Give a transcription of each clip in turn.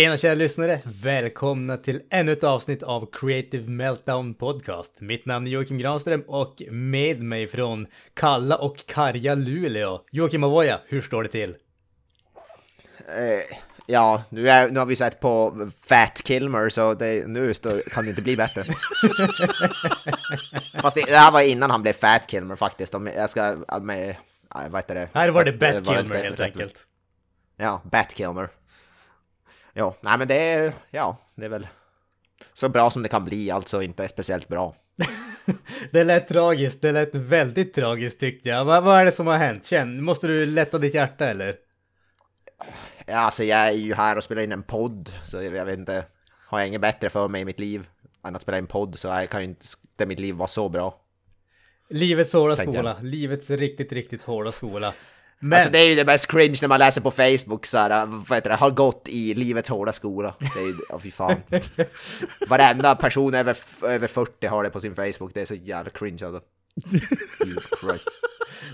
Tjena kära lyssnare! Välkomna till ännu ett avsnitt av Creative Meltdown Podcast. Mitt namn är Joakim Granström och med mig från kalla och karga Luleå, Joakim Avoya, hur står det till? Eh, ja, nu, är, nu har vi sett på Fat Kilmer så det, nu står, kan det inte bli bättre. Fast det, det här var innan han blev Fat Kilmer faktiskt. Om jag ska med, vad heter det? Här var det Bat Kilmer helt enkelt. Ja, Bat Kilmer. Ja, nej men det är, ja, det är väl så bra som det kan bli, alltså inte speciellt bra. Det lät tragiskt, det lät väldigt tragiskt tyckte jag. Vad, vad är det som har hänt? Känn, måste du lätta ditt hjärta eller? Ja, alltså jag är ju här och spelar in en podd, så jag, vet inte, har jag inget bättre för mig i mitt liv än att spela in podd så jag kan ju inte, det mitt liv var så bra. Livets hårda skola, livets riktigt, riktigt hårda skola. Men, Alltså det är ju det mest cringe när man läser på Facebook så här, vad heter det, har gått i livets hårda skola. Det är ju, oh, fy fan. Varenda person över, över 40 har det på sin Facebook, det är så jävla cringe alltså. Jesus Christ.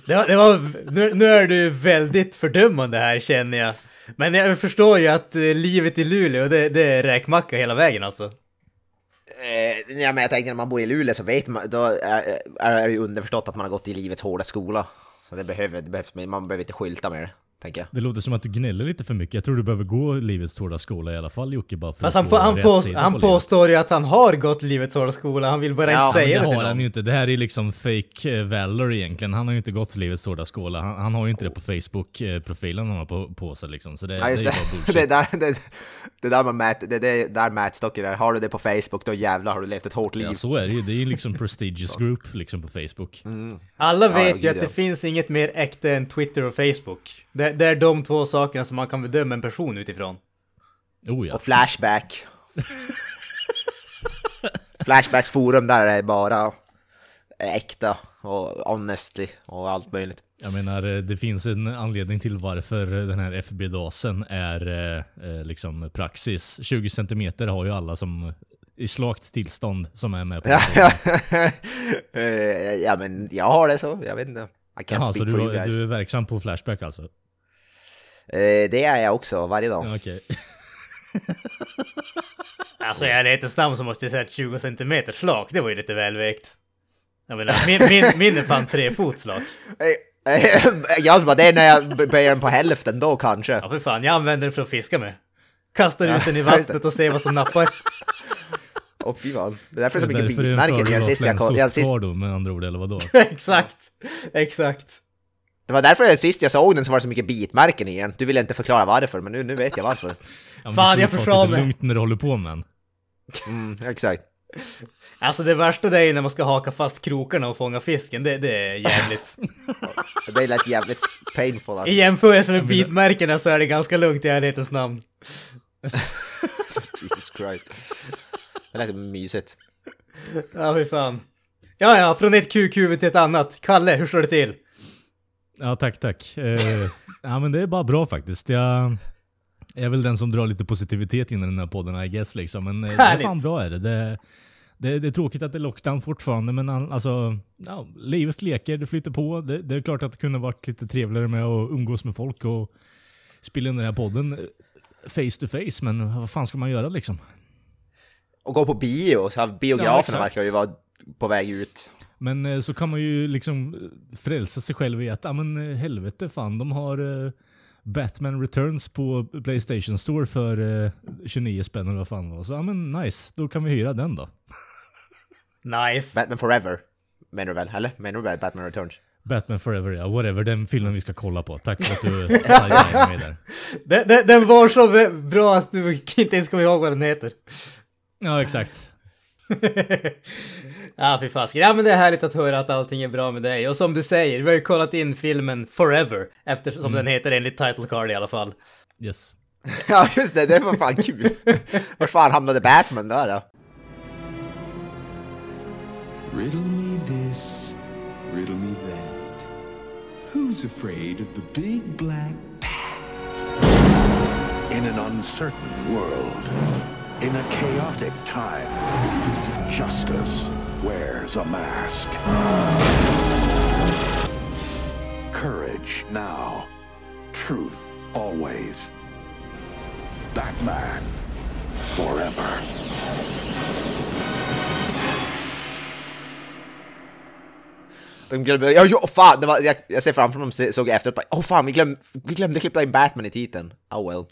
Det var, det var, nu, nu är du väldigt fördömande här känner jag. Men jag förstår ju att eh, livet i Luleå, det, det är räkmacka hela vägen alltså. Eh, ja, men jag tänker när man bor i Luleå så vet man, då är, är det ju underförstått att man har gått i livets hårda skola. Så det behöver, det behövs, man behöver inte skylta med det, tänker jag. Det låter som att du gnäller lite för mycket. Jag tror du behöver gå livets hårda skola i alla fall Jocke, bara för Fast han, på, han, på, han på påstår ju att han har gått livets hårda skola, han vill bara Ja, inte säga det det har han ju inte. Det här är liksom fake eh, valor egentligen. Han har ju inte gått livets hårda skola. Han, han har ju inte det på Facebook-profilen han har på, på sig liksom. Så det, Ja just det är det, bara bullshit. det, där, det, det där man mät, det, det där mätstocken där, har du det på Facebook då jävlar har du levt ett hårt liv. Ja, så är det ju. Det är ju liksom prestigious group liksom på Facebook. Alla Ja, vet gud, ju att ja. det finns inget mer äkta än Twitter och Facebook. Det, det är de två sakerna som man kan bedöma en person utifrån. Oh ja. Och Flashback. Flashbacks forum där är bara äkta och honestly och allt möjligt. Jag menar, eh, det finns en anledning till varför den här FB-dasen är eh, eh, liksom praxis. 20 centimeter har ju alla som i slakt tillstånd som är med på Ja, ja. Ja men jag har det så, jag vet inte. I can't Jaha, så speak du, for you guys. du är verksam på Flashback alltså? Eh, det är jag också varje dag. Ja, Okej. Alltså jag är lite snabb så måste jag säga att 20 cm slak, det var ju lite välvägt. Jag menar, min, min, min är fan tre fot slak. Eh, eh, Jag bara, det är när jag böjer den på hälften då kanske. Ja för fan, jag använder den för att fiska med. Kastar ut den i vattnet och ser vad som nappar. Åh fy fan. Det är därför det är så mycket bitmärken att sist jag kollade. Sist, kvar då med andra ord, eller vadå? exakt, exakt. Det var därför jag, sist jag såg den så var det så mycket bitmärken i den. Du ville inte förklara varför, men nu, nu vet jag varför. Ja, Fan, jag förstår mig. lugnt när du håller på med den. Mm, exakt. Alltså det värsta det är när man ska haka fast krokarna och fånga fisken, det, det är jävligt. Det lät jävligt painful alltså. I jämförelse med bitmärkena så är det ganska lugnt i ärlighetens namn. Jesus Christ. Det lät mysigt. Ja fy fan. Ja ja, från ett kukhuvud till ett annat. Kalle, hur står det till? Ja, tack, tack. Eh, ja, men det är bara bra faktiskt. Jag är väl den som drar lite positivitet in i den här podden, I guess liksom. Men eh, det är fan bra är det. det. Det, det är tråkigt att det är lockdown fortfarande, men all- alltså, ja, livet leker, det flyter på. Det, det är klart att det kunde varit lite trevligare med att umgås med folk och spela in den här podden eh, face to face, men vad fan ska man göra liksom? Och gå på bio, så Ja, biograferna exakt. verkar ju vara på väg ut. Men eh, så kan man ju liksom eh, frälsa sig själv i att, ja men eh, helvete fan, de har eh, Batman Returns på Playstation Store för eh, 29 spänn eller vad fan var. Så ja men nice, då kan vi hyra den då. Nice. Batman Forever. Menar du väl? Eller? Menar du väl Batman Returns? Batman Forever, ja whatever, den filmen vi ska kolla på. Tack för att du sidelinade mig där. Den, den, den var så bra att du inte ens kommer ihåg vad den heter. Ja exakt. ja, fy fasiken. Ja, men det är härligt att höra att allting är bra med dig. Och som du säger, vi har ju kollat in filmen Forever, eftersom den heter enligt title card i alla fall. Yes. Ja just det, det var fan kul. Var fan hamnade Batman där då? Riddle me this, riddle me that. Who's afraid of the big black In an uncertain world, in a chaotic time, justice wears a mask. Courage now, truth always. Batman forever. De glömde, ja, ja fan, det var, jag, jag ser framför mig, såg efteråt, bara, åh fan vi, glöm, vi glömde klippa in Batman i titeln. Oh well.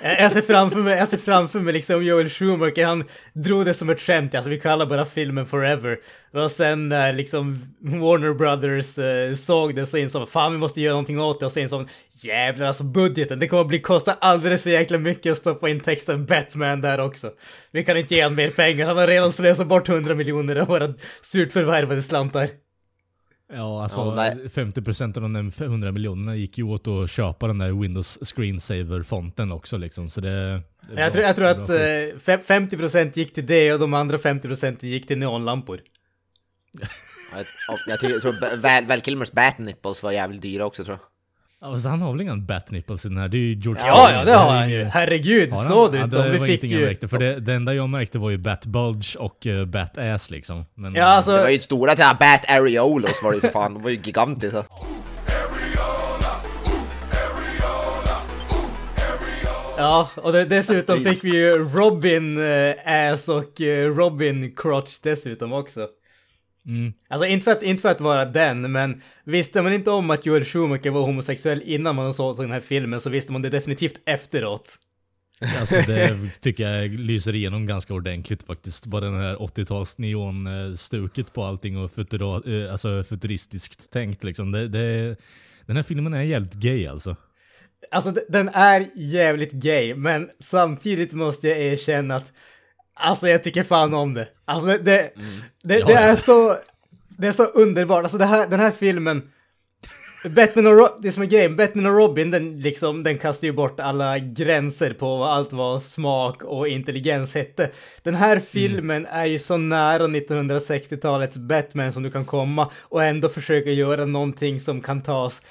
Jag ser framför mig, jag ser framför mig liksom Joel Schumacher, han drog det som ett skämt, alltså vi kallar bara filmen Forever. Och sen när liksom Warner Brothers eh, såg det så insåg de, fan vi måste göra någonting åt det och så insåg jävlar alltså budgeten, det kommer att bli kosta alldeles för jäkla mycket att stoppa in texten Batman där också. Vi kan inte ge honom mer pengar, han har redan slösat bort 100 miljoner av våra surt förvärvade slantar. Ja, alltså Ja, nej. 50% av de där 100 miljonerna gick ju åt att köpa den där Windows Screensaver-fonten också liksom. Så det... det. Jag tror, jag tror att eh, fem- 50% gick till det och de andra 50% gick till neonlampor. Jag, jag, jag tror Val, Val Kilmers Bat-nipples var jävligt dyra också tror jag. Ja, fast han har väl inga Batnipples i den här? Det är ju George Ja, Clooney. ja, det har han ju. Herregud, Har han? såg du Ja, inte? det Vi var fick ingenting jag ju... märkte, för det, det enda jag märkte var ju Batbulge och uh, Bat-ass liksom. Men, Ja, alltså- Det var ju stora till Bat Areolos var det ju för fan, de var ju gigantiska. Ja, och det, dessutom fick vi ju Robin eh, ass och eh, Robin crotch dessutom också. Mm. Alltså inte för, att, inte för att vara den, men visste man inte om att Joel Schumacher var homosexuell innan man såg den här filmen så visste man det definitivt efteråt. Alltså det tycker jag lyser igenom ganska ordentligt faktiskt. Bara den här 80-tals neonstuket på allting och futuro, eh, alltså futuristiskt tänkt liksom. Det, det, den här filmen är jävligt gay alltså. Alltså den är jävligt gay, men samtidigt måste jag erkänna att alltså jag tycker fan om det. Alltså det, det, det, Ja, det ja. är så, det är så underbart. Alltså det här, den här filmen, Batman och Ro- det som är grejen, Batman och Robin, den liksom, den kastar ju bort alla gränser på allt vad smak och intelligens hette. Den här filmen är ju så nära 1960-talets Batman som du kan komma och ändå försöka göra någonting som kan tas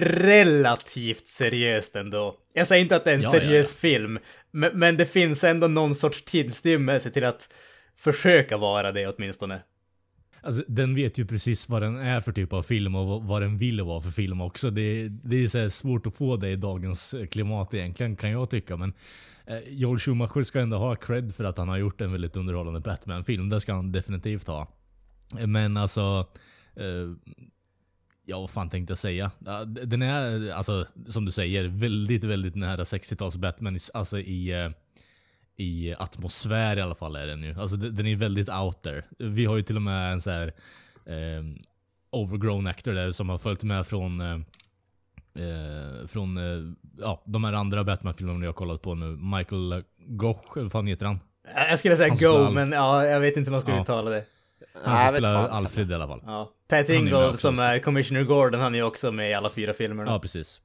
relativt seriöst ändå. Jag säger inte att det är en Ja, ja, seriös film, men, men det finns ändå någon sorts tillstymmelse till att försöka vara det åtminstone. Alltså, den vet ju precis vad den är för typ av film och vad- den vill vara för film också. Det, det är så svårt att få det i dagens eh, klimat egentligen kan jag tycka. Men eh, Joel Schumacher ska ändå ha cred för att han har gjort en väldigt underhållande Batman-film. Det ska han definitivt ha. Men alltså... Eh, ja, vad fan tänkte jag säga? Den är, alltså, som du säger, väldigt, väldigt nära 60-tals Batman. Alltså i... eh, i atmosfär i alla fall är den ju. Alltså den är väldigt out there. Vi har ju till och med en så här eh, overgrown actor där som har följt med från eh, från eh, ja, de här andra Batman-filmerna jag har kollat på nu. Michael Goch, eller vad fan heter han? Jag skulle säga Han Go, men ja, jag vet inte hur man ska Ja. uttala det. Han vet spelar fan. Alfred i alla fall. Ja. Pat också, som är Commissioner Gordon, han är också med i alla fyra filmerna. Ja, precis.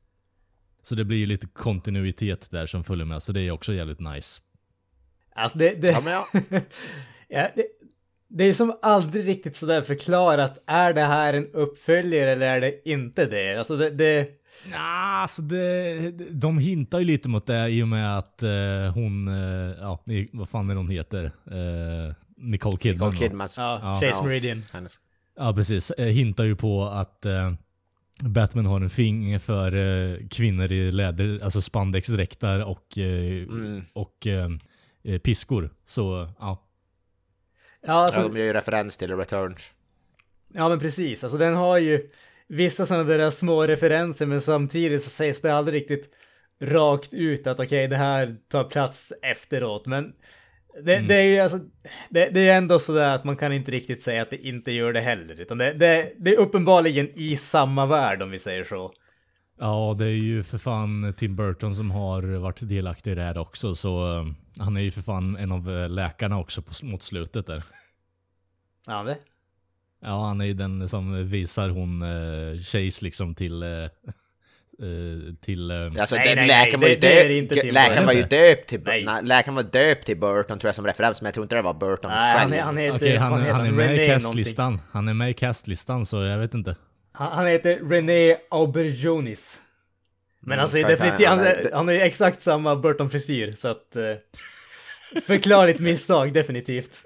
Så det blir ju lite kontinuitet där som följer med, så det är också jävligt nice. Alltså det, det, Ja, men ja. ja, det, det är som aldrig riktigt sådär förklarat, är det här en uppföljare eller är det inte det? Alltså det, det Ja, alltså det, de hintar ju lite mot det i och med att eh, hon, eh, ja, vad fan är hon heter? Eh, Nicole Kidman. Nicole va? Kidmans. ja, Ja. Chase Ja. Meridian. Hennes. Ja, precis. Eh, hintar ju på att eh, Batman har en finger för eh, kvinnor i läder, alltså spandexdräktar och, eh, Mm. och eh, eh, piskor. Så, ja. Ja, alltså, Ja, de gör ju referens till Returns. Ja men precis, alltså den har ju vissa sådana där små referenser men samtidigt så sägs det aldrig riktigt rakt ut att okej det här tar plats efteråt men det, det är ju alltså det, det är ändå sådär att man kan inte riktigt säga att det inte gör det heller utan det, det, är uppenbarligen i samma värld om vi säger så. Ja, det är ju för fan Tim Burton som har varit delaktig i det här också, så eh, han är ju för fan en av eh, läkarna också på, mot slutet där. Ja det. Ja, han är ju den som visar hon eh, Chase liksom till, eh, till... Eh, Alltså, Nej, den nej, läkaren nej, var ju det- det är döpt- inte Tim läkaren Burton. var ju döpt till... Läkaren var döpt till Burton tror jag som referens, men jag tror inte det var Burton Nej, han, själv. är- han heter... Okej, han, han, heter är med René i någonting. castlistan. Han är med i castlistan så jag vet inte. Han, han heter René Auberjonis. Men Mm, alltså definitivt, han han, han har ju exakt samma Burton-frisyr så att... Eh, förklarligt misstag, definitivt.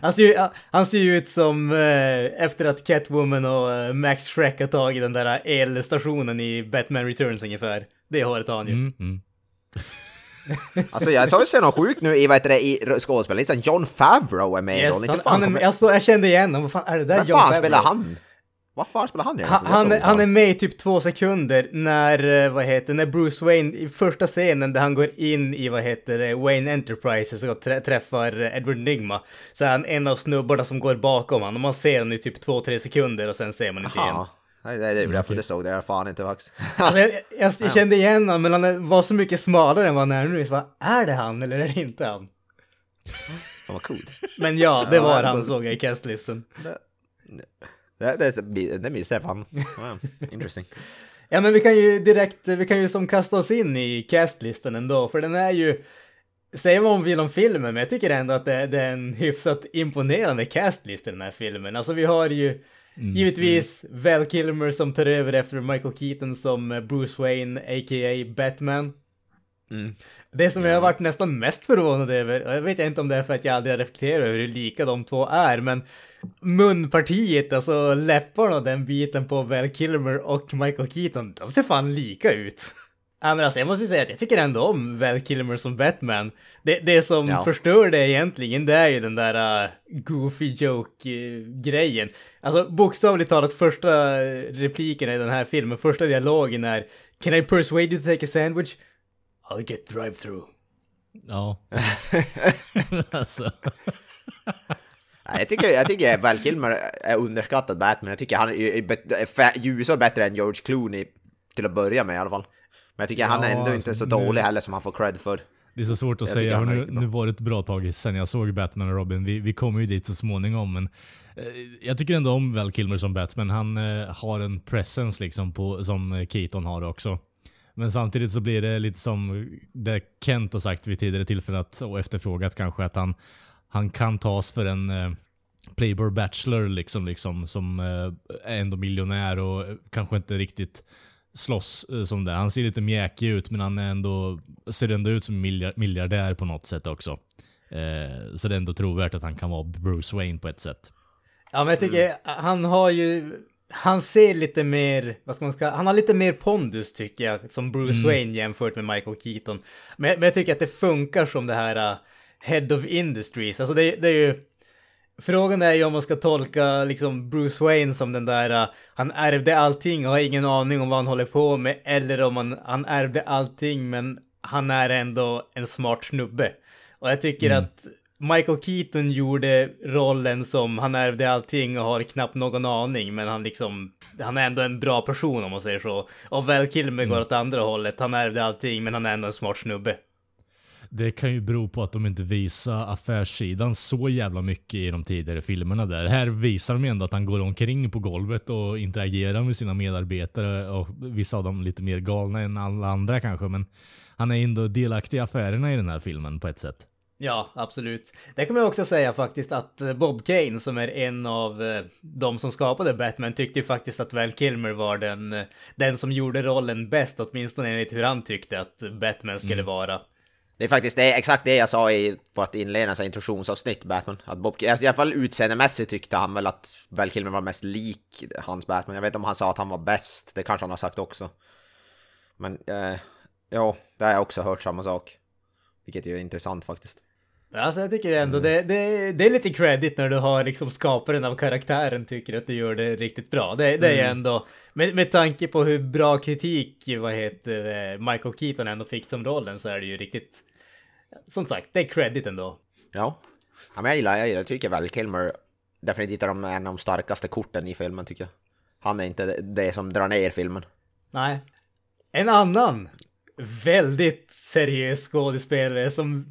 Han, ser ju, han ser ju ut som eh, efter att Catwoman och eh, Max Schreck har tagit den där elstationen i Batman Returns ungefär. Det håret har han ju. Mm, mm. Alltså jag såg se något sjukt nu i, vad heter det, i skådespel, liksom John Favreau är med i Yes, rollen. han, Inte fan han kommer- alltså, jag kände igen honom, vad fan är det där Vem John fan Favreau? spelar han? Vad fan spelar han här Han, han, han är med i typ två sekunder när, eh, vad heter när Bruce Wayne, i första scenen där han går in i, vad heter det, Wayne Enterprises och trä, träffar eh, Edward Nigma. Så är han en av snubbarna som går bakom honom och man ser honom i typ två, tre sekunder och sen ser man inte igen. Jaha. Nej, det är därför det såg det jag fan inte faktiskt. Alltså, jag, jag, jag kände igen honom, men han var så mycket smalare än vad han är nu. Så bara, är det han eller är det inte han? Fan vad coolt. Men ja, det Ja, var alltså- han såg jag i castlisten. Det, det, det minns jag fan. Wow, interesting. Ja men vi kan ju direkt, vi kan ju som kasta oss in i castlistan ändå, för den är ju, säger vad man vill om filmen, men jag tycker ändå att det, det är en hyfsat imponerande castlista i den här filmen. Alltså vi har ju givetvis Val Kilmer som tar över efter Michael Keaton som Bruce Wayne, a.k.a. Batman. Mm. Det som jag har varit nästan mest förvånad över, och jag vet inte om det är för att jag aldrig har reflekterat över hur lika de två är, men munpartiet, alltså läpparna och den biten på Val Kilmer och Michael Keaton, de ser fan lika ut. Ja, men alltså, jag måste säga att jag tycker ändå om Val Kilmer som Batman. Det, det som Ja. förstör det egentligen, det är ju den där uh, goofy joke-grejen. Alltså bokstavligt talat, första repliken i den här filmen, första dialogen är Can I persuade you to take a sandwich? I'll get drive-through. Ja. alltså. Jag tycker, jag tycker Val Kilmer är underskattad Batman. Jag tycker han är, är, ljusare bättre än George Clooney till att börja med i alla fall. Men jag tycker han är Ja, ändå inte alltså, så nu- dålig heller som han får cred för. Det är så svårt att Jag säga, nu, nu var det ett bra tag sedan jag såg Batman och Robin. Vi, vi kommer ju dit så småningom, men eh, jag tycker ändå om Val Kilmer som Batman. Han eh, har en presence liksom på, som eh, Keaton har också. Men samtidigt så blir det lite som det Kent har sagt vid tidigare tillfällen att, och efterfrågat kanske, att han, han kan tas för en eh, Playboy Bachelor liksom, liksom som eh, är ändå miljonär och kanske inte riktigt slåss eh, som det. Han ser lite mjäkig ut men han är ändå, ser ändå ut som miljard, miljardär på något sätt också. Eh, så det är ändå trovärdigt att han kan vara Bruce Wayne på ett sätt. Ja, men jag tycker han har ju, han ser lite mer, vad ska man säga, han har lite mer pondus tycker jag, som Bruce Wayne jämfört med Michael Keaton. Men, men jag tycker att det funkar som det här uh, Head of Industries, alltså det, det är ju, Frågan är ju om man ska tolka liksom Bruce Wayne som den där, uh, han ärvde allting och har ingen aning om vad han håller på med, eller om han, han ärvde allting men han är ändå en smart snubbe. Och jag tycker att Michael Keaton gjorde rollen som han ärvde allting och har knappt någon aning, men han liksom, han är ändå en bra person om man säger så. Och Val Kilmer går åt andra hållet, han ärvde allting men han är ändå en smart snubbe. Det kan ju bero på att de inte visar affärssidan så jävla mycket i de tidigare filmerna där. Här visar de ju ändå att han går omkring på golvet och interagerar med sina medarbetare och vissa av dem lite mer galna än alla andra kanske men han är ändå delaktig i affärerna i den här filmen på ett sätt. Ja, absolut. Det kan man också säga faktiskt att eh, Bob Kane, som är en av eh, de som skapade Batman, tyckte ju faktiskt att Val Kilmer var den, eh, den som gjorde rollen bäst, åtminstone enligt hur han tyckte att Batman skulle vara. Det är faktiskt det, exakt det jag sa i vårt inledande introduktionsavsnitt, Batman. Att Bob, i alla fall utseendemässigt tyckte han väl att Val Kilmer var mest lik hans Batman. Jag vet inte om han sa att han var bäst, det kanske han har sagt också. Men eh, ja, det har jag också hört samma sak. Vilket är intressant faktiskt. Alltså jag tycker ändå det, det, det är lite credit när du har liksom skaparen av karaktären tycker att du gör det riktigt bra. Det, det är ju ändå, med, med tanke på hur bra kritik, vad heter Michael Keaton ändå fick som rollen så är det ju riktigt, som sagt, det är credit ändå. Ja. ja men jag gillar, jag gillar, jag tycker Val Kilmer definitivt är de- en av de starkaste korten i filmen tycker jag. Han är inte det- som drar ner filmen. Nej. En annan väldigt seriös skådespelare som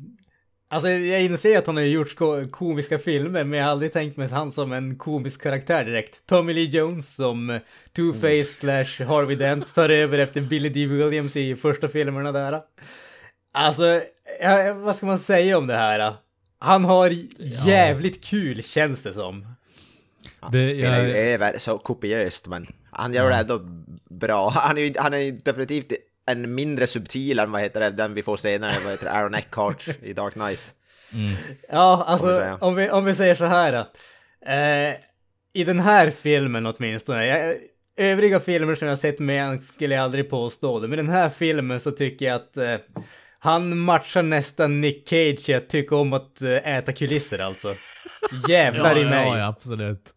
Alltså jag inser att han har gjort ko- komiska filmer, men jag har aldrig tänkt mig han som en komisk karaktär direkt. Tommy Lee Jones som Two-Face slash Harvey Dent tar över efter Billy D. Williams i första filmerna där. Alltså, ja, vad ska man säga om det här? Han har jävligt kul känns det som. Det, spelar ju över så kopiöst men han gör det ändå bra. Han är ju han är definitivt en mindre subtil än vad heter det, den vi får senare, vad heter det, Aaron Eckhart i Dark Knight. Ja, Får vi alltså om vi, om vi säger så här. då. Eh, I den här filmen åtminstone. Jag, övriga filmer som jag sett med han skulle jag aldrig påstå det. Men den här filmen så tycker jag att eh, han matchar nästan Nick Cage att tycka om att eh, äta kulisser alltså. Jävlar i mig. Ja, ja, absolut.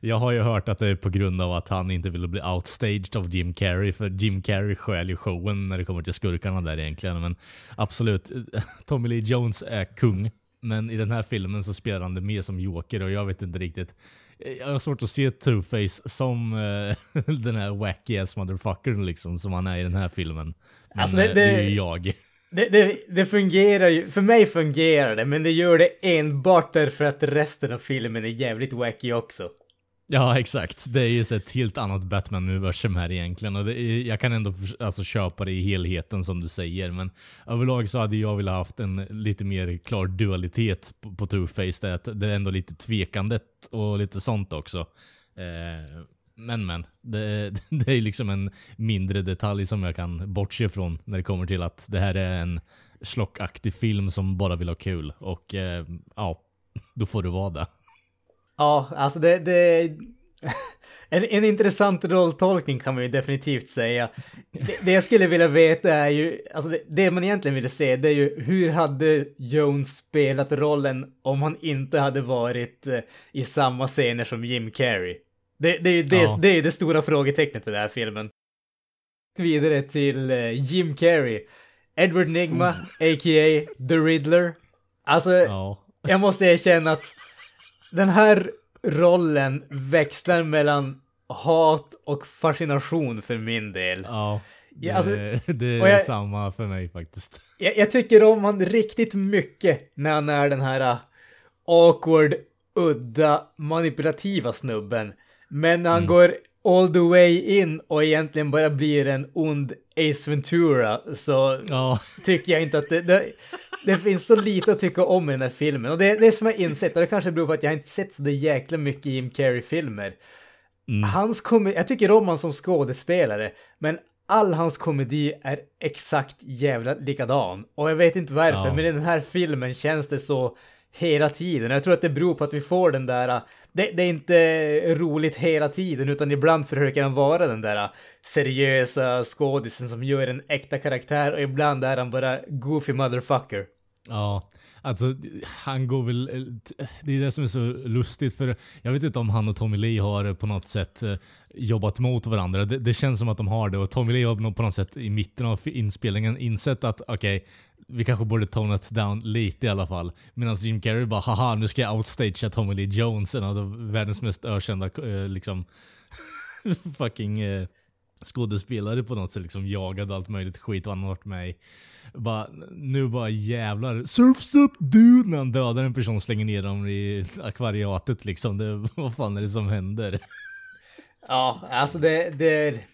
Jag har ju hört att det är på grund av att han inte ville bli outstaged av Jim Carrey, för Jim Carrey stjäl ju showen när det kommer till skurkarna där egentligen. Men absolut, Tommy Lee Jones är kung, men i den här filmen så spelar han det mer som Joker och jag vet inte riktigt. Jag har svårt att se Two-Face som eh, den här wacky ass motherfuckern liksom, som han är i den här filmen. Men Alltså, det- eh, det, är det- ju jag. Det, det, det fungerar ju, för mig fungerar det, men det gör det enbart därför att resten av filmen är jävligt wacky också. Ja, exakt. Det är ju så ett helt annat Batman-universum här egentligen. Och det är, jag kan ändå alltså, köpa det i helheten som du säger. Men överlag så hade jag velat haft en lite mer klar dualitet på, på Two-Face. Det är ändå lite tvekandet och lite sånt också. Eh, men men, det, det är liksom en mindre detalj som jag kan bortse ifrån när det kommer till att det här är en slockaktig film som bara vill ha kul. Och eh, ja, då får det vara det. Ja, alltså det... det en, en intressant rolltolkning kan man ju definitivt säga. Det, det jag skulle vilja veta är ju, alltså det, det man egentligen ville se det är ju hur hade Jones spelat rollen om han inte hade varit eh, i samma scener som Jim Carrey? Det, det, det, Ja. det är det stora frågetecknet i den här filmen. Vidare till eh, Jim Carrey. Edward Nigma, a.k.a. The Riddler. Alltså, Ja. jag måste erkänna att den här rollen växlar mellan hat och fascination för min del. Ja, det, alltså- det är jag- samma för mig faktiskt. Jag, jag tycker om han riktigt mycket när han är den här uh, awkward, udda, manipulativa snubben. Men när han går all the way in och egentligen bara blir en ond Ace Ventura så Ja, tycker jag inte att det, det, det finns så lite att tycka om i den här filmen. Och det, det som jag har insett, och det kanske beror på att jag inte sett så det jäkla mycket Jim Carrey-filmer. Hans komedi, jag tycker om honom som skådespelare, men all hans komedi är exakt jävla likadan. Och jag vet inte varför, Ja. men i den här filmen känns det så hela tiden. Jag tror att det beror på att vi får den där, äh, det, det är inte roligt hela tiden, utan ibland försöker han vara den där äh, seriösa skådisen som gör en äkta karaktär och ibland är han bara goofy motherfucker. ja. Alltså, han går väl... Äh, det är det som är så lustigt för jag vet inte om han och Tommy Lee har på något sätt jobbat mot varandra. Det, det känns som att de har det och Tommy Lee har på något sätt i mitten av inspelningen insett att okej, vi kanske borde tone it down lite i alla fall. Medan Jim Carrey bara haha, nu ska jag outstagea Tommy Lee Jones, en av världens mest ökända eh, liksom fucking eh, skådespelare på något sätt, liksom jagad och allt möjligt skit och han har varit med i. Bara, nu bara jävlar. Surfs up dude! När han dödar en person och slänger ner dem i akvariatet liksom. Det, vad fan är det som händer? Ja, alltså det, det är...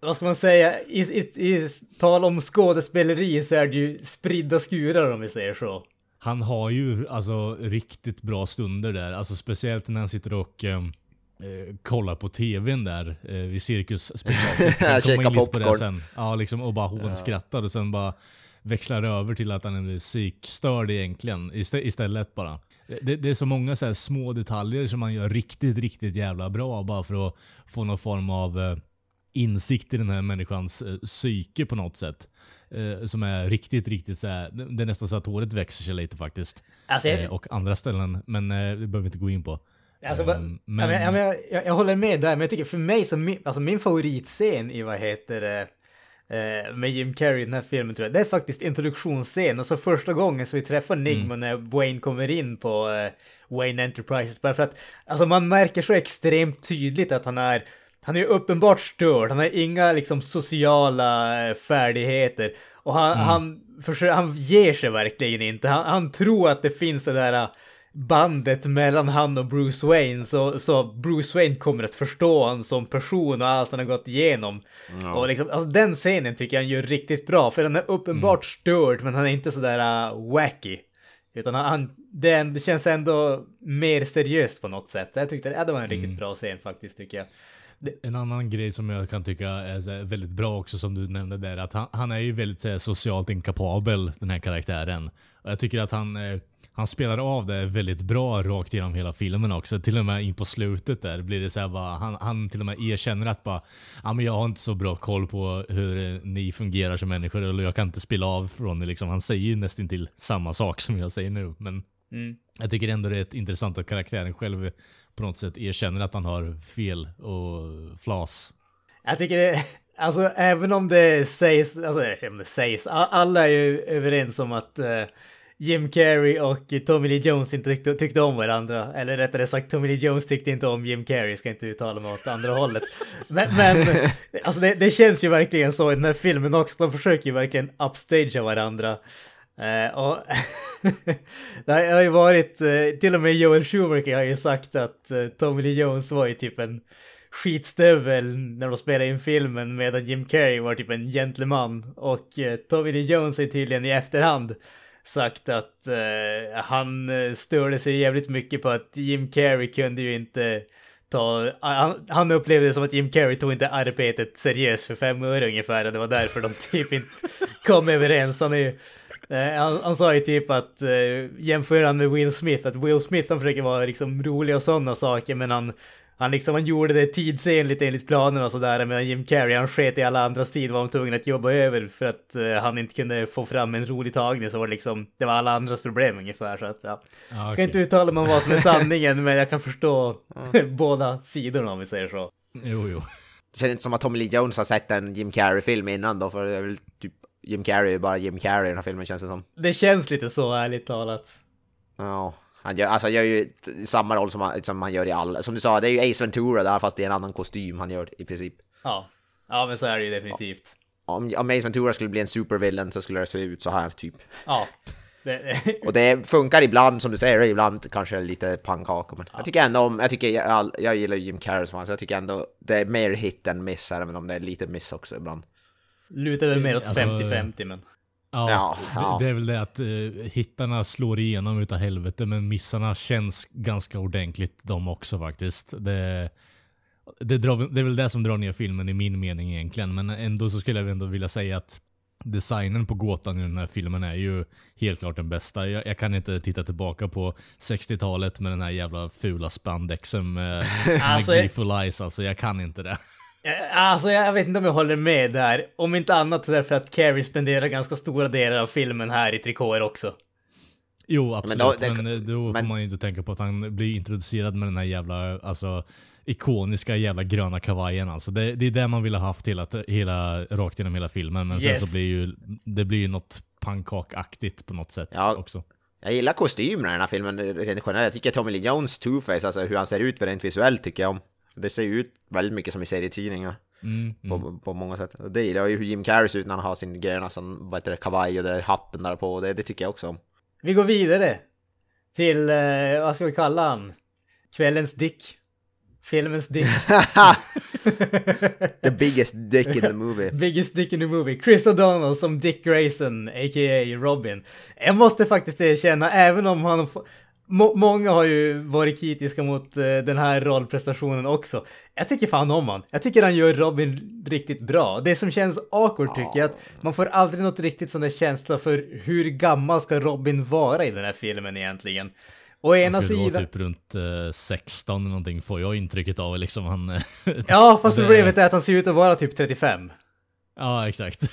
Vad ska man säga? I, i, I tal om skådespeleri så är det ju spridda skurar om vi säger så. Han har ju alltså riktigt bra stunder där. Alltså speciellt när han sitter och ehm, eh, kollar på tvn där eh, vid cirkusspektaklet. Han kommer in lite på det sen. Ja, liksom och bara hånskrattar och sen bara växlar över till att han är psykstörd egentligen. Istä istället bara. Det, det är så många så här små detaljer som man gör riktigt, riktigt jävla bra bara för att få någon form av eh, insikt i den här människans eh, psyke på något sätt. Eh, som är riktigt, riktigt så här, det är nästan så att håret växer sig lite faktiskt. Alltså, jag, Eh, och andra ställen, men eh, det behöver vi inte gå in på. Alltså, Ehm, men, men- ja, men jag, jag, jag håller med där, men jag tycker för mig som min, alltså min favoritscen i vad heter det, eh, med Jim Carrey i den här filmen tror jag, det är faktiskt introduktionsscen. Alltså första gången så vi träffar Nigma när Wayne kommer in på eh, Wayne Enterprises. Bara för att, alltså man märker så extremt tydligt att han är han är ju uppenbart störd, han har inga liksom sociala eh, färdigheter. Och han, han försöker, han ger sig verkligen inte. Han, han tror att det finns det där bandet mellan han och Bruce Wayne så, så Bruce Wayne kommer att förstå honom som person och allt han har gått igenom. Och liksom, alltså den scenen tycker jag han gör riktigt bra för den är uppenbart störd men han är inte sådär uh, wacky. Utan han, det, det känns ändå mer seriöst på något sätt. Jag tyckte ja, det var en riktigt bra scen faktiskt tycker jag. En annan grej som jag kan tycka är väldigt bra också som du nämnde där, att han, han är ju väldigt här, socialt inkapabel den här karaktären. Och jag tycker att han, eh, han spelar av det väldigt bra rakt genom hela filmen också. Till och med in på slutet där blir det så här bara, han, han till och med erkänner att bara, ja men jag har inte så bra koll på hur eh, ni fungerar som människor eller jag kan inte spela av från det liksom. Han säger ju nästan till samma sak som jag säger nu. Men Mm. jag tycker ändå det är ett intressant att karaktären själv på något sätt erkänner att han har fel och flas. Jag tycker det, alltså även om det sägs, alltså om det sägs, alla är ju överens om att uh, Jim Carrey och Tommy Lee Jones inte tyckte, tyckte om varandra. Eller rättare sagt, Tommy Lee Jones tyckte inte om Jim Carrey, ska inte uttala mig åt andra hållet. Men, men alltså det, det känns ju verkligen så i den här filmen också, de försöker ju verkligen upstagea varandra. Eh, och det har ju varit, eh, till och med Joel Schumacher har ju sagt att eh, Tommy Lee Jones var ju typ en skitstövel när de spelade in filmen medan Jim Carrey var typ en gentleman. Och Tommy Lee Jones har ju tydligen i efterhand sagt att han störde sig jävligt mycket på att Jim Carrey kunde ju inte ta, han, han upplevde det som att Jim Carrey tog inte arbetet seriöst för fem år ungefär och det var därför de typ inte kom överens. Han, är ju, han, han sa ju typ att eh, jämför han med Will Smith, att Will Smith han försöker vara liksom rolig och sådana saker men han han, liksom, han gjorde det tidsenligt enligt planerna och sådär, medan Jim Carrey han sket i alla andras tid var han tvungen att jobba över för att eh, han inte kunde få fram en rolig tagning så var det liksom, det var alla andras problem ungefär så att ja. Ah, Ska inte uttala mig om vad som är sanningen men jag kan förstå båda sidorna om vi säger så. Jo, jo. Det känns inte som att Tommy Lee Jones har sett en Jim Carrey-film innan då, för det är väl typ Jim Carrey är bara Jim Carrey i den här filmen känns det som. Det känns lite så ärligt talat. Ja, han gör, alltså, han gör ju samma roll som han, som han gör i alla. Som du sa, det är ju Ace Ventura där, fast det är en annan kostym han gör i princip. Ja. Ja men så är det ju definitivt. Om, om Ace Ventura skulle bli en supervillain så skulle det se ut så här typ. Ja. Det, Och det funkar ibland, som du säger, ibland kanske lite pannkaka. Men jag tycker ändå om, jag tycker jag, jag gillar Jim Carrey så jag tycker ändå det är mer hit än miss här, även om det är lite miss också ibland. Lutar väl mer åt Alltså, 50-50 men. Ja, Ja, ja. Det, det är väl det att uh, hittarna slår igenom utav helvete, men missarna känns ganska ordentligt de också faktiskt. Det, det, drar, det är väl det som drar ner filmen i min mening egentligen, men ändå så skulle jag ändå vilja säga att designen på gåtan i den här filmen är ju helt klart den bästa. Jag, jag kan inte titta tillbaka på 60-talet med den här jävla fula spandexen med, med Alltså, Gleeful Eyes, alltså jag kan inte det. Eh, Alltså jag vet inte om jag håller med där. Om inte annat så därför att Carrie spenderar ganska stora delar av filmen här i trikåer också. Jo, absolut. då- Men det- då, får men- man ju inte tänka på att han blir introducerad med den här jävla, alltså ikoniska jävla gröna kavajen alltså. Det, det är det man vill ha haft hela, hela, rakt genom hela filmen. Men Yes. sen så blir ju, det blir ju något pannkakaktigt på något sätt Ja. också. Jag gillar kostymerna i den här filmen rent generellt. Jag tycker Tommy Lee Jones Two-Face, alltså hur han ser ut rent visuellt tycker jag om. Det ser ju ut väldigt mycket som i serietidningar. Mm, mm. På, på många sätt. Det gillar jag ju hur Jim Carrey ser ut när han har sin gröna sån, vad heter det, kavaj och det är hatten där på. Det, det tycker jag också om. Vi går vidare till, eh, vad ska vi kalla han? Kvällens dick. Filmens dick. The biggest dick in the movie. Biggest dick in the movie. Chris O'Donnell som Dick Grayson, a.k.a. Robin. Jag måste faktiskt erkänna, även om han... många har ju varit kritiska mot eh, den här rollprestationen också. Jag tycker fan om han. Jag tycker han gör Robin riktigt bra. Det som känns awkward tycker jag att man får aldrig något riktigt sån där känsla för hur gammal ska Robin vara i den här filmen egentligen. Å ena Han skulle vara sidan... typ runt eh, 16 eller någonting får jag intrycket av liksom. Han, eh, Ja, fast problemet är att han ser ut att vara typ 35. ja, exakt.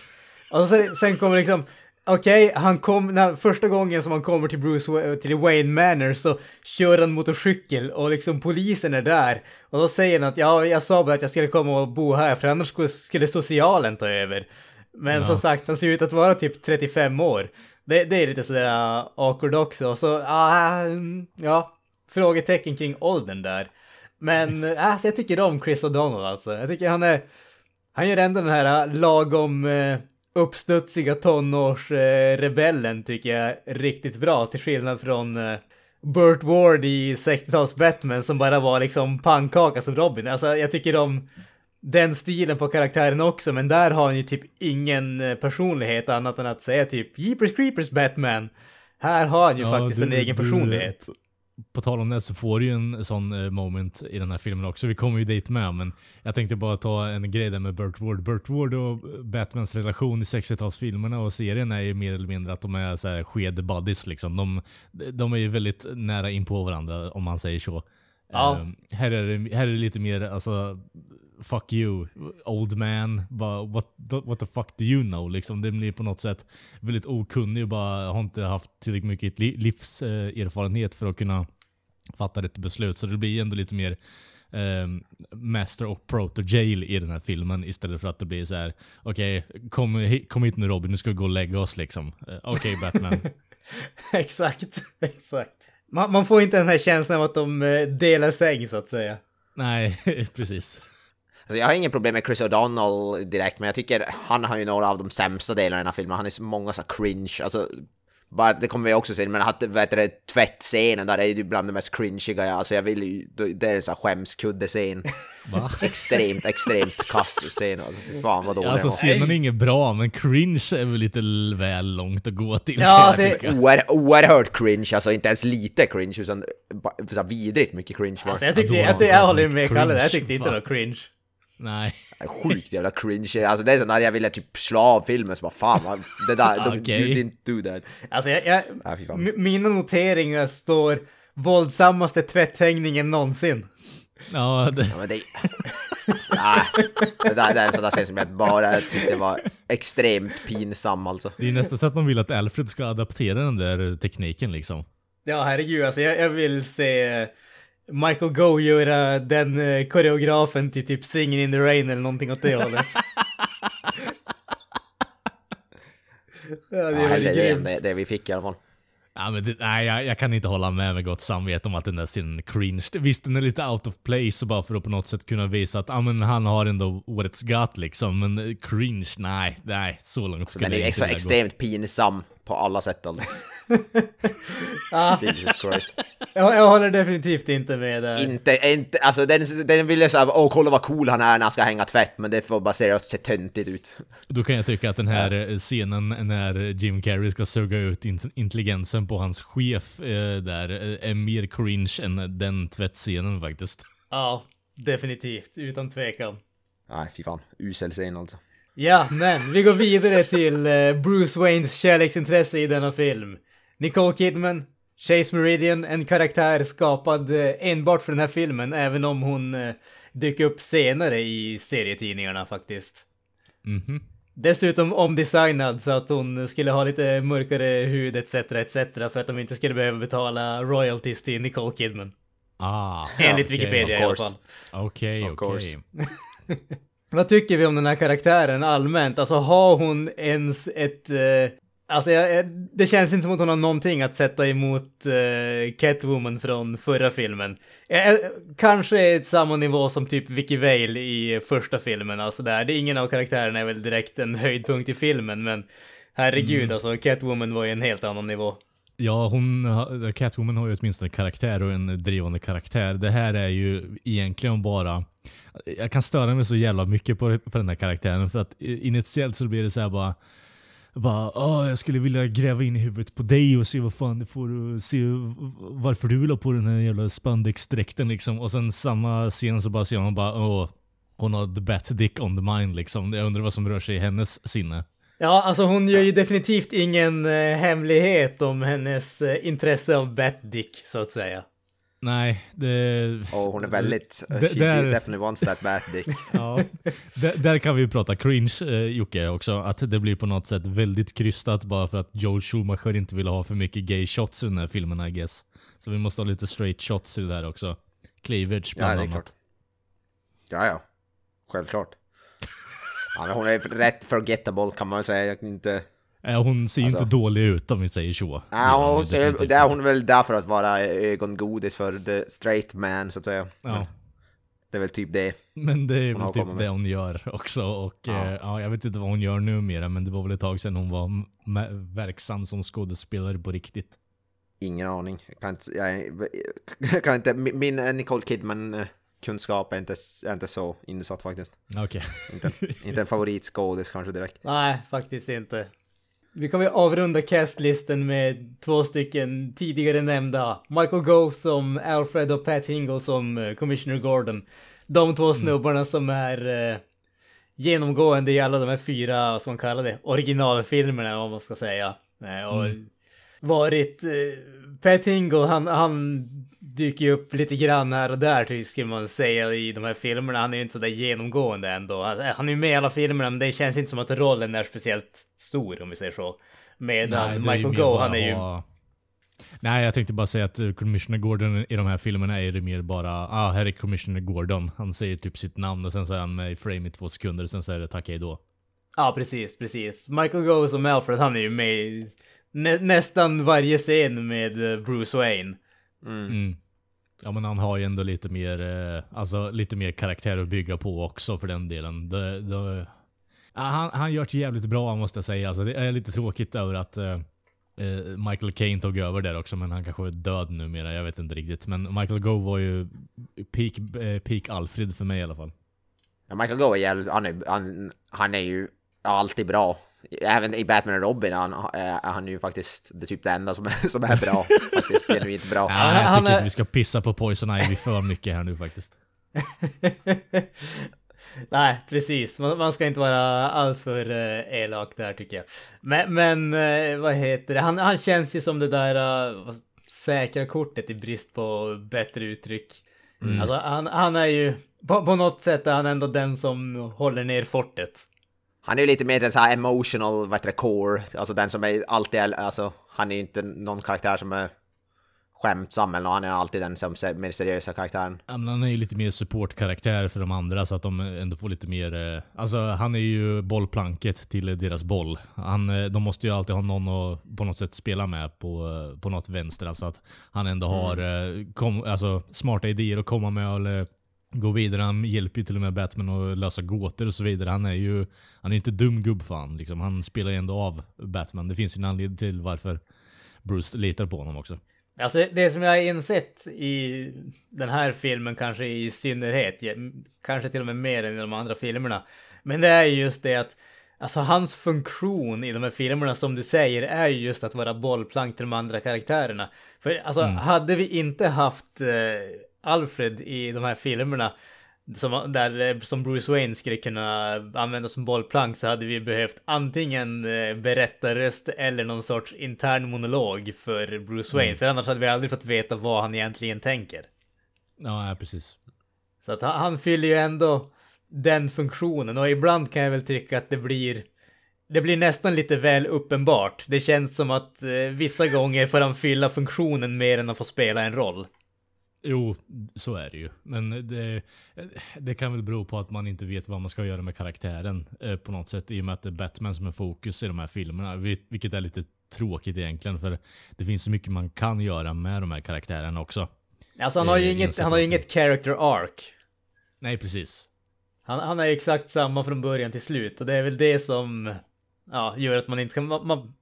Och sen, sen kommer liksom, okej, han kom, när, första gången som han kommer till Bruce, till Wayne Manor så kör han motorcykel och liksom polisen är där. Och då säger han att ja, jag sa bara att jag skulle komma och bo här för annars skulle, skulle socialen ta över. Men Ja. som sagt, han ser ut att vara typ 35 år. Det, det är lite sådär uh, awkward också. Så, ah, mm, ja, frågetecken kring åldern där. Men äh, alltså, jag tycker om Chris O'Donnell alltså. Jag tycker han är, han gör ändå den här äh, lagom uh, uppstudsiga tonårsrebellen tycker jag riktigt bra, till skillnad från eh, Burt Ward i 60-tals Batman som bara var liksom pannkaka som Robin. Alltså jag tycker om den stilen på karaktären också, men där har han ju typ ingen eh, personlighet annat än att säga typ Jeepers Creepers Batman. Här har han ju Ja, faktiskt du- en egen du- personlighet. På tal om det så får du ju en sån eh, moment i den här filmen också. Vi kommer ju dit med, men jag tänkte bara ta en grej där med Burt Ward. Burt Ward och Batmans relation i 60-talsfilmerna och serien är ju mer eller mindre att de är så här sked buddies liksom. De, de är ju väldigt nära in på varandra om man säger så. Ja. Ehm, här, är det, här är det lite mer alltså Fuck you, old man. Bara, what, what the fuck do you know? Liksom, det blir på något sätt väldigt okunnig och bara har inte haft tillräckligt mycket li- livserfarenhet för att kunna fatta rätt beslut. Så det blir ändå lite mer ehm, Master och Proto Jail i den här filmen istället för att det blir så här: okej, kom, hi- kom hit nu Robin, nu ska vi gå och lägga oss liksom. Eh, Okej Batman. exakt, exakt. Man, man får inte den här känslan av att de eh, delar säng så att säga. Nej, precis. Alltså, jag har ingen problem med Chris O'Donnell direkt, men jag tycker han har ju några av de sämsta delarna i den här filmen. Han är så många så cringe, alltså bara, det kommer vi också se, men att, vet du, tvättscenen där är ju bland det mest cringiga, alltså jag vill ju, det är en sån här skämskudde-scen. Extremt, extremt kass scen, alltså fy fan vad dålig Alltså scenen är inget bra, men cringe är väl lite väl långt att gå till. Ja, jag alltså. Oer, oerhört cringe, alltså inte ens lite cringe, utan bara så vidrigt mycket cringe Alltså jag tyckte, jag, jag, han håller med Kalle, jag tyckte inte det var cringe. Nej. Sjukt jävla cringe, alltså det är sån där jag ville typ slå av filmen så bara fan, vad- det där, de, Okej. you didn't do that. Alltså jag, jag, m- mina noteringar står våldsammaste tvätthängningen någonsin. Ja, det, Ja, men det... Nej, det där det är en sån där scen som jag bara tyckte var extremt pinsam alltså. det är nästan så att man vill att Alfred ska adaptera den där tekniken liksom. Ja, herregud, alltså jag, jag vill se Michael Go göra den eh, koreografen till typ Singin' in the Rain eller någonting åt det hållet. ja, det Ja, är väl det det, det vi fick i alla fall. Ja, men det, nej, jag, jag kan inte hålla med med gott samvete om att den där scenen är cringe. Visst, den är lite out of place bara för att på något sätt kunna visa att ah, men han har ändå what it's got liksom. Men eh, cringe, nej, nej, så långt skulle den är jag inte vilja gå. extremt pinsam på alla sätt alltså. Jesus Christ. Jag, jag håller definitivt inte med där. Inte, inte, alltså den, den ville såhär, åh kolla vad cool han är när han ska hänga tvätt, men det får bara se, se töntigt ut. Då kan jag tycka att den här eh, scenen när Jim Carrey ska suga ut in- intelligensen på hans chef eh, där eh, är mer cringe än den tvättscenen faktiskt. Ja, definitivt, utan tvekan. Nej fy fan, usel scen alltså. Ja, men vi går vidare till eh, Bruce Waynes kärleksintresse i denna film. Nicole Kidman, Chase Meridian, en karaktär skapad eh, enbart för den här filmen, även om hon eh, dök upp senare i serietidningarna faktiskt. Mhm. Dessutom omdesignad så att hon skulle ha lite mörkare hud etc. etc. för att de inte skulle behöva betala royalties till Nicole Kidman. Ah, Enligt okej. Wikipedia i alla fall. Okej, Of okej. course. Vad tycker vi om den här karaktären allmänt? Alltså har hon ens ett... Eh, alltså jag, jag- det känns inte som att hon har någonting att sätta emot eh, Catwoman från förra filmen. Eh, eh, kanske samma nivå som typ Vicky Vale i första filmen. Alltså där. Det är ingen av karaktärerna är väl direkt en höjdpunkt i filmen, men herregud alltså Catwoman var ju en helt annan nivå. Ja, hon, Catwoman har ju åtminstone karaktär och en drivande karaktär. Det här är ju egentligen bara... Jag kan störa mig så jävla mycket på, på den här karaktären för att initiellt så blir det så här bara... Bara, Åh, jag skulle vilja gräva in i huvudet på dig och se vad fan du får se varför du vill ha på den här jävla spandexdräkten liksom. Och sen samma scen så bara ser man bara åh, hon har the bat dick on the mind liksom. Jag undrar vad som rör sig i hennes sinne. Ja, alltså hon gör ju definitivt ingen eh, hemlighet om hennes eh, intresse av bat dick så att säga. Nej, det... Och hon är väldigt, she där- definitely wants that bat dick. Ja, där, kan vi prata cringe eh, Jocke också, att det blir på något sätt väldigt krystat bara för att Joel Schumacher inte ville ha för mycket gay shots i den här filmen I guess. Så vi måste ha lite straight shots i det där också. Cleavage Ja, bland det är annat. klart. Ja, ja. Självklart. Ja, hon är rätt forgettable kan man väl säga. Inte... Eh, hon ser ju Alltså- inte dålig ut om vi säger så. Ja, Ja, hon ser, det är hon väl där för att vara ögongodis för the straight man så att säga. Ja. Det är väl typ det. Men det är Hon väl typ det hon gör också. Och Ja. ja. ja, jag vet inte vad hon gör numera, men det var väl ett tag sedan hon var verksam som skådespelare på riktigt. Ingen aning. Jag kan inte, jag, kan inte min eh, Nicole Kidman-kunskap är inte, är inte så insatt faktiskt. Okej. Inte, inte en favoritskådis kanske direkt. Nej, faktiskt inte. Vi kommer avrunda castlisten med två stycken tidigare nämnda. Michael Gove som Alfred och Pat Hingle som eh, Commissioner Gordon. De två snubbarna som är eh, genomgående i alla de här fyra, vad ska man kalla det, originalfilmerna om man ska säga. Eh, och varit... Eh, Pat Hingle, han, han dyker ju upp lite grann här och där typ, skulle man säga i de här filmerna. Han är ju inte så där genomgående ändå. Alltså, han är ju med i alla filmerna men det känns inte som att rollen är speciellt stor om vi säger så. Medan ju Michael bara han är ju... ha- Nej, jag tänkte bara säga att eh, Commissioner Gordon i de här filmerna är det mer bara, ah, här är Commissioner Gordon. Han säger typ sitt namn och sen så är han med i frame i två sekunder och sen så är det tack hej då. Ja, precis, precis. Michael Goh som Alfred, han är ju med i nä nästan varje scen med eh, Bruce Wayne. Mm. Ja men han har ju ändå lite mer, eh, alltså lite mer karaktär att bygga på också för den delen. Det, det, han, han gör det jävligt bra måste jag säga. Alltså, det är lite tråkigt över att uh, Michael Caine tog över där också, men han kanske är död numera. Jag vet inte riktigt. Men Michael Gove var ju peak, peak Alfred för mig i alla fall. Ja, Michael Gove är jävligt, han är, han, han är ju alltid bra. Även i Batman och Robin är han, är han ju faktiskt det typ det enda som är, som är bra. faktiskt genuint bra. Ja, jag han tycker är- inte vi ska pissa på Poison Ivy för mycket här nu faktiskt. Nej, precis. Man, man ska inte vara alltför uh, elak där tycker jag. Men, men eh, vad heter det? Han, han känns ju som det där uh, säkra kortet i brist på bättre uttryck. Alltså han, han är ju, på, på något sätt är han ändå den som håller ner fortet. Han är ju lite mer den så här emotional, vad heter det, core. Alltså den som är alltid, alltså han är ju inte någon karaktär som är skämtsam eller. Han är alltid den som är mer seriösa karaktären. Ja, men han är ju lite mer supportkaraktär för de andra så att de ändå får lite mer... eh, Alltså han är ju bollplanket till deras boll. Han, eh, de måste ju alltid ha någon att på något sätt spela med på, eh, på något vänster. Alltså att han ändå har eh, kom, alltså, smarta idéer att komma med eller gå vidare. Han hjälper ju till och med Batman att lösa gåtor och så vidare. Han är ju han är inte dum gubbfan liksom. Han spelar ju ändå av Batman. Det finns ju en anledning till varför Bruce litar på honom också. Alltså det som jag har insett i den här filmen kanske i synnerhet, kanske till och med mer än i de andra filmerna. Men det är ju just det att Alltså hans funktion i de här filmerna som du säger är ju just att vara bollplank till de andra karaktärerna. För alltså hade vi inte haft eh, Alfred i de här filmerna som, där, eh, som Bruce Wayne skulle kunna använda som bollplank så hade vi behövt antingen eh, berättarröst eller någon sorts intern monolog för Bruce Wayne. För annars hade vi aldrig fått veta vad han egentligen tänker. Ja, ja, precis. Så att han, han fyller ju ändå den funktionen och ibland kan jag väl tycka att det blir det blir nästan lite väl uppenbart. Det känns som att eh, vissa gånger får han fylla funktionen mer än att få spela en roll. Jo, så är det ju. Men det, det kan väl bero på att man inte vet vad man ska göra med karaktären eh, på något sätt. I och med att det är Batman som är fokus i de här filmerna. vil- Vilket är lite tråkigt egentligen. För det finns så mycket man kan göra med de här karaktärerna också. Alltså han har ju Eh, inget, han har inget character arc. Nej, precis. Han, han är ju exakt samma från början till slut och det är väl det som ja, gör att man inte kan... Man, man,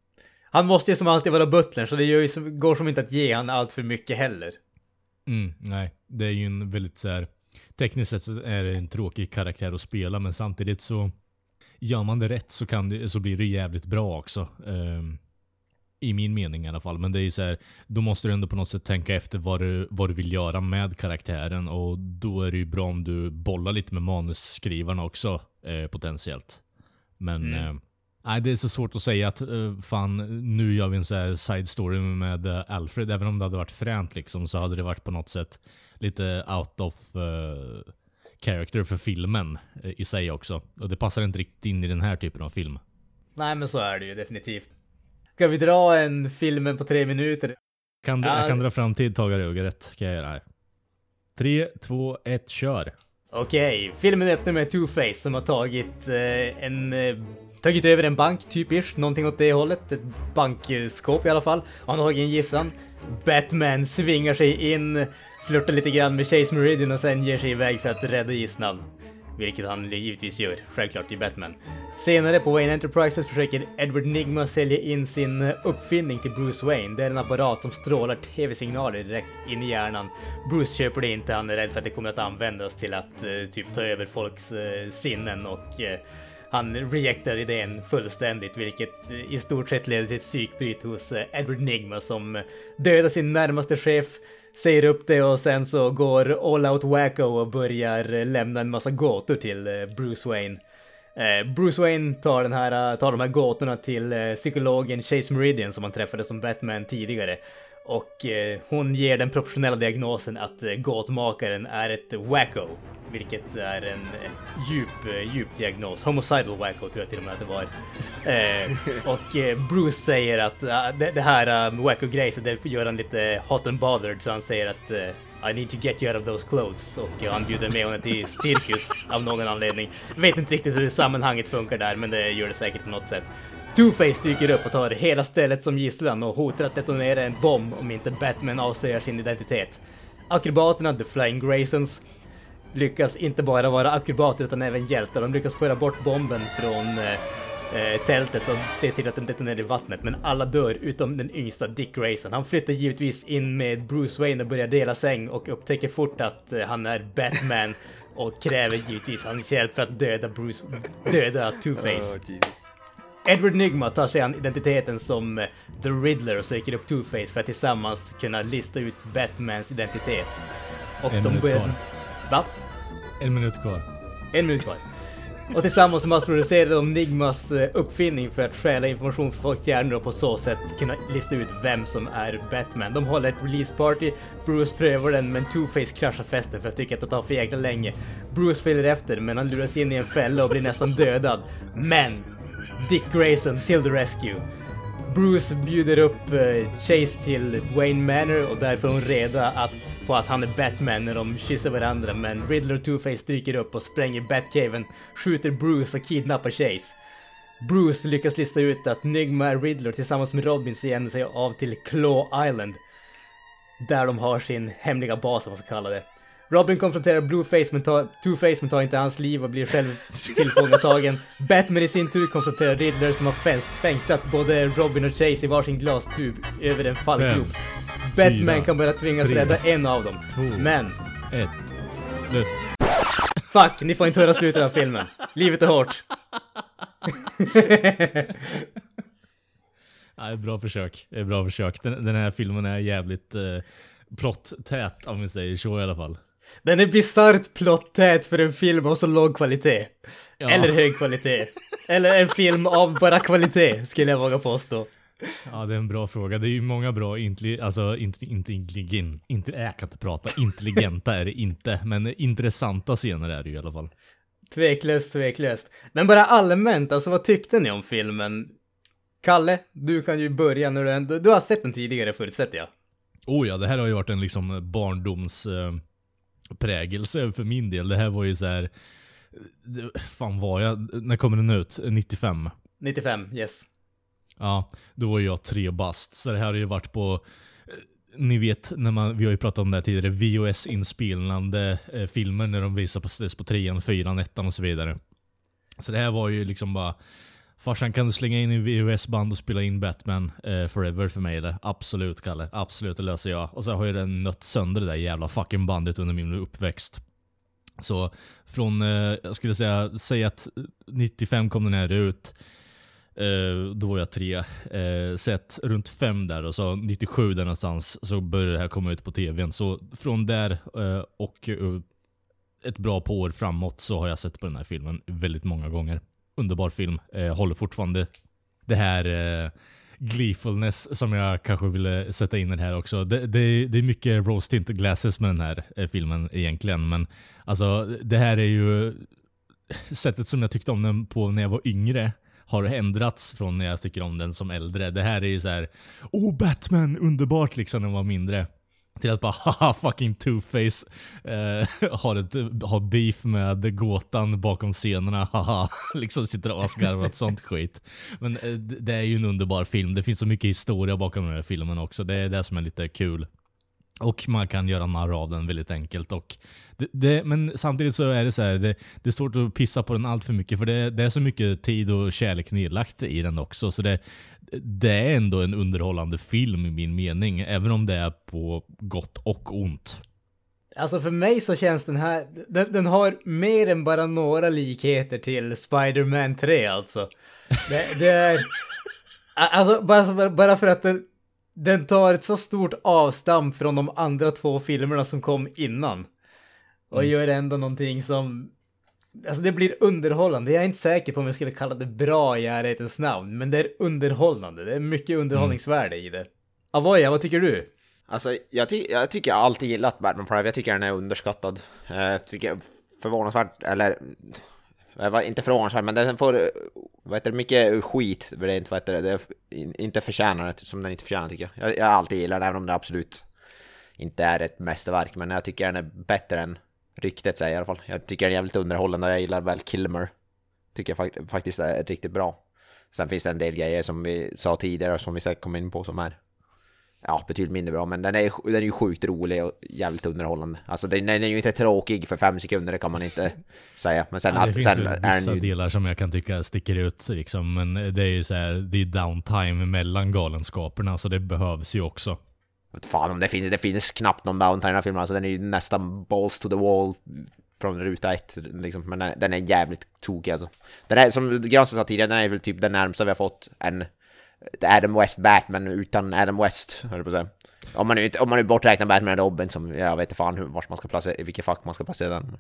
han måste ju som alltid vara butlern så det gör ju går som inte att ge han allt för mycket heller. Mm, nej, det är ju en väldigt så här. Tekniskt sett så är det en tråkig karaktär att spela men samtidigt så gör man det rätt så, kan det, så blir det jävligt bra också. Ehm, I min mening i alla fall. Men det är ju så här, då måste du ändå på något sätt tänka efter vad du, vad du vill göra med karaktären och då är det ju bra om du bollar lite med manusskrivarna också eh, potentiellt. Men eh, nej, det är så svårt att säga att eh, fan nu gör vi en så här side story med eh, Alfred. Även om det hade varit fränt liksom så hade det varit på något sätt lite out of eh, character för filmen i sig också. Och det passar inte riktigt in i den här typen av film. Nej men så är det ju definitivt. Ska vi dra en filmen på tre minuter? Kan, Ja. Jag kan dra fram tidtagarögat. Kan jag göra här. 3, 2, 1, kör. Okej, filmen öppnar med Two-Face som har tagit eh, en... Eh, tagit över en bank, typiskt. Någonting åt det hållet. Ett bankskåp i alla fall. Och han har tagit en gisslan. Batman svingar sig in, flörtar lite grann med Chase Meridian och sen ger sig iväg för att rädda gisslan. Vilket han givetvis gör, självklart i Batman. Senare på Wayne Enterprises försöker Edward Nigma sälja in sin eh, uppfinning till Bruce Wayne. Det är en apparat som strålar tv-signaler direkt in i hjärnan. Bruce köper det inte, han är rädd för att det kommer att användas till att eh, typ ta över folks eh, sinnen och eh, han rejectar idén fullständigt, vilket eh, i stort sett leder till ett psykbryt hos eh, Edward Nigma som dödar sin närmaste chef, säger upp det och sen så går All Out Wacko och börjar lämna en massa gåtor till eh, Bruce Wayne. Eh, Bruce Wayne tar, den här, eh, tar de här gåtorna till psykologen Chase Meridian som han träffade som Batman tidigare. Och eh, hon ger den professionella diagnosen att eh, gåtmakaren är ett wacko. Vilket är en eh, djup, eh, djup diagnos. Homicidal wacko tror jag till och med att det var. Och Bruce säger att uh, det, det här um, wacko-grejset, det gör han lite hot and bothered. Så han säger att I need to get you out of those clothes. Och han bjuder med honom till cirkus av någon anledning. Vet inte riktigt hur sammanhanget funkar där, men det gör det säkert på något sätt. Two-Face dyker upp och tar hela stället som gisslan och hotar att detonera en bomb om inte Batman avslöjar sin identitet. Akrobaterna, The Flying Graysons, lyckas inte bara vara akrobater utan även hjältar. De lyckas föra bort bomben från eh, eh, tältet och se till att den detonerar i vattnet. Men alla dör utom den yngsta Dick Grayson. Han flyttar givetvis in med Bruce Wayne och börjar dela säng och upptäcker fort att eh, han är Batman och kräver givetvis hans hjälp för att döda Bruce, döda Two-Face. Edward Nygma tar sig an identiteten som eh, The Riddler och söker upp Two-Face för att tillsammans kunna lista ut Batmans identitet. Och En de minut börjar... kvar. Va? En minut kvar. En minut kvar. Och tillsammans massproducerar de Nigmas eh, uppfinning för att stjäla information från folks hjärnor och på så sätt kunna lista ut vem som är Batman. De håller ett release party, Bruce prövar den men Two-Face kraschar festen för att tycka att det tar för jäkla länge. Bruce följer efter men han luras in i en fälla och blir nästan dödad. Men Dick Grayson till the rescue. Bruce bjuder upp eh, Chase till Wayne Manor och där får hon reda att, på att han är Batman när de kysser varandra men Riddler och Two-Face dyker upp och spränger Batcaven, skjuter Bruce och kidnappar Chase. Bruce lyckas lista ut att Nygma är Riddler tillsammans med Robin så ger sig av till Claw Island. Där de har sin hemliga bas, om man ska kalla det. Robin konfronterar Blueface men tar, Two-Face men tar inte hans liv och blir själv tillfångatagen. Batman i sin tur konfronterar Riddler som har fängst, fängslat både Robin och Chase i varsin glastub över en fallgrop. Batman fyra, kan bara tvingas tre, rädda en av dem. två. Men, Ett. Slut. fuck, ni får inte höra slutet av filmen. Livet är hårt. Nej, bra försök. Bra försök. Den, den här filmen är jävligt eh, plottät om vi säger så i alla fall. Den är bisarrt plottät för en film av så låg kvalitet. Ja. Eller hög kvalitet. Eller en film av bara kvalitet, skulle jag våga påstå. Ja, det är en bra fråga. Det är ju många bra, intelli alltså inte, inte intelligent, inte, jag kan inte prata, intelligenta är det inte, men intressanta scener är det ju i alla fall. Tveklöst, tveklöst. Men bara allmänt, alltså vad tyckte ni om filmen? Kalle, du kan ju börja när du ändå... Du har sett den tidigare förutsätter jag. Oh ja, det här har ju varit en liksom barndoms eh, prägelse för min del. Det här var ju så här. Fan var jag? När kommer den ut? 95? 95, yes. Ja, då var jag tre bast. Så det här har ju varit på eh, ni vet, när man, vi har ju pratat om det här tidigare, VHS-inspelande eh, filmer när de visar på, på trean, fyran, ettan och så vidare. Så det här var ju liksom bara Farsan kan du slänga in i VHS-band och spela in Batman eh, Forever för mig eller? Absolut Kalle, absolut det löser jag. Och så har ju den nött sönder det där jävla fucking bandet under min uppväxt. Så från, eh, jag skulle säga, säg att 95 kom den här ut. Eh, då var jag tre. Eh, sett runt fem där och så 97 där någonstans så började det här komma ut på tvn. Så från där eh, och eh, ett bra par år framåt så har jag sett på den här filmen väldigt många gånger. Underbar film. Eh, håller fortfarande det här eh, gleefulness som jag kanske ville sätta in i den här också. Det, det, det är mycket rose tint glasses med den här eh, filmen egentligen. Men alltså det här är ju sättet som jag tyckte om den på när jag var yngre har ändrats från när jag tycker om den som äldre. Det här är ju så här, oh Batman, underbart liksom när man var mindre. Till att bara haha fucking two-face eh, har, ett, har beef med gåtan bakom scenerna, haha. liksom sitter och asgarvar åt sånt skit. Men eh, det det är ju en underbar film, det finns så mycket historia bakom den här filmen också, det är det som är lite kul. Och man kan göra narr av den väldigt enkelt. Och det, det, men samtidigt så är det så här, det, det är svårt att pissa på den allt för mycket för det, det är så mycket tid och kärlek nedlagt i den också. Så det, det är ändå en underhållande film i min mening, även om det är på gott och ont. Alltså för mig så känns den här, den, den har mer än bara några likheter till Spider-Man 3 alltså. Det, det är, alltså bara, bara för att den, den tar ett så stort avstamp från de andra två filmerna som kom innan. Och gör ändå någonting som, alltså det blir underhållande. Jag är inte säker på om jag skulle kalla det bra i ärlighetens namn, men det är underhållande. Det är mycket underhållningsvärde i det. Avoya, vad tycker du? Alltså, jag, ty jag tycker jag alltid gillat Batman Forever, jag tycker den är underskattad. Eh, jag tycker förvånansvärt, eller... Eh, jag var inte förvånansvärt, men den får... Eh, vad heter det, mycket skit, rent vad heter det, det inte förtjänar det, som den inte förtjänar tycker jag. jag. Jag har alltid gillat den, även om det absolut inte är ett mästerverk, men jag tycker den är bättre än ryktet säger i alla fall. Jag tycker den är jävligt underhållande, och jag gillar väl Kilmer. Tycker jag fak- faktiskt är riktigt bra. Sen finns det en del grejer som vi sa tidigare som vi säkert kommer in på som är ja, betydligt mindre bra, men den är, den är ju sjukt rolig och jävligt underhållande. Alltså den, den är ju inte tråkig för fem sekunder, det kan man inte säga. Men sen, Ja, det att, finns sen ju vissa ju... delar som jag kan tycka sticker ut liksom, men det är ju så här, det är downtime mellan galenskaperna, så det behövs ju också. Vet Fan om det finns, det finns knappt någon downtime i den här filmen, alltså den är ju nästan balls to the wall från ruta ett, liksom. men den, den är jävligt tokig alltså. Den är, som Granström sa tidigare, den är väl typ den närmsta vi har fått en Adam West Batman utan Adam West, höll jag på att säga. Om man nu, om man nu borträknar Batman och Robin som, jag vet inte fan hur, vart man ska placera, i vilket fack man ska placera den.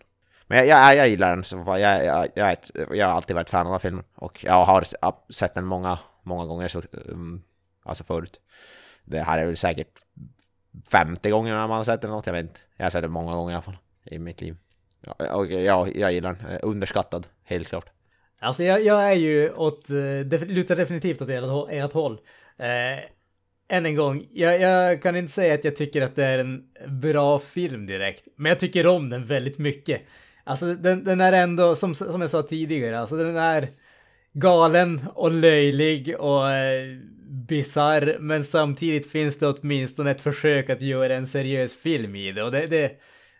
Men jag, jag, jag gillar den, så fan, jag, jag, jag, ett, jag har alltid varit fan av den här filmen. Och jag har sett den många, många gånger så, um, alltså förut. Det här är väl säkert femte gången man har sett den eller något, jag vet inte. Jag har sett den många gånger i alla fall, i mitt liv. Ja, och ja, jag gillar den, eh, underskattad, helt klart. Alltså jag, jag är ju åt, eh, def- lutar definitivt åt ert, ert håll. Eh, än en gång, jag, jag kan inte säga att jag tycker att det är en bra film direkt, men jag tycker om den väldigt mycket. Alltså den, den är ändå, som, som jag sa tidigare, alltså den är galen och löjlig och eh, bizarr, men samtidigt finns det åtminstone ett försök att göra en seriös film i det och det, det,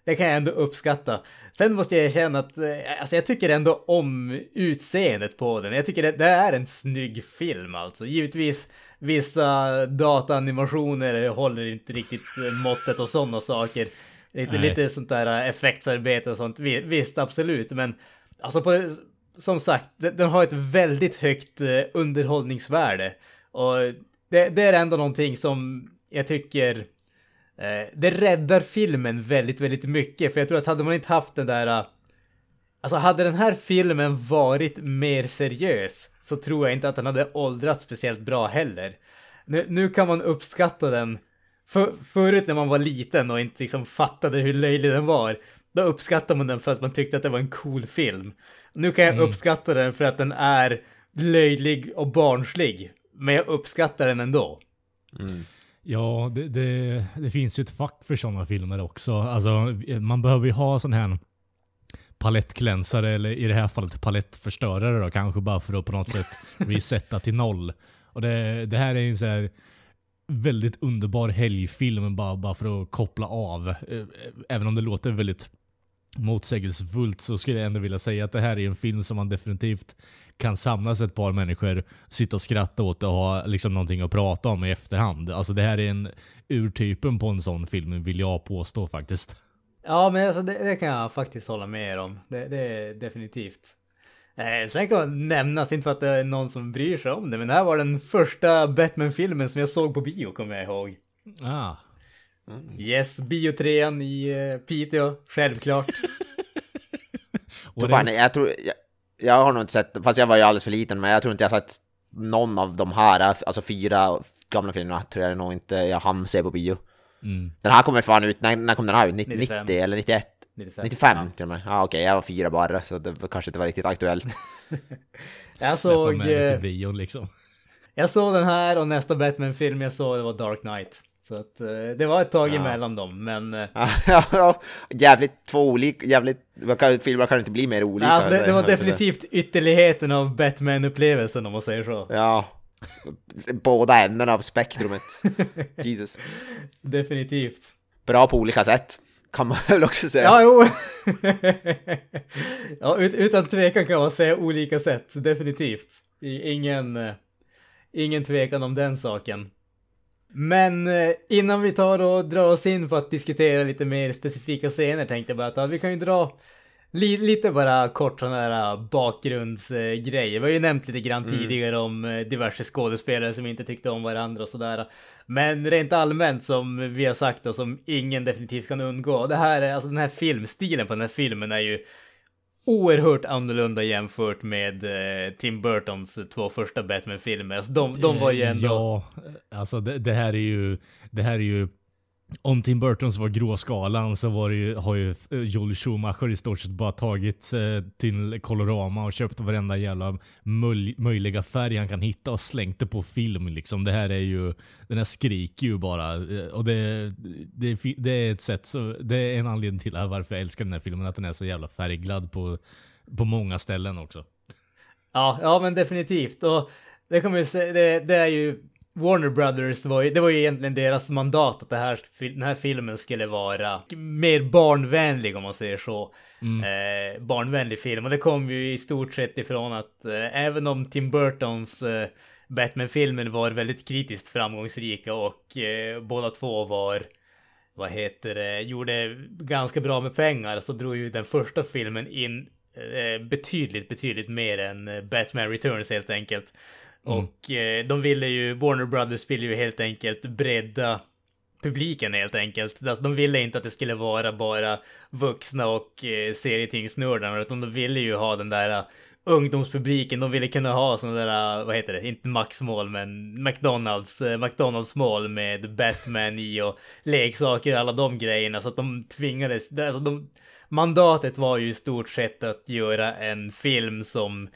det kan jag ändå uppskatta. Sen måste jag erkänna att eh, alltså jag tycker ändå om utseendet på den. Jag tycker det, det är en snygg film alltså. Givetvis vissa dataanimationer håller inte riktigt eh, måttet och sådana saker. Lite, Nej. lite sånt där eh, effektsarbete och sånt. Vi- Visst, absolut, men alltså på, som sagt, den, har ett väldigt högt underhållningsvärde. Och det, det är ändå någonting som jag tycker Eh, det räddar filmen väldigt, väldigt mycket. För jag tror att hade man inte haft den där... eh, Alltså hade den här filmen varit mer seriös så tror jag inte att den hade åldrats speciellt bra heller. Nu, nu kan man uppskatta den. För, förut när man var liten och inte liksom fattade hur löjlig den var, då uppskattade man den för att man tyckte att det var en cool film. Nu kan jag uppskatta den för att den är löjlig och barnslig. Men jag uppskattar den ändå. Ja, det, det, det finns ju ett fack för sådana filmer också. Alltså, man behöver ju ha sån här palettglänsare, eller i det här fallet palettförstörare då, kanske bara för att på något sätt resetta till noll. Och det, det här är en så här väldigt underbar helgfilm bara, bara för att koppla av. Även om det låter väldigt motsägelsefullt så skulle jag ändå vilja säga att det här är en film som man definitivt kan samlas ett par människor, sitta och skratta åt och ha liksom någonting att prata om i efterhand. Alltså det här är en urtypen på en sån film vill jag påstå faktiskt. Ja, men alltså det, det kan jag faktiskt hålla med er om. Det, det är definitivt. Eh, sen kan man nämnas, inte för att det är någon som bryr sig om det, men det här var den första Batman-filmen som jag såg på bio, kommer jag ihåg. Ah. Yes, biotrean i eh, Piteå, självklart. Det- fan, jag, tror, jag, jag har nog inte sett, fast jag var ju alldeles för liten, men jag tror inte jag har sett någon av de här, alltså fyra gamla filmerna, tror jag nog inte jag hann se på bio. Mm. Den här kommer fan ut, när, när kom den här ut? 90, 95. 90 eller 91? 95. 95 till och med? Ja okej, jag var fyra bara, så det var- kanske inte var riktigt aktuellt. Jag såg, med eh, till bion liksom. jag såg den här och nästa Batman-film jag såg det var Dark Knight. Så att eh, det var ett tag Ja. emellan dem, men... eh, jävligt två olika, jävligt, filmer kan inte bli mer olika. alltså det, det var definitivt ytterligheten av Batman-upplevelsen om man säger så. Ja. Båda ändarna av spektrumet. Jesus. Definitivt. Bra på olika sätt. Kan man väl också säga. Ja, jo. ja, ut, utan tvekan kan man säga olika sätt, definitivt. Ingen, eh, ingen tvekan om den saken. Men eh, innan vi tar och drar oss in för att diskutera lite mer specifika scener tänkte jag bara att vi kan ju dra li, lite bara kort sådana här bakgrundsgrejer. Vi har ju nämnt lite grann tidigare om eh, diverse skådespelare som inte tyckte om varandra och sådär. Men rent allmänt som vi har sagt och som ingen definitivt kan undgå. Det här är, alltså den här filmstilen på den här filmen är ju oerhört annorlunda jämfört med eh, Tim Burtons två första Batman-filmer. Alltså de, de var ju ändå... Ja, alltså det, det här är ju, det här är ju om Tim Burtons var gråskalan så var det ju, har ju eh, Joel Schumacher i stort sett bara tagit eh, till Colorama och köpt varenda jävla möj, möjliga färg han kan hitta och slängt det på film liksom. Det här är ju, den här skriker ju bara. Eh, och det, det, är det är ett sätt, så, det är en anledning till varför jag älskar den här filmen, att den är så jävla färgglad på, på många ställen också. Ja, ja men definitivt. Och det kommer det, det är ju Warner Brothers var ju, det var ju egentligen deras mandat att det här, den här filmen skulle vara mer barnvänlig om man säger så. Eh, barnvänlig film och det kom ju i stort sett ifrån att eh, även om Tim Burtons eh, Batman-filmer var väldigt kritiskt framgångsrika och eh, båda två var vad heter det, gjorde ganska bra med pengar så drog ju den första filmen in eh, betydligt, betydligt mer än eh, Batman Returns helt enkelt. Mm. Och eh, de ville ju, Warner Brothers ville ju helt enkelt bredda publiken helt enkelt. Alltså, de ville inte att det skulle vara bara vuxna och eh, serietingsnördarna utan de ville ju ha den där eh, ungdomspubliken. De ville kunna ha sådana där, eh, vad heter det, inte Max-mål men McDonalds, eh, McDonalds-mål med Batman i och leksaker och alla de grejerna. Så att de tvingades, alltså de, mandatet var ju i stort sett att göra en film som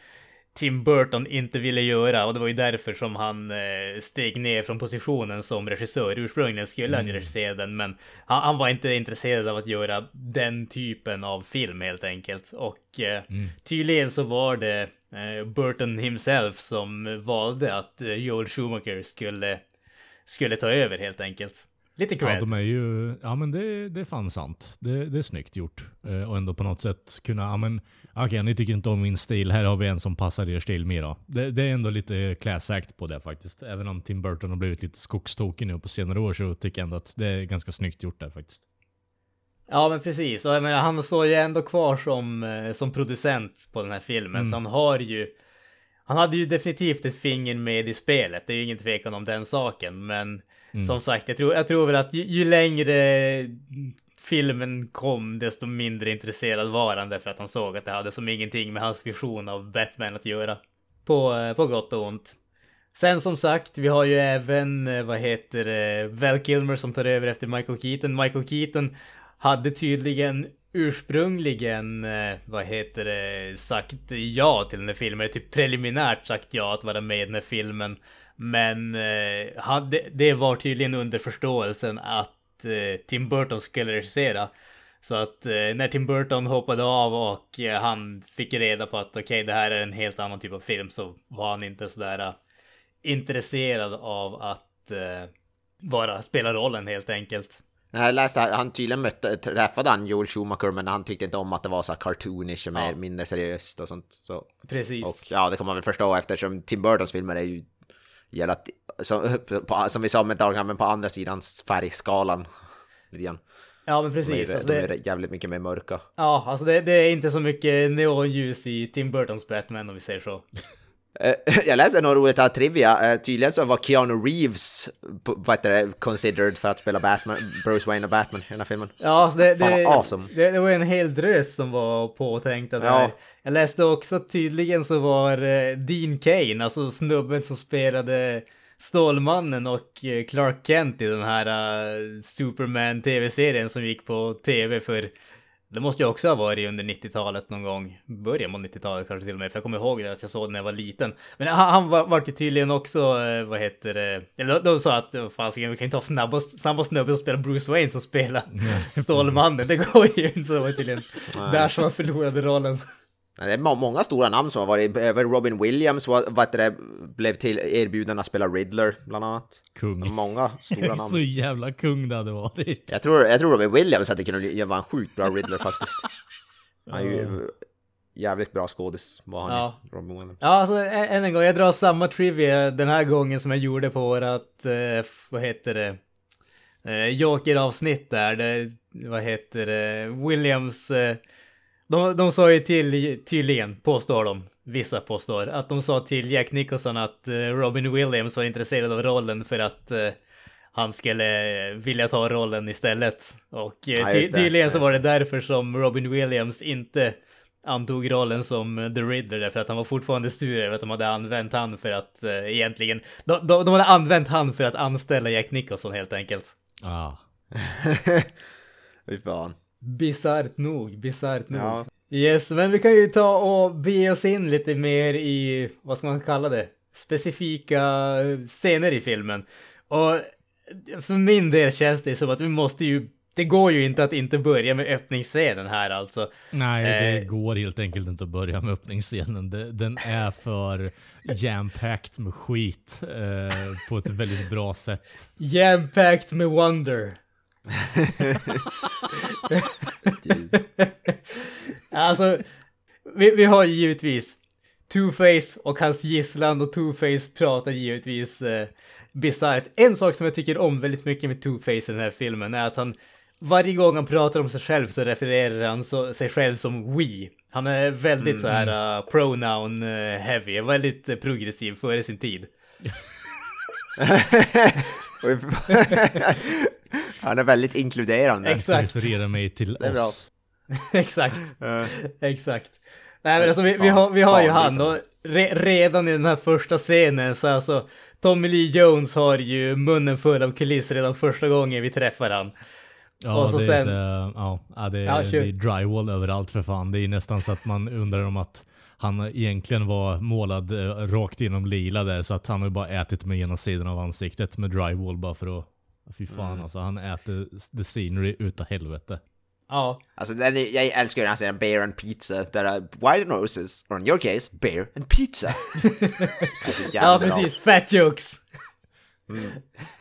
Tim Burton inte ville göra och det var ju därför som han eh, steg ner från positionen som regissör. Ursprungligen skulle han ju regissera den men han, han var inte intresserad av att göra den typen av film helt enkelt. Och eh, tydligen så var det eh, Burton himself som valde att Joel Schumacher skulle, skulle ta över helt enkelt. Lite cred. Ja, de är ju, ja men det, det är fan sant. Det, det är snyggt gjort. Eh, och ändå på något sätt kunna, ja men okej ni tycker inte om min stil, här har vi en som passar er stil mer då. Det, det är ändå lite class act på det faktiskt. Även om Tim Burton har blivit lite skogstokig nu på senare år så tycker jag ändå att det är ganska snyggt gjort där faktiskt. Ja men precis, och jag menar, han står ju ändå kvar som, eh, som producent på den här filmen så han har ju Han hade ju definitivt ett finger med i spelet, det är ju ingen tvekan om den saken men Mm. Som sagt, jag tror, jag tror väl att ju, ju längre filmen kom desto mindre intresserad var han därför att han såg att det hade som ingenting med hans vision av Batman att göra. På, eh, på gott och ont. Sen som sagt, vi har ju även, eh, vad heter det, Val Kilmer som tar över efter Michael Keaton. Michael Keaton hade tydligen ursprungligen, eh, vad heter det, sagt ja till den här filmen. Typ preliminärt sagt ja att vara med i den här filmen. Men eh, han, det, var tydligen under förståelsen att eh, Tim Burton skulle regissera. Så att eh, när Tim Burton hoppade av och eh, han fick reda på att okej, det här är en helt annan typ av film så var han inte sådär eh, intresserad av att eh, bara spela rollen helt enkelt. Jag läste att han tydligen mötte, träffade han Joel Schumacher men han tyckte inte om att det var så här cartoonish och mer, Ja. mindre seriöst och sånt. Så, Precis. och ja, det kan man väl förstå eftersom Tim Burtons filmer är ju gälla, som, på, som vi sa med Dark Knight, men på andra sidan färgskalan. Lite grann. Ja men De är, precis. Alltså, de det, är jävligt mycket mer mörka. ja, alltså det, det är inte så mycket neonljus i Tim Burtons Batman om vi säger så. Eh, jag läste något roligt här trivia. Uh, tydligen så var Keanu Reeves vad heter det, considered för att spela Batman, Bruce Wayne och Batman i den här filmen. Ja, det, det, awesome. det, det var en hel drös som var påtänkta där. Ja. Jag läste också tydligen så var eh, Dean Kane, alltså snubben som spelade Stålmannen och eh, Clark Kent i den här eh, Superman tv-serien som gick på tv för Det måste ju också ha varit under 90-talet någon gång. Början på 90-talet kanske till och med. För jag kommer ihåg det att jag såg den när jag var liten. Men han, han var, var ju tydligen också, eh, vad heter det? Eller de, de sa att, "Vad fan, vi kan inte ha snabba, samma snubbe som spelar Bruce Wayne som spelar Stålmannen. Det går ju inte. Så det var tydligen där som han förlorade rollen. Det är må- många stora namn som har varit, Robin Williams var, vad det, blev till erbjuden att spela Riddler, bland annat. Kung. Många stora namn. Så jävla kung det hade varit. Jag tror, jag tror Robin Williams hade kunnat vara en sjukt bra Riddler faktiskt. Han är ju jävligt bra skådis, var han Ja. Robin Williams. Ja, alltså än en gång, jag drar samma trivia den här gången som jag gjorde på vårat, eh, vad heter det, eh, Joker-avsnitt där, där, vad heter det, Williams, eh, de, de sa ju till, tydligen, påstår de, vissa påstår, att de sa till Jack Nicholson att eh, Robin Williams var intresserad av rollen för att eh, han skulle vilja ta rollen istället. Och eh, Ja, ty- tydligen så var det därför som Robin Williams inte antog rollen som eh, The Riddler därför att han var fortfarande sur över att de hade använt han för att eh, egentligen, de, de, de hade använt han för att anställa Jack Nicholson helt enkelt. Ja. Fy fan. Bisarrt nog, bisarrt nog. Ja. Yes, men vi kan ju ta och be oss in lite mer i, vad ska man kalla det, specifika scener i filmen. Och för min del känns det som att vi måste ju, det går ju inte att inte börja med öppningsscenen här alltså. Nej, det Eh. går helt enkelt inte att börja med öppningsscenen. Den är för jam-packed med skit eh, på ett väldigt bra sätt. Jam-packed med wonder. alltså, vi, vi har givetvis Two-Face och hans gisslan och Two-Face pratar givetvis eh, bisarrt. En sak som jag tycker om väldigt mycket med Two-Face i den här filmen är att han varje gång han pratar om sig själv så refererar han så, sig själv som we. Han är väldigt så här uh, pronoun uh, heavy, väldigt uh, progressiv före sin tid. Han är väldigt inkluderande. Exakt. Refererar mig till är bra. oss. Exakt. Exakt. Nej men alltså vi, vi har, vi har ju han och re, redan i den här första scenen så alltså Tommy Lee Jones har ju munnen full av kuliss redan första gången vi träffar han. Ja, Och så det, är sen- så, ja, ja, det, är, Ja, det är drywall överallt för fan. Det är nästan så att man undrar om att han egentligen var målad eh, rakt igenom lila där så att han har bara ätit med ena sidan av ansiktet med drywall bara för att Fy fan Mm. alltså, han äter the scenery utav helvete. Ja, Alltså den jag älskar ju den här scenen, Bear and Pizza, där är wide noses, or in your case, Bear and Pizza. alltså, ja precis. Fat jokes.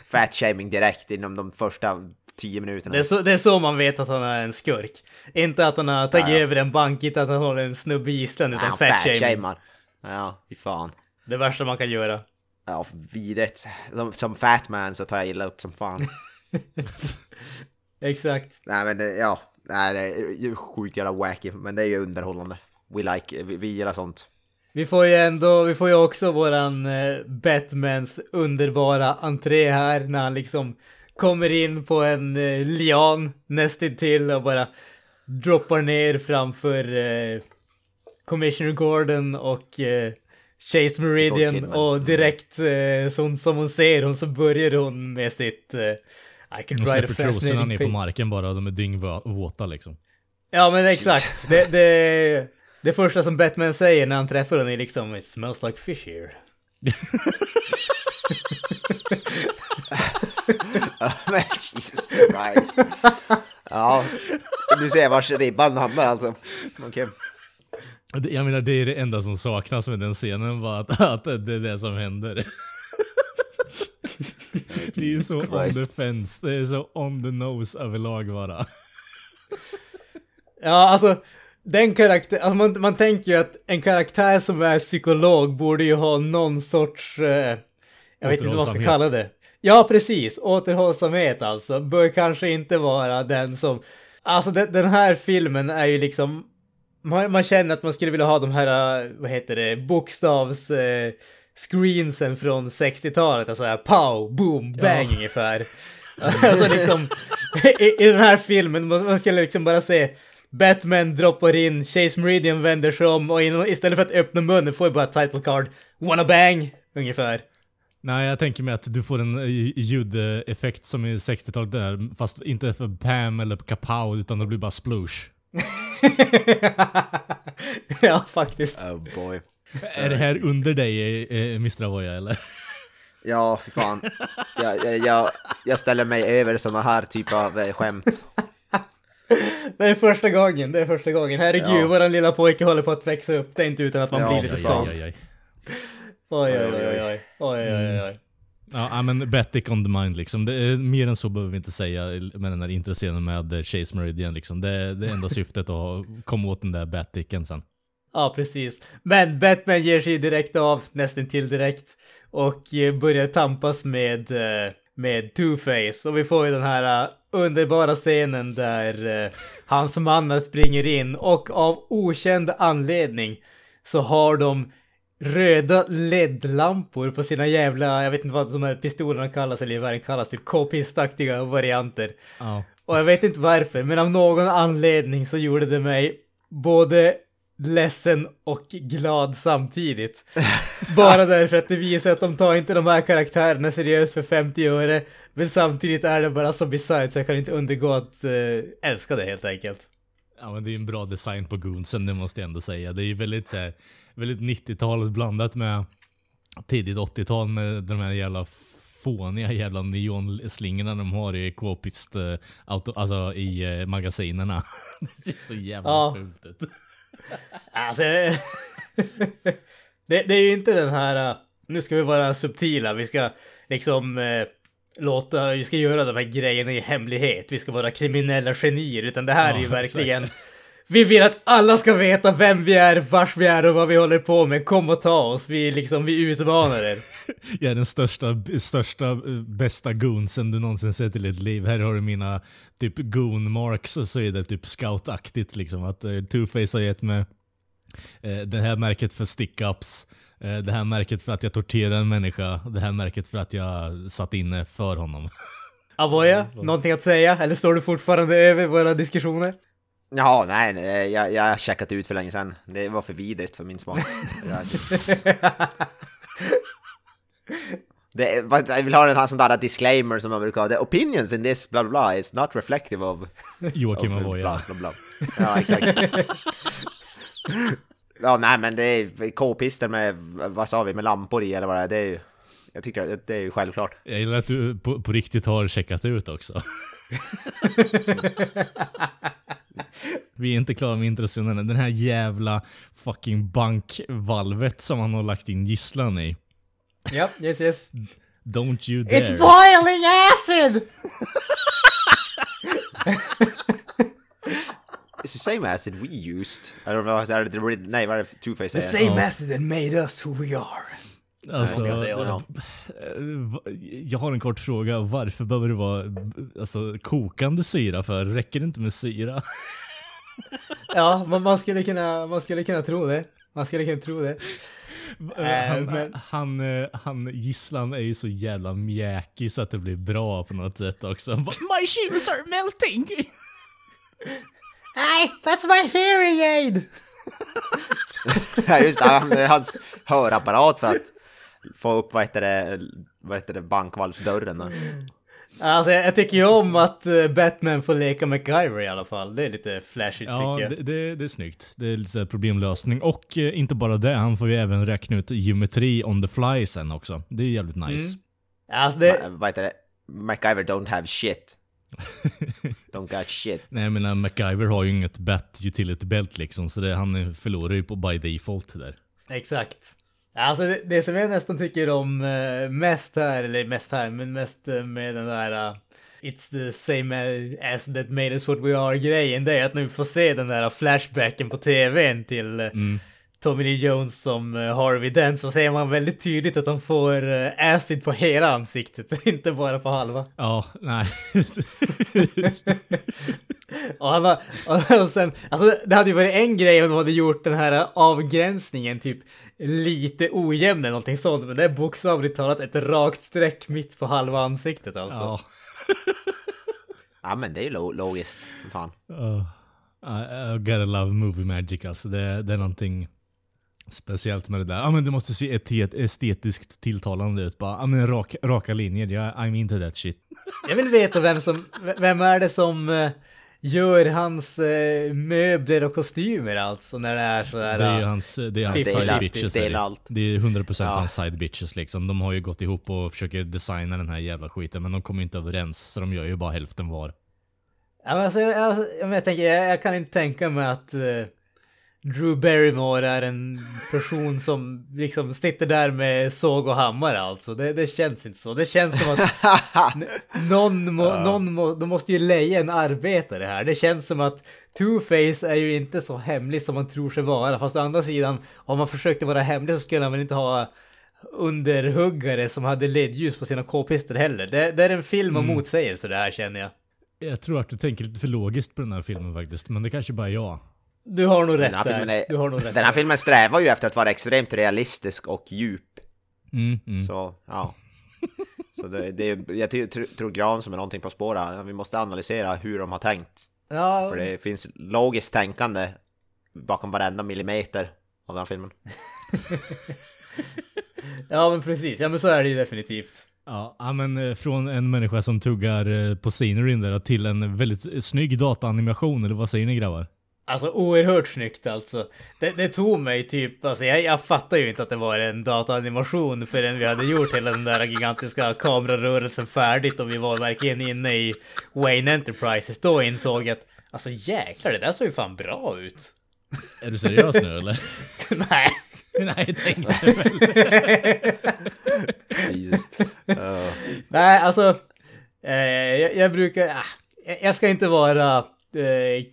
Fat shaming direkt inom de första tio minuterna. Det är, så, det är så man vet att han är en skurk. Inte att han har tagit Ja, ja. över en bank, inte att han håller en snubbe i gisslan, utan Ja, fat fat shaming. shamear. Ja, fy fan. Det värsta man kan göra. Ja, vidrigt. Som, som fat man så tar jag illa upp som fan. Exakt. Nej men ja, nej, det är ju sjukt jävla wacky, men det är ju underhållande. We like, vi, vi gillar sånt. Vi får ju ändå, vi får ju också våran eh, Batmans underbara entré här när han liksom kommer in på en eh, lian nästintill och bara droppar ner framför eh, Commissioner Gordon och eh, Chase Meridian och direkt eh, som, som hon ser hon så börjar hon med sitt eh, I could De write a fascinating ner på marken bara, de är dyngvåta liksom. Ja men exakt. Det, det, det första som Batman säger när han träffar honom är liksom It smells like fish here. men Jesus Christ. Ja, nu ser jag vars ribban hamnar alltså. Det- Jag menar det är det enda som saknas med den scenen, var att, att det är det som händer. Det är så on the fence, det är så on the nose överlag bara. Ja alltså den karaktär, alltså man, man tänker ju att en karaktär som är psykolog borde ju ha någon sorts, eh, jag vet inte vad man ska kalla det. Ja precis, återhållsamhet alltså. Bör kanske inte vara den som, alltså den, den här filmen är ju liksom, man, man känner att man skulle vilja ha de här, eh, vad heter det, bokstavs eh, screensen från 60-talet, alltså här pow, boom, bang ungefär. alltså liksom, i, i den här filmen, man, man skulle liksom bara se Batman droppar in, Chase Meridian vänder sig om och in, istället för att öppna munnen får jag bara title card, wanna bang, ungefär. Nej, jag tänker mig att du får en eh, ljudeffekt som i 60-talet där, fast inte för Pam eller kapow, utan det blir bara sploosh. ja, faktiskt. Oh boy. Är det här under dig, eh, Mr. Avoya, eller? Ja, fy fan. Jag, jag, jag, jag ställer mig över såna här typer av eh, skämt. Det är första gången, det är första gången. Herregud, Ja. våran lilla pojke håller på att växa upp. Det är inte utan att man Ja, blir lite stolt. Aj, aj, aj. Oj, oj, oj, oj. Oj, oj, oj. Ja, ja, men Batic on the mind liksom. Det är, mer än så behöver vi inte säga med den här intresserade med Chase Meridian liksom. Det är det är enda syftet att komma åt den där Baticen sen. Ja, precis. Men Batman ger sig direkt av, nästan till direkt. Och eh, börjar tampas med, eh, med Two-Face. Och vi får ju den här eh, underbara scenen där hans mannar springer in. Och av okänd anledning så har de röda LED-lampor på sina jävla, jag vet inte vad de här pistolerna kallas eller vad det kallas, typ k-pistaktiga varianter. Ja. Och jag vet inte varför, men av någon anledning så gjorde det mig både ledsen och glad samtidigt. Bara därför att det visar att de tar inte de här karaktärerna seriöst för 50 öre. Men samtidigt är det bara så bisarrt så jag kan inte undgå att eh, älska det helt enkelt. Ja men det är ju en bra design på Goonsen, det måste jag ändå säga. Det är ju väldigt, så här, väldigt 90-talet blandat med tidigt 80-tal med de här jävla fåniga jävla neonslingorna de har i k-pist, eh, alltså i eh, magasinerna. det ser så jävla Ja. fult ut. Alltså, det, det är ju inte den här, uh, nu ska vi vara subtila, vi ska liksom uh, låta, vi ska göra de här grejerna i hemlighet, vi ska vara kriminella genier, utan det här är ju Ja, verkligen, vi vill att alla ska veta vem vi är, vars vi är och vad vi håller på med, kom och ta oss, vi liksom, vi utmanar er. Jag är den största, största, bästa goonsen du någonsin sett i ditt liv. Här har du mina typ goon-marks och så är det typ scoutaktigt liksom. Att uh, Two-Face har gett mig eh, det här märket för stick-ups. eh, det här märket för att jag torterar en människa. Det här märket för att jag satt inne för honom. Avoya, någonting att säga? Eller står du fortfarande över våra diskussioner? Jaha, nej, nej jag, jag har checkat ut för länge sedan. Det var för vidrigt för min smak. Det, jag vill ha här sån där disclaimer som man brukar ha. The opinions in this bla bla bla is not reflective of... Joakim of Avoya. bla, bla, bla. Ja, exakt. ja, nej men det är k-pister med, vad sa vi, med lampor i eller vad det är. Det är ju, jag tycker att det är ju självklart. Jag gillar att du på, på riktigt har checkat ut också. Vi är inte klara med introductionen. Den här jävla fucking bankvalvet som han har lagt in gisslan i. Ja, yes yes. Don't you dare. It's boiling acid! It's the same acid we used. I don't know, nej vad är det Two-Face The säger? same acid that made us who we are. Alltså, eh, va- jag har en kort fråga. Varför behöver det vara alltså, kokande syra för? Räcker det inte med syra? Ja, man, man, skulle kunna, man skulle kunna tro det. Man skulle kunna tro det. Eh, han, men- han, eh, han gisslan är ju så jävla mjäkig så att det blir bra på något sätt också. My shoes are melting! Hey, that's my hearing aid! Ja just det, han- hans hörapparat för att få upp vad heter det, vad heter det bankvalvsdörren. då. Alltså jag, jag tycker ju om att eh, Batman får leka MacGyver i alla fall. Det är lite flashigt Ja, tycker det, jag. det, det är snyggt. Det är lite problemlösning. Och eh, inte bara det, han får ju även räkna ut geometri on the fly sen också. Det är jävligt nice. Mm. Alltså det, Ma- Vad heter det? MacGyver don't have shit. Don't got shit. Nej jag menar, MacGyver har ju inget bat utility belt liksom, så det, han förlorar ju på by default där. exakt. Alltså det, det som jag nästan tycker om eh, mest här, eller mest här, men mest eh, med den där uh, It's the same as that made us what we are grejen, det är att nu får se den där flashbacken på tvn till eh, Tommy Lee Jones som eh, Harvey Dent så ser man väldigt tydligt att han får eh, acid på hela ansiktet, inte bara på halva. Ja, nej. Och, han har, och sen, alltså det hade ju varit en grej om de hade gjort den här avgränsningen typ lite ojämn eller någonting sånt, men det är bokstavligt talat ett rakt streck mitt på halva ansiktet alltså. ja. Ja men det är ju lo- logiskt. Fan. Uh, I, I gotta love movie magic alltså. Det, det är någonting speciellt med det där. Ja men det måste se etet, estetiskt tilltalande ut. Bara, ja men rak, raka linjer. Jag, I'm into that shit. Jag vill veta vem som, vem är det som, eh, gör hans eh, möbler och kostymer alltså när det är sådär. Det är ju hans, det är hans side bitches. Det är allt. Det är 100% Ja. hans side bitches liksom. De har ju gått ihop och försöker designa den här jävla skiten men de kommer inte överens. Så de gör ju bara hälften var. Ja, men alltså, jag, jag, jag, jag, tänker, jag, jag kan inte tänka mig att eh, Drew Barrymore är en person som liksom sitter där med såg och hammare alltså. Det, det känns inte så. Det känns som att någon, må, någon må, de måste ju leja en arbetare här. Det känns som att Two-Face är ju inte så hemlig som man tror sig vara. Fast å andra sidan, om man försökte vara hemlig så skulle han väl inte ha underhuggare som hade ledljus på sina k-pistar heller. Det, det är en film om motsägelser det här känner jag. Jag tror att du tänker lite för logiskt på den här filmen faktiskt. Men det kanske bara är jag. Du har nog rätt Den här, där. filmen är, Du har nog rätt den här där. filmen strävar ju efter att vara extremt realistisk och djup. Mm, mm. Så, ja. Så det, det, är- jag ty- tr- tror Gran som är någonting på spåret här. Vi måste analysera hur de har tänkt. Ja, För det finns logiskt tänkande bakom varenda millimeter av den här filmen. ja, men precis. Ja, men så är det ju definitivt. Ja, men eh, från en människa som tuggar eh, på sceneryn där till en väldigt snygg dataanimation, eller vad säger ni grabbar? Alltså oerhört snyggt alltså. Det, det tog mig typ, alltså jag, jag fattar ju inte att det var en dataanimation förrän vi hade gjort hela den där gigantiska kamerarörelsen färdigt och vi var verkligen inne i Wayne Enterprises. Då insåg jag att, alltså jäklar det där såg ju fan bra ut. Är du seriös nu eller? Nej. Nej, jag tänkte väl. Jesus. Uh, Nej, alltså. Eh, jag, jag brukar... Ah, jag, ska inte vara eh,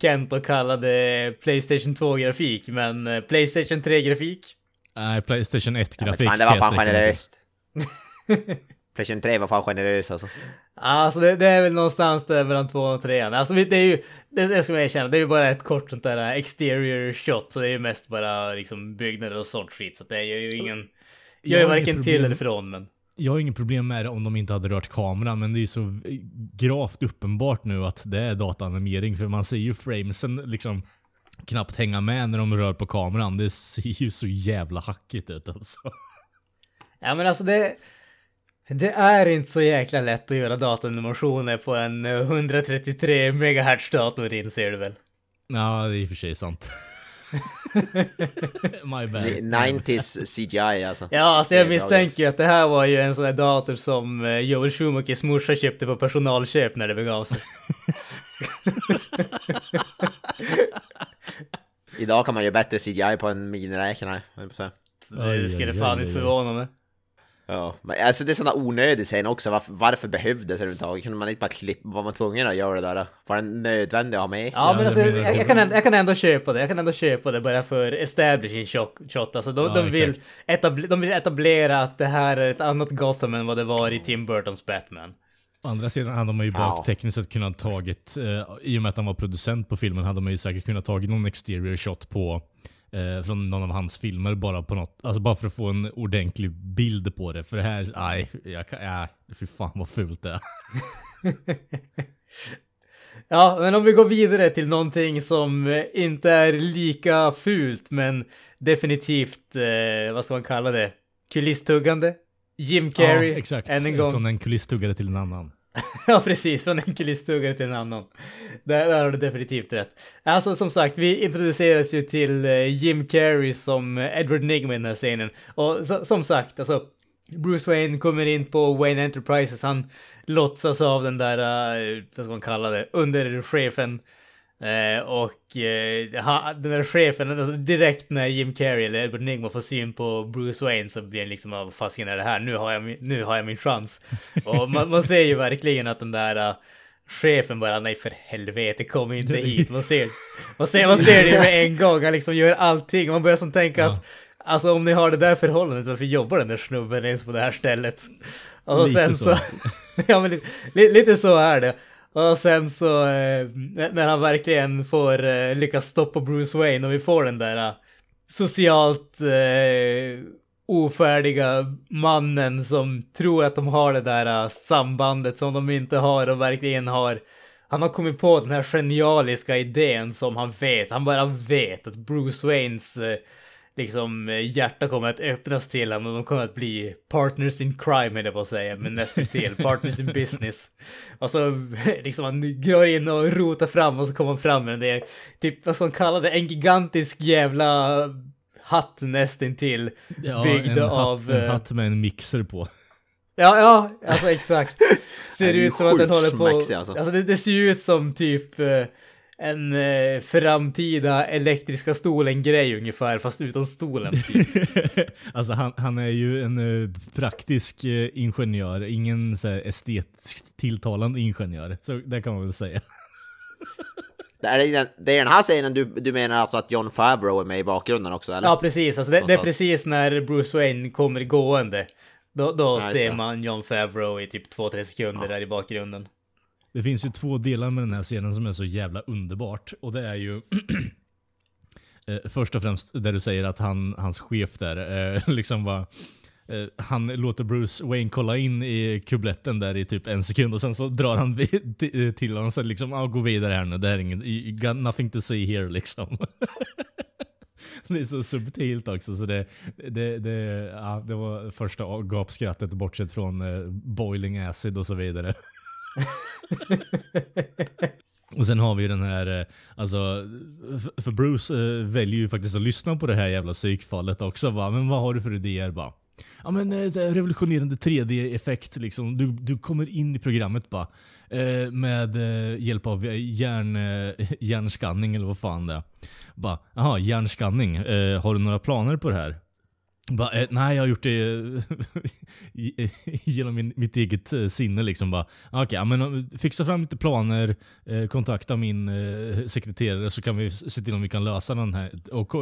Kent och kalla det Playstation 2-grafik, men eh, Playstation 3-grafik. Nej, Playstation men 1-grafik. fan, det var jag fan generöst. Playstation 3 var fan generös alltså. Alltså det, det är väl någonstans där mellan 2 och 3. Alltså det är ju, det, det ska man erkänna, det är ju bara ett kort sånt där exterior shot, så det är ju mest bara liksom byggnader och sånt skit, så det är ju ingen... Jag är har inget varken till eller från, men... Jag har inget problem med det om de inte hade rört kameran, men det är ju så gravt uppenbart nu att det är dataanimering, för man ser ju framesen liksom knappt hänga med när de rör på kameran. Det ser ju så jävla hackigt ut alltså. Ja men alltså det... Det är inte så jäkla lätt att göra dataanimationer på en eh, 133 MHz dator inser du väl? Ja, det är i och för sig sant. My bad. 90s CGI alltså. Ja, alltså jag misstänker ju att det här var ju en sån där dator som eh, Joel Schumachers morsa köpte på personalköp när det begav sig. Idag kan man ju bättre CGI på en miniräknare. Det skulle fan inte förvåna mig. Ja, men alltså det är sådana onödig scen också. Varför, varför behövdes det överhuvudtaget? Kunde man inte bara klippa? Var man tvungen att göra det där? Var den nödvändig att ha med? Ja, men det alltså, jag, jag. jag, kan ändå, jag kan ändå köpa det. Jag kan ändå köpa det bara för establishing shot. shot. Alltså, de, Ja, de, vill exakt. etabl- de vill etablera att det här är ett annat Gotham än vad det var i Tim Burtons Batman. Å andra sidan hade man ju bara tekniskt sett kunnat tagit, eh, i och med att han var producent på filmen, hade man ju säkert kunnat tagit någon exterior shot på eh, från någon av hans filmer bara på något, alltså bara för att få en ordentlig bild på det. För det här, nej, jag kan, nej, fy fan vad fult det är. Ja, men om vi går vidare till någonting som eh, inte är lika fult, men definitivt, eh, vad ska man kalla det? Kulisstuggande? Jim Carrey, ja, exakt. än en gång. Från en kulisstuggare till en annan. Ja, precis. Från en kulisstuggare till en annan. Där, där har du definitivt rätt. Alltså som sagt, vi introduceras ju till eh, Jim Carrey som eh, Edward Nigma i den här scenen. Och så, som sagt, alltså Bruce Wayne kommer in på Wayne Enterprises, han låtsas av den där, eh, vad ska man kalla det, underchefen. Eh, och eh, ha, den där chefen, alltså direkt när Jim Carrey eller Edward Nygma får syn på Bruce Wayne så blir det liksom, vad fasiken är det här? Nu har jag, min- nu har jag min chans. Och man, man ser ju verkligen att den där uh, chefen bara, nej för helvete, kom inte hit. Man ser, man ser, man ser det med en gång, han liksom gör allting. Man börjar som tänka att, alltså om ni har det där förhållandet, varför jobbar den där snubben ens på det här stället? Och Lite sen så, så. ja men li- lite så är det. Och sen så, eh, när han verkligen får eh, lyckas stoppa Bruce Wayne och vi får den där eh, socialt eh, ofärdiga mannen som tror att de har det där eh, sambandet som de inte har och verkligen har han har kommit på den här genialiska idén som han vet, han bara vet att Bruce Waynes eh, liksom eh, hjärta kommer att öppnas till honom och de kommer att bli partners in crime jag på att säga, men nästan till partners in business. Och så liksom han går in och rotar fram och så kommer han fram med det, typ vad ska man kalla det, en gigantisk jävla hatt nästintill Ja, byggd av... hatt, en eh, hatt med en mixer på. Ja, ja, alltså exakt. Ser Den ju ut som att den håller på... alltså. Alltså, det, det ser ju ut som typ eh, en eh, framtida elektriska stolen-grej ungefär, fast utan stolen. Typ. alltså han, han är ju en eh, praktisk eh, ingenjör, ingen så här, estetiskt tilltalande ingenjör. Så det kan man väl säga. Det är, den, det är den här scenen du, du menar alltså att John Favreau är med i bakgrunden också eller? Ja, precis. Alltså, det, det är precis när Bruce Wayne kommer gående. Då, då Ja, ser man John Favreau i typ 2-3 sekunder där i bakgrunden. Det finns ju två delar med den här scenen som är så jävla underbart. Och det är ju eh, först och främst där du säger att han, hans chef där eh, liksom var eh, han låter Bruce Wayne kolla in i kubletten där i typ en sekund och sen så drar han till- honom och så liksom ah, gå vidare här nu, det här är ingen, you got nothing to see here liksom. Det är så subtilt också så det, det, det, ja, det var första gapskrattet bortsett från eh, boiling acid och så vidare. Och sen har vi ju den här, eh, alltså, för Bruce eh, väljer ju faktiskt att lyssna på det här jävla psykfallet också va. Men vad har du för idéer bara? Ja men eh, revolutionerande 3D-effekt liksom. Du, du kommer in i programmet bara. Eh, med hjälp av hjärn, hjärnskanning eller vad fan det är. Bara, jaha, hjärnskanning. Eh, har du några planer på det här? Bara, eh, nej, jag har gjort det eh, genom min, mitt eget eh, sinne. Liksom. Bara, ah, Okej, men eh, fixa fram lite planer, eh, kontakta min eh, sekreterare så kan vi se till om vi kan lösa den här och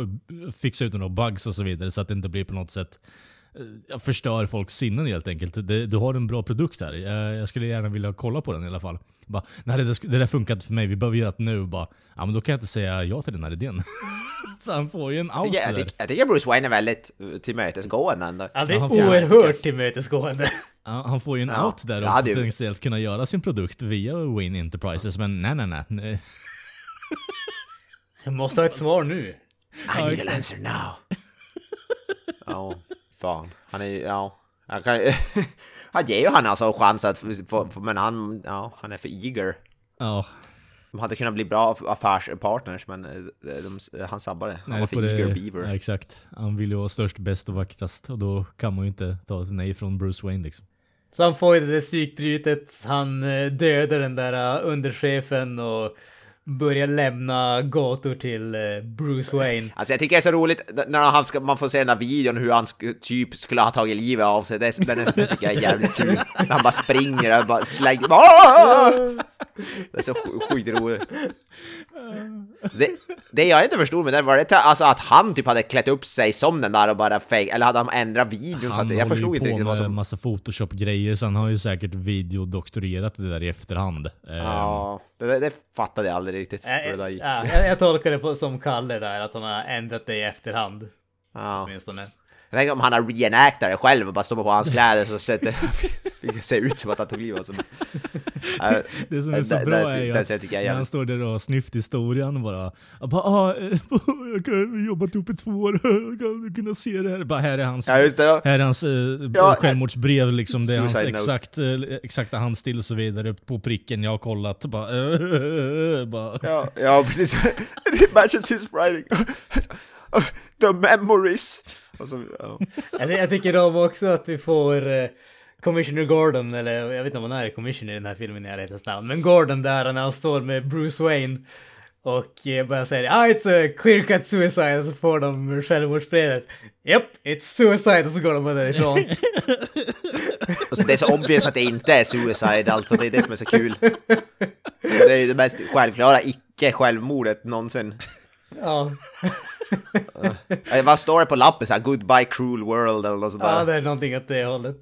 fixa ut några bugs och så vidare så att det inte blir på något sätt eh, förstör folks sinnen helt enkelt. Det, du har en bra produkt här. Jag, jag skulle gärna vilja kolla på den i alla fall. Bara, nej, det, det där funkar inte för mig. Vi behöver göra det nu. Bara, ja, men då kan jag inte säga ja till den här idén. så han får ju en out Jag, jag, tycker, jag tycker Bruce Wayne är väldigt eh, tillmötesgående ändå. Ja, det är han får- oerhört tillmötesgående. Han får ju en Ja. out där och Ja, potentiellt kunna göra sin produkt via Wayne Enterprises, men nej, nej, nej. nej. Jag måste ha ett svar nu. I need an answer now. ja, fan. Han är ju, ja. Han, kan, han ger ju han alltså chans att, få- men han, ja, han är för eager. Ja, De hade kunnat bli bra affärspartners, men eh, de, de, han sabbade. Han nej, var för eager det, beaver. ja, exakt. Han vill ju vara störst, bäst och vackrast och då kan man ju inte ta ett nej från Bruce Wayne liksom. Så han får ju det där psykbrytet, han eh, dödar den där eh, underchefen och börjar lämna gator till eh, Bruce Wayne. Alltså jag tycker det är så roligt när han ska, man får se den där videon hur han sk, typ skulle ha tagit livet av sig. Det, den är- den tycker jag är jävligt kul. Han bara springer och bara slänger... Det är så sk- skitroligt. Det, det jag inte förstod med det var det alltså att han typ hade klätt upp sig som den där och bara fake, eller hade han ändrat videon så Han att jag förstod ju inte riktigt vad som... massa photoshop-grejer så han har ju säkert videodoktorerat det där i efterhand. Ja, det, det fattade jag aldrig riktigt hur det där gick. ja, jag, jag tolkar det på, som Kalle där, att han har ändrat det i efterhand. Ja. Åtminstone. Jag tänker om han har reenactat det själv och bara står på hans kläder så ser det, fick det se ut som att han tog livet av. Ja, Det som är så det- bra det- är ju det att när han står där och har snyft historien bara, jag bara ah, eh, jag har jobbat ihop i två år, jag ska kunna se det här. Bara, här är hans, Ja det, här är hans eh, Ja, självmordsbrev liksom, det är hans exakt, eh, exakta handstil och så vidare på pricken, jag har kollat. Bara, eh, bara, Ja, ja precis. It matches his writing. The memories. Och så, ja. Jag, jag tycker om också att vi får eh, Commissioner Gordon, eller jag vet inte om han är Commissioner i den här filmen i ärlighetens namn, men Gordon där när han står med Bruce Wayne och eh, bara säger ah it's a clear cut suicide och så får de självmordsbrevet. Yep, it's suicide och så går de bara därifrån. Och så det är så obvious att det inte är suicide, alltså det är det som är så kul. Det är ju det mest självklara icke-självmordet någonsin. ja. Eh, Vad står det på lappen? Så här, Goodbye cruel world eller något sånt ja, det är någonting åt det hållet.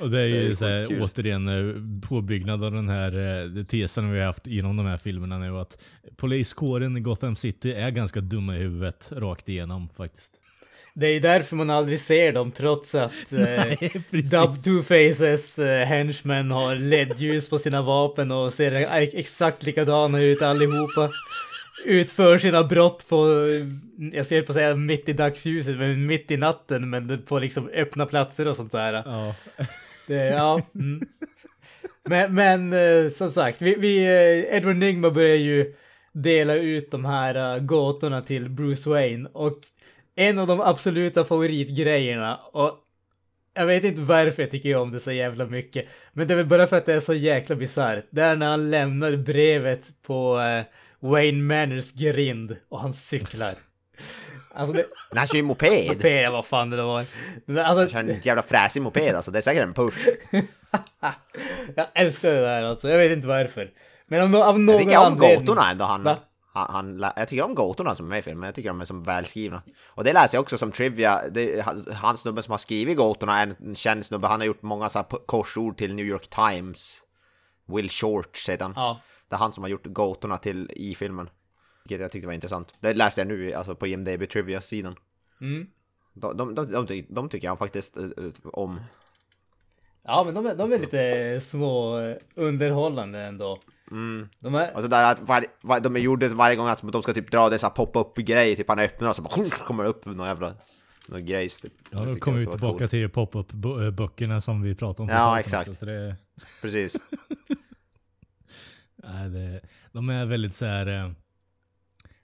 Och det är ju Det är så här, återigen eh, påbyggnad av den här eh, tesen vi har haft inom de här filmerna nu att poliskåren i Gotham City är ganska dumma i huvudet rakt igenom faktiskt. Det är ju därför man aldrig ser dem trots att eh. Dub Two-Faces eh, henchmen har LED-ljus på sina vapen och ser ex- exakt likadana ut allihopa. Utför sina brott på, jag ser på att säga mitt i dagsljuset, men mitt i natten, men på liksom öppna platser och sånt där. Ja. Det, ja. Mm. Men, men eh, som sagt, vi, vi, eh, Edward Nygma börjar ju dela ut de här uh, gåtorna till Bruce Wayne och en av de absoluta favoritgrejerna och jag vet inte varför jag tycker om det så jävla mycket, men det är väl bara för att det är så jäkla bisarrt. Det är när han lämnar brevet på Wayne Manors grind och han cyklar. Alltså det, Men han kör ju moped. moped, vad fan det var. Men Han Alltså, kör en jävla fräsig moped alltså, det är säkert en push. jag älskar det där alltså, jag vet inte varför. Men om, av Jag någon tycker om anledning... gåtorna ändå han, han, han, Jag tycker om gåtorna som är med i filmen, jag tycker de är som välskrivna. Och det läser jag också som trivia, det, han- snubben som har skrivit gåtorna är en känd snubbe, han har gjort många så här korsord till New York Times. Will Short sedan. Ja. Det är han som har gjort gåtorna till i filmen. Vilket jag tyckte var intressant. Det läste jag nu alltså på IMDB Trivia-sidan. Mm. De, de, de, de, de tycker jag faktiskt eh, eh, om. Ja, men de är, de är lite små eh, underhållande ändå. Mm. De är... Och så där att var, var, de är gjorda varje gång att de ska typ dra dessa pop-up grejer, typ han öppnar och så bara kommer det upp någon jävla någon grejs. Typ. Ja, då kommer vi tillbaka coolt. till pop-up-böckerna som vi pratade om. Ja, exakt. också, Så det, Precis. nej, det, de är väldigt så här. eh,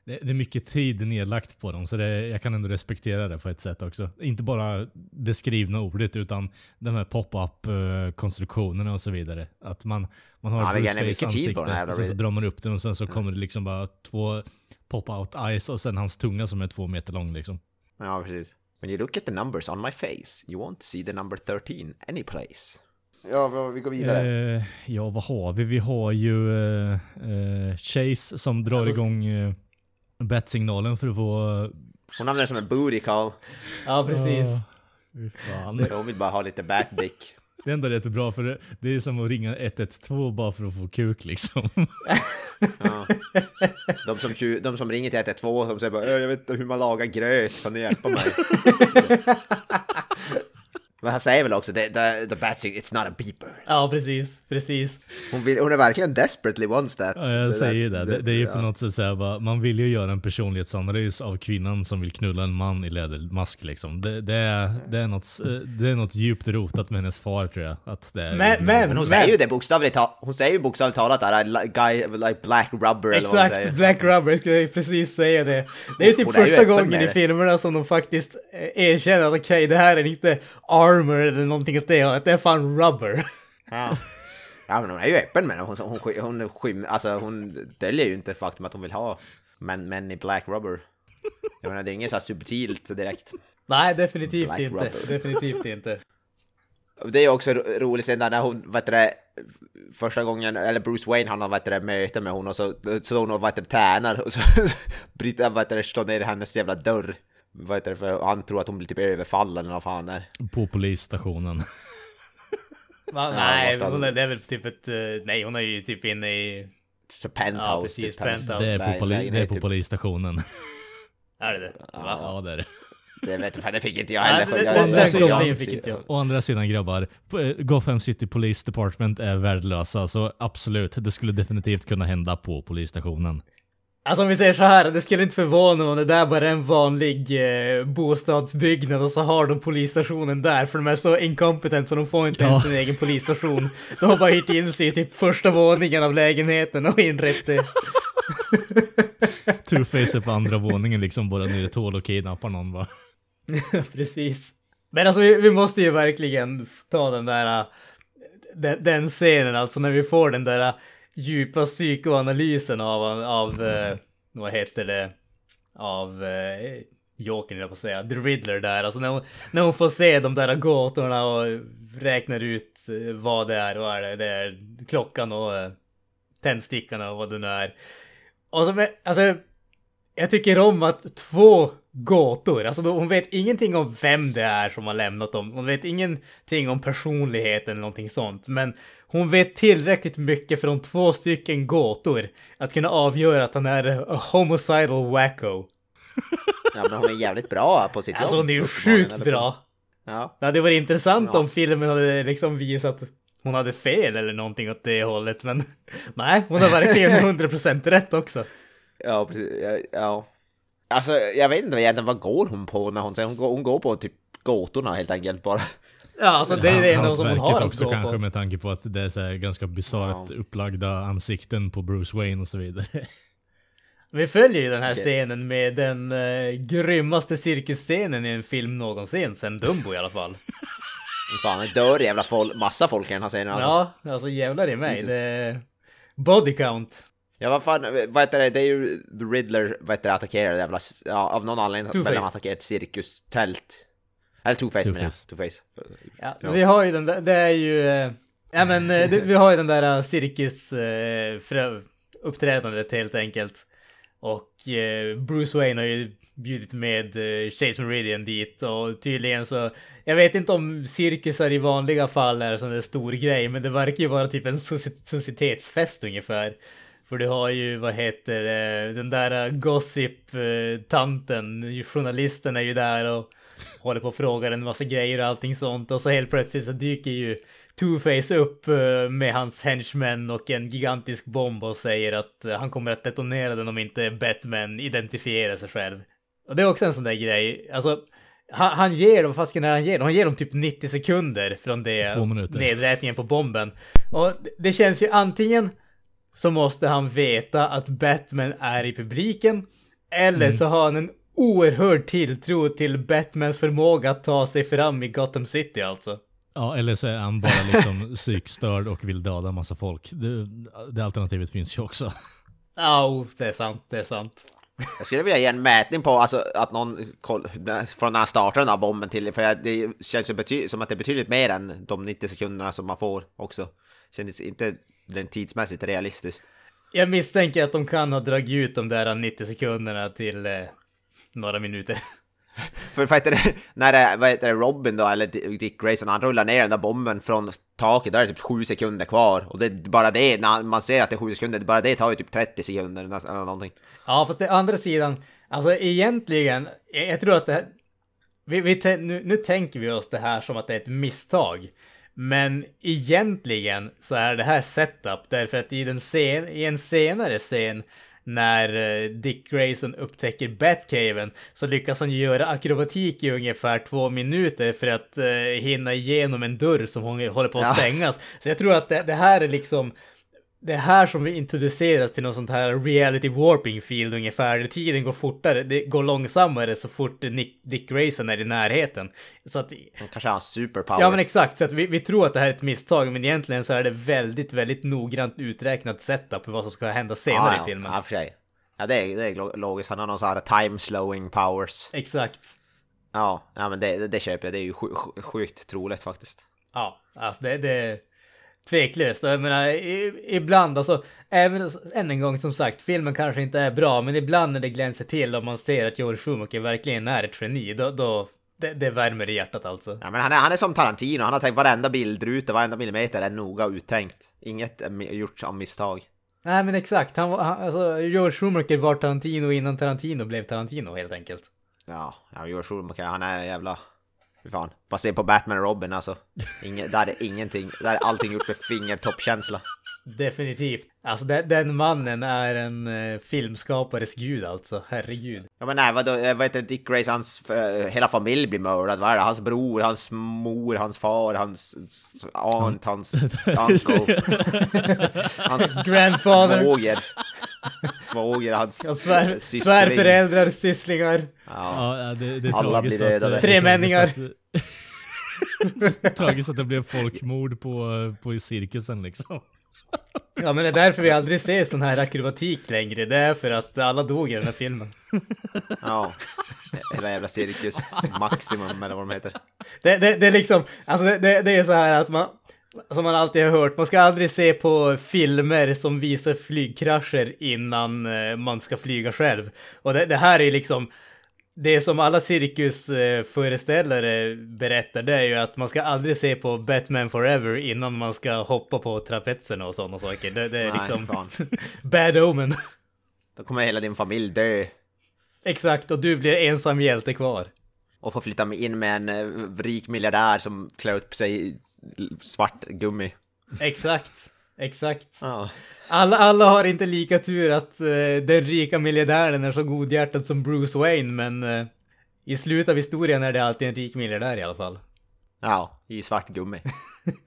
Det, det är mycket tid nedlagt på dem, så det, jag kan ändå respektera det på ett sätt också. Inte bara det skrivna ordet, utan de här pop-up eh, konstruktionerna och så vidare. Att man, man har Ja, Bruce Waynes på ansikte och sen så drar man upp den och sen så kommer det liksom bara två pop-out eyes och sen hans tunga som är två meter lång liksom. Ja, precis. When you look at the numbers on my face, you won't see the number 13 any place. Ja, vi- går vidare. Eh, ja, vad har vi? Vi har ju eh, eh, Chase som drar Alltså- igång eh, bat-signalen för att få... Hon använder det som en booty call. Ja, precis. Fan. Hon vill bara ha lite batdick. Det är ändå rätt bra för det, det är som att ringa 112 bara för att få kuk liksom. Ja. De, som, de som ringer till 112 som säger bara "Ö, jag vet inte hur man lagar gröt, kan ni hjälpa mig? Men han säger väl också the, the, the bat sig- it's not a beeper. Ja, precis. Precis. Hon, vill, hon är verkligen desperately wants that. Ja, jag säger ju det. Det, det är ju på ja. något sätt såhär bara, man vill ju göra en personlighetsanalys av kvinnan som vill knulla en man i lädermask liksom. Det, det, är, det, är, något, det är något djupt rotat med hennes far tror jag. Att det är Men- men- Men hon säger ju det bokstavligt talat, hon säger ju bokstavligt talat där, like, guy, like black rubber eller vad Exakt. Black Rubber skulle jag precis säga det. Det är ju typ Hon är ju första gången i filmerna som de faktiskt eh, erkänner att okej, det här är inte armor eller någonting åt det hållet, det är fan rubber. Ja. ja men hon är ju öppen med det, hon, hon, hon, hon, skym, alltså, hon döljer ju inte faktum att hon vill ha män, män i black rubber. Jag menar det är inget så här subtilt direkt. Nej, definitivt Black inte. Rubber. Definitivt inte. Det är också ro- roligt sen när hon, du det, första gången, eller Bruce Wayne han har du det, möte med hon och så, så hon vet du, det, tränar och så bryter, vet du, det, slår ner hennes jävla dörr. Vet du, för han tror att hon blir typ överfallen eller vad fan det är. På polisstationen. Va, nej, vad hon är, det är väl typ ett... eh, nej, hon är ju typ inne i... Så penthouse. Ja, precis, typ, penthouse. Det är på, poli, det är på typ. polisstationen. Är det det? Va? Ja, det är det. Det vet du, fan, det fick inte jag Nej, heller. det- Jag- jag- jag- fick inte jag. Å andra sidan grabbar, Gotham City Police Department är värdelösa, så absolut, det skulle definitivt kunna hända på polisstationen. Alltså om vi säger så här, det skulle inte förvåna mig om det där bara är en vanlig eh, bostadsbyggnad och så har de polisstationen där, för de är så incompetent så de får inte Ja. ens sin egen polisstation. De har bara hyrt in sig i typ första våningen av lägenheten och inrett det. Two-Face på andra våningen liksom, bara ner ett hål och kidnappar någon va. Precis. Men alltså vi, vi måste ju verkligen ta den där, äh, den, den scenen alltså när vi får den där äh, djupa psykoanalysen av, av eh, vad heter det, av eh, Jokern höll jag på att säga, The Riddler där, alltså när hon, när hon får se de där gåtorna och räknar ut eh, vad det är, vad är det, det är klockan och eh, tändstickorna och vad det nu är. Och så, med, alltså, jag tycker om att två gåtor, alltså då, hon vet ingenting om vem det är som har lämnat dem. Hon vet ingenting om personligheten eller någonting sånt. Men hon vet tillräckligt mycket från två stycken gåtor att kunna avgöra att han är a homicidal wacko. Ja, men hon är jävligt bra på sitt Alltså jobb. hon är ju sjukt bra. Ja. Det hade varit intressant Ja. om filmen hade liksom visat hon hade fel eller någonting åt det hållet. Men nej, hon har verkligen 100% rätt också. Ja, precis. Ja, ja. Alltså, jag vet inte egentligen vad går hon på när hon säger hon går, hon går på typ gåtorna helt enkelt bara. Ja, alltså det är det enda som hon har också kanske på. med tanke på att det är så här ganska bisarrt upplagda ansikten på Bruce Wayne och så vidare. Vi följer ju den här Okej. scenen med den uh, grymmaste cirkusscenen i en film någonsin, sen Dumbo i alla fall. Fan, det dör jävla folk, massa folk i den här scenen alltså. Ja, alltså jävlar i mig. Jesus. Det är body count. Ja vad fan, vad heter det, det är ju The Riddler, vad heter det, attackerar det jävla, ja, av någon anledning Two-Face. vill han attackera ett cirkustält. Eller Two-Face menar jag, Two-Face. Ja, Ja. Vi har ju den där, det är ju... eh, Ja men eh, det, vi har ju den där uh, cirkus uh, frö, uppträdandet helt enkelt. Och eh, Bruce Wayne har ju bjudit med Chase Meridian dit och tydligen så... Jag vet inte om cirkusar i vanliga fall är som en stor grej men det verkar ju vara typ en soci- societetsfest ungefär. För du har ju, vad heter det, den där gossip-tanten, journalisten är ju där och håller på och frågar en massa grejer och allting sånt och så helt plötsligt så dyker ju Two-Face upp eh, med hans henchmen och en gigantisk bomb och säger att eh, han kommer att detonera den om inte Batman identifierar sig själv. Och det är också en sån där grej, alltså han, han ger dem, vad fasken är han ger dem? Han ger dem typ 90 sekunder från det nedräkningen på bomben. Och det- det känns ju antingen så måste han veta att Batman är i publiken. Eller Mm. så har han en oerhörd tilltro till Batmans förmåga att ta sig fram i Gotham City alltså. Ja, eller så är han bara liksom psykstörd och vill döda massa folk. Det, det alternativet finns ju också. Ja, oh, det är sant, det är sant. Jag skulle vilja ge en mätning på alltså, att någon koll, från när han startar den här bomben till, för jag, det känns ju som att det är betydligt mer än de 90 sekunderna som man får också. Känns inte rent tidsmässigt realistiskt. Jag misstänker att de kan ha dragit ut de där 90 sekunderna till eh, några minuter. För vad heter det, när det, vad heter det, Robin då, eller Dick Grayson, han rullar ner den där bomben från taket, där är det typ sju sekunder kvar. Och det är bara det, när man ser att det är sju sekunder, bara det tar ju typ 30 sekunder eller någonting. Ja, fast det andra sidan, alltså egentligen, jag, jag tror att det här, vi, vi, nu, nu tänker vi oss det här som att det är ett misstag. Men egentligen så är det här setup därför att i, den sen, i en senare scen när eh, Dick Grayson upptäcker Batcaven så lyckas han göra akrobatik i ungefär två minuter för att eh, hinna igenom en dörr som håller på att Ja. stängas. Så jag tror att det, det här är liksom det är här som vi introduceras till något sånt här reality warping field ungefär. Tiden går fortare, det går långsammare så fort Nick, Dick Grayson är i närheten. Så att, Han kanske har en superpower. ja men exakt, så att vi, vi tror att det här är ett misstag, men egentligen så är det väldigt, väldigt noggrant uträknat setup för vad som ska hända senare ja, i filmen. Ja, för sig. Ja, det är, det är lo- logiskt. Han har någon sån här time slowing powers. Exakt. Ja, ja men det, det, köper jag. Det är ju sj- sj- sjukt troligt faktiskt. Ja, alltså det, det tveklöst. Jag menar, ibland, alltså, även än en gång som sagt, filmen kanske inte är bra, men ibland när det glänser till och man ser att Joel Schumacher verkligen är ett geni, då, då det, det värmer i hjärtat alltså. Ja, men han är, han är som Tarantino. Han har tänkt varenda bildruta, varenda millimeter är noga uttänkt. Inget är gjort av misstag. Nej men exakt, han, han, alltså George Schumacher var Tarantino innan Tarantino blev Tarantino helt enkelt. Ja, ja George Schumacher, han är en jävla... Fy fan. Bara se på Batman och Robin alltså. Inge, där är ingenting. Där är allting gjort med fingertoppkänsla. Definitivt. Alltså den, den mannen är en eh, filmskapares gud alltså, herregud. Ja men nej, vadå, eh, vad heter? Dick Grace, hans eh, hela familj blir mördad. Vad är det? Hans bror, hans mor, hans far, hans aunt, hans uncle. hans Grandfather. svåger. Svåger, hans svär, eh, syssling. svärföräldrar, sysslingar. Ja. Ja, det, det är Alla blir dödade. är Tremänningar. tragiskt att- det blev folkmord på, på cirkusen liksom. Ja men det är därför vi aldrig ser sån här akrobatik längre. Det är för att alla dog i den här filmen. ja. Hela jävla cirkus maximum eller vad de heter. Det, det, det är liksom, alltså det, det är så här att man, som man alltid har hört, man ska aldrig se på filmer som visar flygkrascher innan eh, man ska flyga själv. Och det, det här är liksom, det som alla cirkusföreställare berättar, det är ju att man ska aldrig se på Batman Forever innan man ska hoppa på trapetserna och sådana saker. Det, det är Nej, liksom bad omen. Då kommer hela din familj dö. Exakt, och du blir ensam hjälte kvar. Och får flytta in med en eh, rik miljardär som klär upp sig svart gummi. Exakt. Exakt. Ja. Alla, alla har inte lika tur att eh, den rika miljardären är så godhjärtad som Bruce Wayne, men eh, i slutet av historien är det alltid en rik miljardär i alla fall. ja, i svart gummi.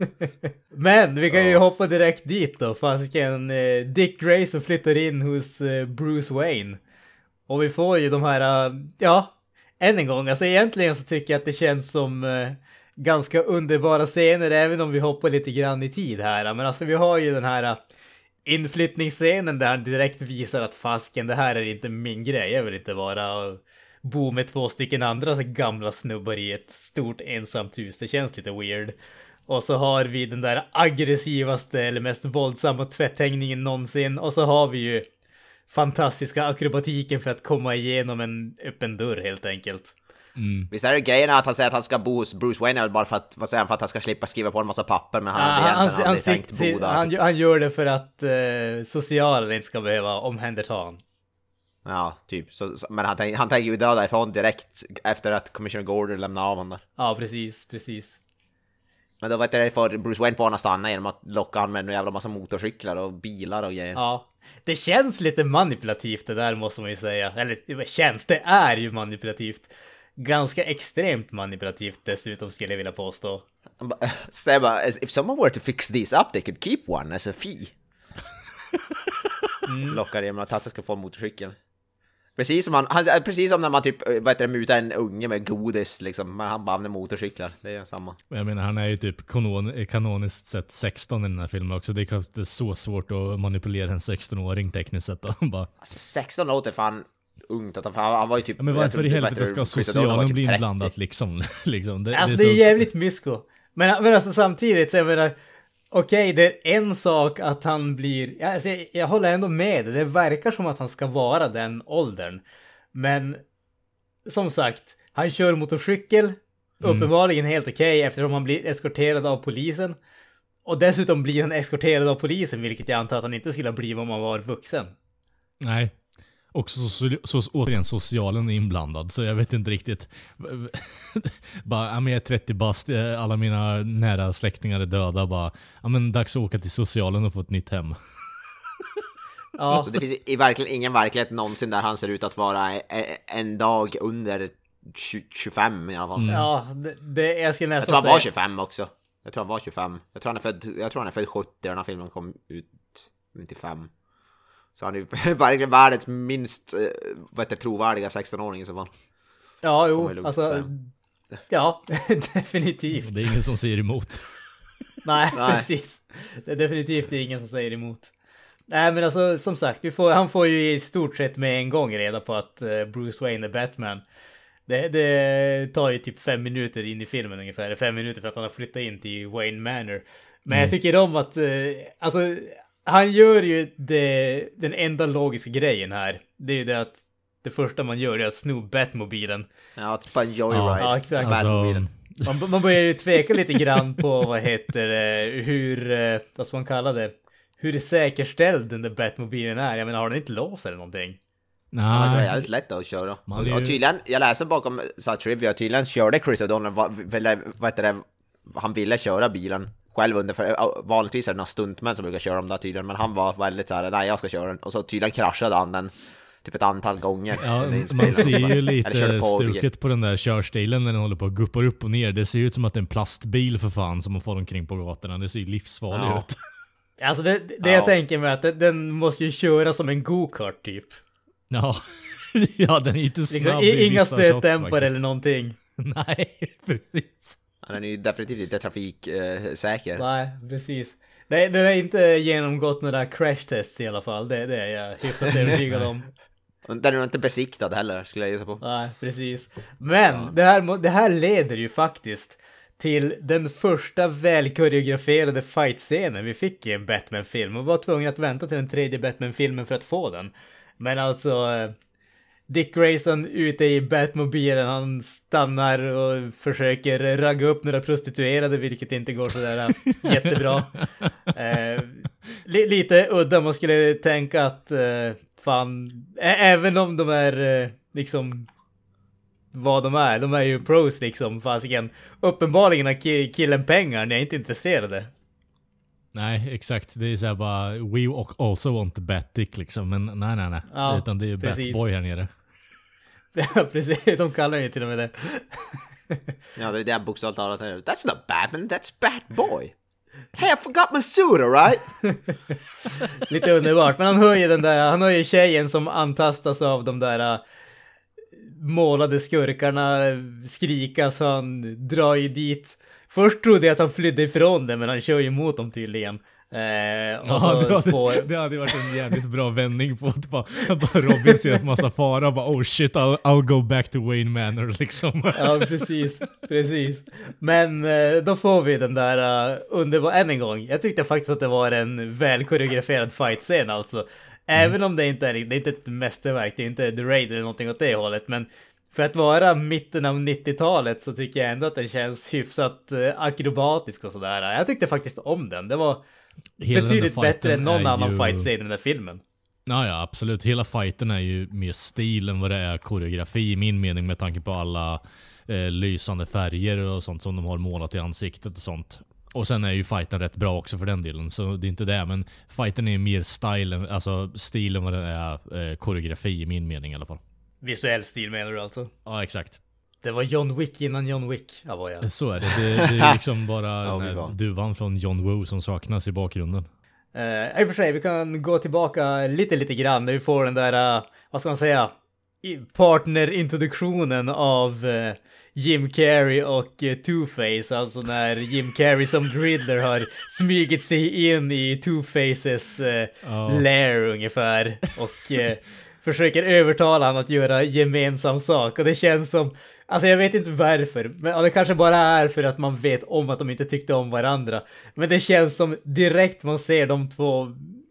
Men vi kan ju hoppa direkt dit då, fasiken eh, Dick Grayson flyttar in hos Bruce Wayne. Och vi får ju de här, ja, än en gång, alltså egentligen så tycker jag att det känns som ganska underbara scener, även om vi hoppar lite grann i tid här. Men alltså vi har ju den här äh, inflyttningsscenen där han direkt visar att fasken, det här är inte min grej, jag vill inte vara och bo med två stycken andra så gamla snubbar i ett stort ensamt hus. Det känns lite weird. Och så har vi den där aggressivaste eller mest våldsamma tvätthängningen någonsin. Och så har vi ju fantastiska akrobatiken för att komma igenom en öppen dörr helt enkelt. Visst är det grejen att han säger att han ska bo hos Bruce Wayne bara för att, vad säger han, för att han ska slippa skriva på en massa papper men han hade Ah, han, egentligen han, aldrig han, tänkt sitt- bo där. han, han gör det för att eh, socialen inte ska behöva omhänderta honom. Ja, typ. Så, så, men han, tänk, han tänker ju dra därifrån direkt efter att Commissioner Gordon lämnar av honom där. Ja, precis, precis. Men då vet jag för Bruce Wayne får att stanna genom att locka honom med en jävla massa motorcyklar och bilar och grejer. Ja. Det känns lite manipulativt det där måste man ju säga. Eller det känns, det är ju manipulativt. Ganska extremt manipulativt dessutom skulle jag vilja påstå. Bara, säger bara, if someone were to fix these up they could keep one as a fee. Mm. Lockar genom att han ska få en motorcykel. Precis som, han, han, precis som när man typ, vad heter det, mutar en unge med godis liksom, men han bara använder motorcyklar. Det är samma. Jag menar, han är ju typ kanon, kanoniskt sett 16 i den här filmen också. Det är kanske så svårt att manipulera en 16-åring tekniskt sett. Då. Bara, Alltså 16 låter fan ungt, att han, han var ju typ... ja, men varför i inte helvete ska socialen typ bli 30. inblandat liksom? liksom det, Alltså det det är är så, jävligt mysko. Men, men alltså samtidigt så jag menar, okej det är en sak att han blir, ja, alltså, jag, jag håller ändå med det verkar som att han ska vara den åldern. Men som sagt, han kör motorcykel, uppenbarligen helt okej eftersom han blir eskorterad av polisen. Och dessutom blir han eskorterad av polisen, vilket jag antar att han inte skulle ha blivit om han var vuxen. Nej. Också så, så, så, återigen socialen är inblandad, så jag vet inte riktigt. bara, jag är 30 bast, eh, alla mina nära släktingar är döda. Bara, ja men dags att åka till socialen och få ett nytt hem. Ja, Alltså det finns i verkligen ingen verklighet någonsin där han ser ut att vara e- e- en dag under 20, 25 i alla fall. ja det, det, jag skulle Jag nästan tror han var säga... 25 också. Jag tror han var 25. Jag tror han är född, jag tror han är född 70 när den här filmen kom ut 95. Så han är ju verkligen världens minst, eh, vad heter trovärdiga 16-åring i så fall. Ja, jo, alltså... säga. Ja, definitivt. Det är ingen som säger emot. Nej, Nej. precis. Det är definitivt ingen som säger emot. Nej, men alltså som sagt, vi får, han får ju i stort sett med en gång reda på att eh, Bruce Wayne är Batman. Det, det tar ju typ fem minuter in i filmen ungefär, fem minuter för att han har flyttat in till Wayne Manor. Men jag tycker om att, eh, alltså, han gör ju det, den enda logiska grejen här. Det är ju det att det första man gör är att sno Batmobilen. Ja, typ en joyride. Ja, exakt. Alltså, Batmobilen. Man, man börjar ju tveka lite grann på vad heter det, hur, eh, vad ska man kalla det, hur säkerställd den där Batmobilen är. Jag menar, har den inte lås eller någonting? Ja, det var nej, jävligt lätt att köra. Man är ju- och tydligen, jag läste bakom så här, trivia, tydligen körde Chris O'Donnell, vad, vad, vad heter det, han ville köra bilen själv under, för vanligtvis är det några stuntmän som brukar köra dem där tydligen, men han var väldigt såhär, nej jag ska köra den, och så tydligen kraschade han den typ ett antal gånger. Ja, man ser ju lite på- stuket på den där körstilen när den håller på att guppar upp och ner. Det ser ju ut som att det är en plastbil för fan som man får omkring på gatorna. Det ser ju livsfarligt Ja. ut. Alltså det, det Ja. jag tänker mig att den måste ju köra som en go-kart typ. Ja. ja, den är inte snabb Liksom, i inga stötdämpare eller någonting. Nej, precis. Han är ju definitivt inte trafiksäker. Nej, precis. Det, den har inte genomgått några crash tests i alla fall. Det, det är jag hyfsat övertygad om. Den är nog inte besiktad heller, skulle jag gissa på. Nej, precis. Men det, här, det här leder ju faktiskt till den första välkoreograferade fightscenen vi fick i en Batman-film och var tvungna att vänta till den tredje Batman-filmen för att få den. Men alltså, eh, Dick Grayson ute i Batmobilen, han stannar och försöker ragga upp några prostituerade, vilket inte går sådär eh, jättebra. Eh, li, lite udda, man skulle tänka att eh, fan, även om de är eh, liksom vad de är, de är ju pros liksom, fasiken. Uppenbarligen har ki- killen pengar, ni är inte intresserade. Nej, exakt. Det är såhär bara, we also want the Batdick liksom. Men nej, nej, nej. Ja, Utan det är ju precis. Batboy här nere. Ja, precis. De kallar ju till och med det. Ja, det är det bokstavligt talat säger. That's not Batman, that's Batboy. Hey, I forgot my suit, alright? Lite underbart. Men han hör ju den där, han hör ju tjejen som antastas av de där äh, målade skurkarna skrika så han drar ju dit. Först trodde jag att han flydde ifrån det men han kör ju emot dem tydligen. Eh, och Ja, det hade, får... det hade varit en jävligt bra vändning på att bara, att bara Robin ser ett massa fara och bara oh shit I'll, I'll go back to Wayne Manor liksom. Ja, precis, precis. Men eh, då får vi den där uh, underbara, än en gång. Jag tyckte faktiskt att det var en väl koreograferad fight-scen alltså. Även om det inte är, det är inte ett mästerverk, det är inte The Raid eller någonting åt det hållet, men för att vara mitten av 90-talet så tycker jag ändå att den känns hyfsat uh, akrobatisk och sådär. Jag tyckte faktiskt om den. Det var Hela den betydligt bättre än någon annan ju- fight-scen i den där filmen. Ja, ja, absolut. Hela fighten är ju mer stil än vad det är koreografi i min mening med tanke på alla eh, lysande färger och sånt som de har målat i ansiktet och sånt. Och sen är ju fighten rätt bra också för den delen, så det är inte det. Men fighten är mer style, alltså stil än vad det är eh, koreografi i min mening i alla fall. Visuell stil menar du alltså? Ja, exakt. Det var John Wick innan John Wick, Avoya. Så är det. Det, det är liksom bara Ja, den här duvan från John Woo som saknas i bakgrunden. Uh, I och för sig, vi kan gå tillbaka lite, lite grann när vi får den där, eh, vad ska man säga, partnerintroduktionen av eh, Jim Carrey och eh, Two-Face, alltså när Jim Carrey som Riddler har smugit sig in i Two-Faces uh, Ja. lair ungefär och försöker övertala honom att göra gemensam sak och det känns som Alltså jag vet inte varför, men ja, det kanske bara är för att man vet om att de inte tyckte om varandra. Men det känns som direkt man ser de två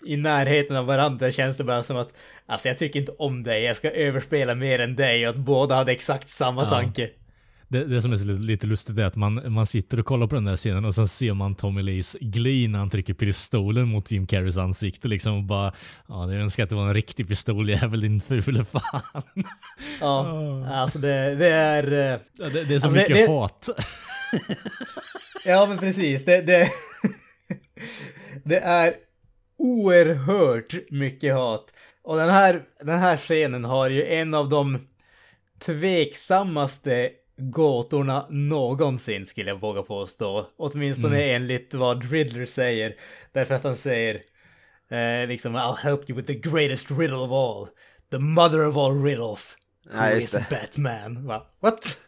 i närheten av varandra känns det bara som att alltså jag tycker inte om dig, jag ska överspela mer än dig och att båda hade exakt samma tanke. Det, det som är lite, lustigt är att man, man sitter och kollar på den där scenen och sen ser man Tommy Lees gli när han trycker pistolen mot Jim Carreys ansikte liksom och bara Ja, det önskar att det var en riktig pistoljävel din fule fan. Ja, alltså det, det är... eh, Ja, Det, det är så Alltså, mycket det- hat. Ja, men precis. Det, det, det är oerhört mycket hat. Och den här, den här scenen har ju en av de tveksammaste gåtorna någonsin skulle jag våga påstå. Åtminstone enligt vad Riddler säger. Därför att han säger eh, liksom I'll help you with the greatest riddle of all. The mother of all riddles. Who Ja, is det. Batman? Va? What?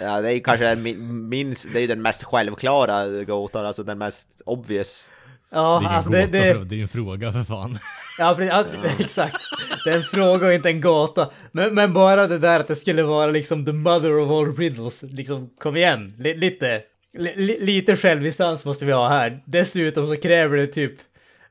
Ja, det är ju kanske den min- minst, det är ju den mest självklara gåtan, alltså den mest obvious. Ja, Det är, alltså det, det, för, det är ju en fråga för fan. Ja, precis, ja, exakt. Det är en fråga och inte en gåta. Men, men bara det där att det skulle vara liksom the mother of all riddles. Liksom, kom igen. Li, lite, li, lite självdistans måste vi ha här. Dessutom så kräver det typ,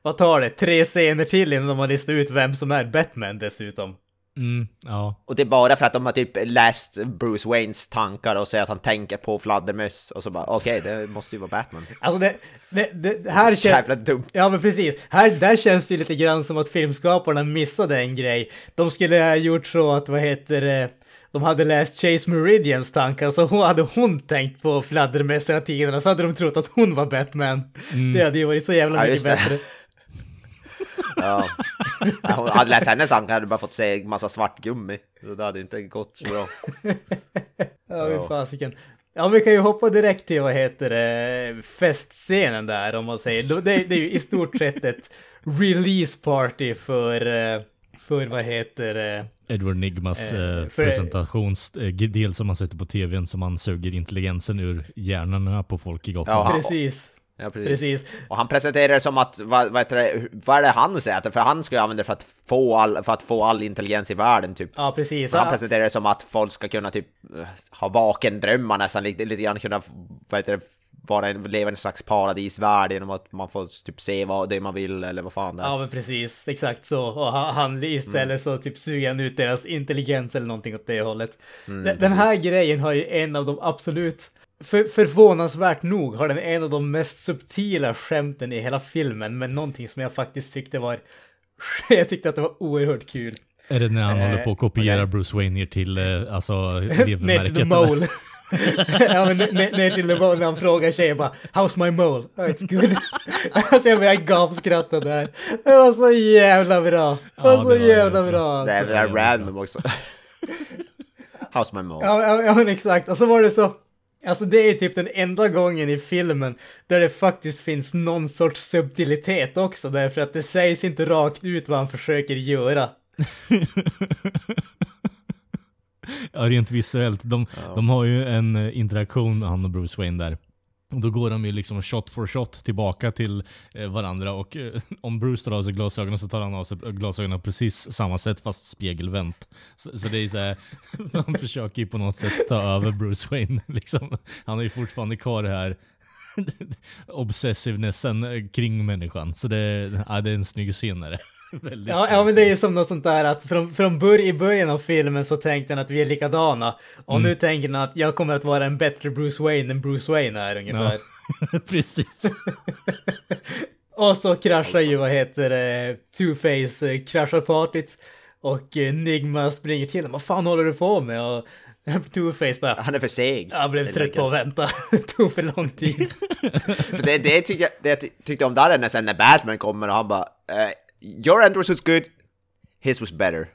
vad tar det, tre scener till innan de har listat ut vem som är Batman dessutom. Mm, ja. Och det är bara för att de har typ läst Bruce Waynes tankar och säger att han tänker på fladdermöss och så bara okej, det måste ju vara Batman. Alltså det, det, det här känns... Jävla dumt. Ja men precis, här, där känns det lite grann som att filmskaparna missade en grej. De skulle ha gjort så att, vad heter det, de hade läst Chase Meridians tankar, så hon, hade hon tänkt på fladdermöss hela tiden, så hade de trott att hon var Batman. Det hade ju varit så jävla Ja, mycket bättre. Ja. Hon hade läst hennes tankar hade bara fått se massa svart gummi. Så det hade inte gått så bra. Ja, hur fasiken. Ja, vi kan ju hoppa direkt till, vad heter det, festscenen där, om man säger. Det, det är ju i stort sett ett release party för, eh, för vad heter det, Edward Nigmas Eh, eh, för- presentationsdel som man sätter på tvn som man suger intelligensen ur hjärnorna på folk i Gotham. Ja, precis. Ja, precis. Precis. Och han presenterar det som att, vad, vad, det, vad är det han säger? För han ska ju använda det för att få all, för att få all intelligens i världen typ. Ja, precis. Men han presenterar det som att folk ska kunna typ eh, ha vakendrömmar nästan, lite, lite grann kunna, vad heter det, vara en, leva i en slags paradisvärld genom att man får typ se vad det man vill eller vad fan det är. Ja men precis, exakt så. Och han, istället så typ suger han ut deras intelligens eller någonting åt det hållet. den, den här grejen har ju en av de absolut, för, förvånansvärt nog, har den en av de mest subtila skämten i hela filmen, men någonting som jag faktiskt tyckte var, jag tyckte att det var oerhört kul. Är det när han Eh, håller på att kopiera okej. Bruce Wayne ner till eh, alltså Ner till the mole. ja, men ner, till nivån när han frågar tjejen bara How's my mole? Oh, it's good. alltså jag började gapskratta där. Det var så jävla bra. Det var Ja, så det var jävla bra. Det är Alltså. det där random också. How's my? Ja, ja, ja, men exakt. Och så var det så. Alltså det är typ den enda gången i filmen där det faktiskt finns någon sorts subtilitet också, därför att det sägs inte rakt ut vad han försöker göra. Ja, rent visuellt. De, de har ju en eh, interaktion med han och Bruce Wayne där. Då går de ju liksom shot for shot tillbaka till eh, varandra och eh, om Bruce tar av sig glasögonen så tar han av sig glasögonen på precis samma sätt fast spegelvänt. Så, så det är så här, han försöker ju på något sätt ta över Bruce Wayne liksom. Han har ju fortfarande kvar det här obsessivenessen eh, kring människan. Så det, ja, det är en snygg scen är det. Väldigt Ja, ja men det är ju som något sånt där att från, från bör, i början av filmen så tänkte han att vi är likadana. Och Mm. nu tänker han att jag kommer att vara en bättre Bruce Wayne än Bruce Wayne är ungefär. Precis. Och så kraschar ju, vad heter det, Two-Face eh, kraschar partyt. Och eh, Nigma springer till honom. Vad fan håller du på med? Och Two-Face bara, Han är för seg. jag blev trött på att vänta. Det tog för lång tid. För det, det tyckte jag, det jag ty- tyckte om där är när sen när Batman kommer och han bara eh, Your entrance was good, his was better.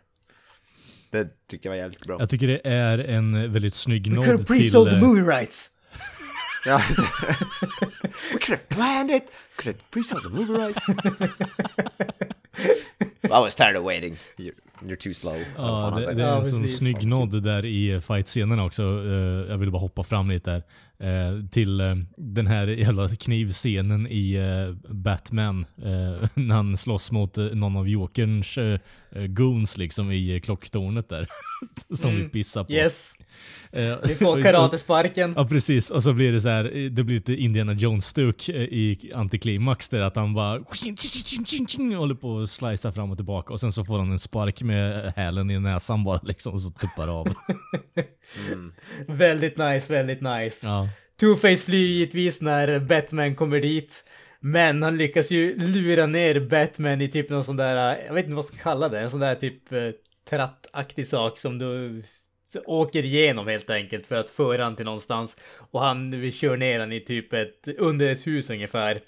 Det tyckte jag var jävligt bra. Jag tycker det är en väldigt snygg We nod could have till... pre-sold the eh, movie rights. Ja. We could have planned it, could have pre-sold the movie rights. I was tired of waiting. You're, you're too slow. Ja, det, det är en sån snygg nod där i fight-scenen också. Eh, jag vill bara hoppa fram lite där. Eh, till eh, den här jävla knivscenen i eh, Batman. när han slåss mot någon av Jokerns goons liksom i klocktornet där. som vi pissar på. Mm. Yes, Eh, vi får karatesparken. Ja precis, och så blir det så här, eh, det blir lite Indiana Jones-stuk eh, i antiklimax där att han bara håller på att slicea fram och tillbaka och sen så får han en spark med hälen i näsan bara liksom och så tuppar av. Väldigt nice, väldigt nice. Ja. Two-Face flyr givetvis när Batman kommer dit. Men han lyckas ju lura ner Batman i typ någon sån där, jag vet inte vad jag ska kalla det, en sån där typ eh, trattaktig sak som du åker igenom helt enkelt för att föra han till någonstans. Och han vi kör ner han i typ ett, under ett hus ungefär.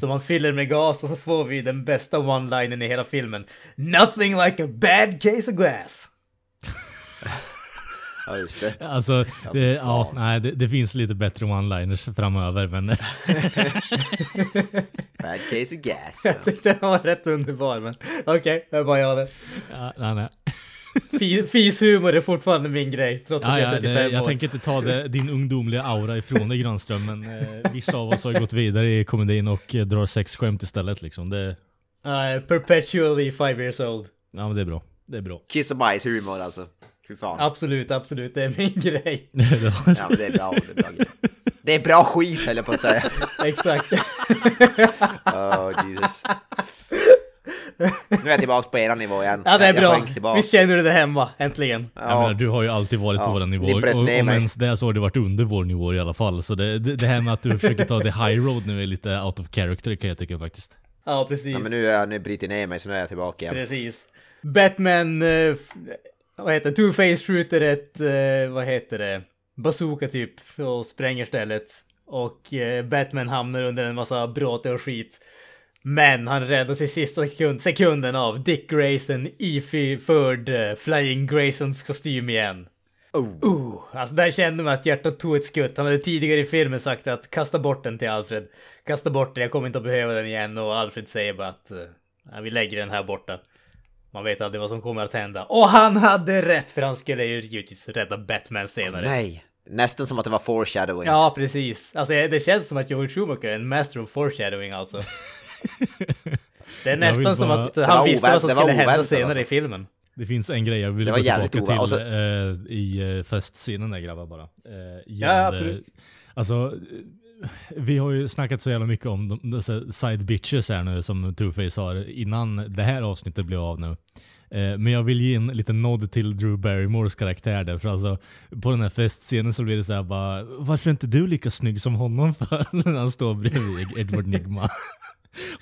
Så man fyller med gas och så får vi den bästa one-linen i hela filmen. Nothing like a bad case of glass. Ja, just det. Alltså, det, ja, nej, det, det finns lite bättre one-liners framöver men Bad case of gas. Jag tyckte den var rätt underbar men okej, det är bara jag det. ja, nej, nej. Fi- Fishumor är fortfarande min grej, trots att Ja, jag är ja, 35 det, jag år. tänker inte ta det, din ungdomliga aura ifrån dig Granström men eh, vissa av oss har gått vidare i komedin och eh, drar sexskämt istället liksom. Det, Uh, perpetually five years old. ja men det är bra. Det är bra. Kiss och bajs humor alltså. Fy fan. Absolut, absolut, det är min grej. Ja, men det är bra. Det är bra, grejer. det är bra skit höll jag på att säga. Exakt. Oh, Jesus. Nu är jag tillbaka på eran nivå igen. Ja, det är Jag- jag bra. Visst känner du det hemma, äntligen? Jag menar, Ja, du har ju alltid varit på Ja, vår nivå. Och, om mig. ens det så har det varit under vår nivå i alla fall. Så det, det, det här med att du försöker ta the high road nu är lite out of character kan jag tycka faktiskt. Ja, precis. ja, men nu är jag nu bryter ner mig så nu är jag tillbaka igen. Precis. Batman, f- vad heter det, Two-Face skjuter ett, eh, vad heter det, bazooka typ och spränger stället. Och eh, Batman hamnar under en massa bråte och skit. Men han räddas i sista sekund, sekunden av Dick Grayson iförd uh, Flying Graysons kostym igen. Oh. Uh, alltså där kände man att hjärtat tog ett skutt. Han hade tidigare i filmen sagt att kasta bort den till Alfred. Kasta bort den, jag kommer inte att behöva den igen. Och Alfred säger bara att uh, vi lägger den här borta. Man vet aldrig vad som kommer att hända. Och han hade rätt för han skulle ju givetvis rädda Batman senare. Nej. Nästan som att det var foreshadowing. Ja, precis. Alltså det känns som att Joel Schumacher är en master of foreshadowing alltså. Det är nästan vill som bara- att han visste vad som skulle hända oväntat, senare alltså. i filmen. Det finns en grej jag vill gå tillbaka till alltså- eh, i uh, festscenen där grabbar bara. Uh, gällande- absolut. Alltså, eh, vi har ju snackat så jävla mycket om de, dessa side bitches här nu som Two-Face har innan det här avsnittet blev av nu. Eh, Men jag vill ge en liten nod till Drew Barrymores karaktär där, för alltså på den här festscenen så blir det så här bara Varför är inte du lika snygg som honom för? När han står bredvid Edward Nigma.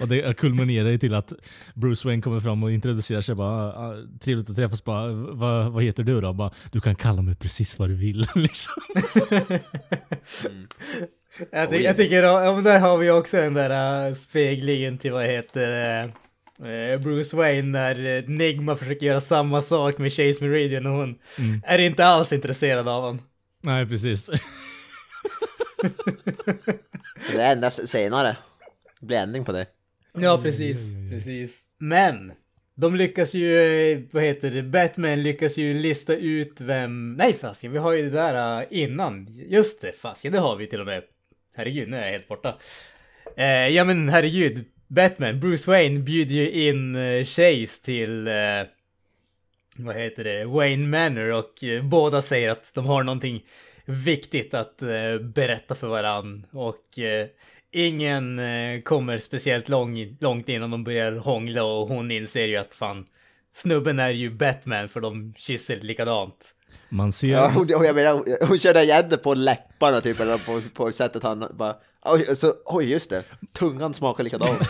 Och det kulminerar ju till att Bruce Wayne kommer fram och introducerar sig bara, "Ah, trevligt att träffas bara, vad, vad heter du då? Bara, du kan kalla mig precis vad du vill liksom. Jag, ty- jag tycker, ja, där har vi också den där äh, speglingen till vad heter äh, Bruce Wayne när äh, Nigma försöker göra samma sak med Chase Meridian och hon är inte alls intresserad av honom. Nej precis. Det är endast senare. Det blir ändring på det. Ja, precis, precis. Men de lyckas ju, eh, vad heter det, Batman lyckas ju lista ut vem, nej fasken, vi har ju det där äh, innan, just det, fasken, det har vi till och med. Herregud, nu är jag helt borta. Eh, ja men herregud, Batman, Bruce Wayne bjuder ju in eh, Chase till, eh, vad heter det, Wayne Manor och eh, båda säger att de har någonting viktigt att eh, berätta för varann och eh, ingen eh, kommer speciellt lång, långt innan de börjar hångla och hon inser ju att fan snubben är ju Batman för de kysser likadant. Man ser, Ja, och jag menar, hon- hon känner igen det på läpparna typ, eller på, på sättet han bara... Oj, så, oj, just det. Tungan smakar likadant.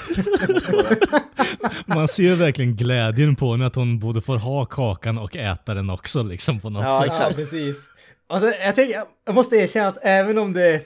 man ser verkligen glädjen på henne att hon både får ha kakan och äta den också liksom på något Ja, sätt. Ja, precis. Alltså, jag, tänker, jag måste erkänna att även om det...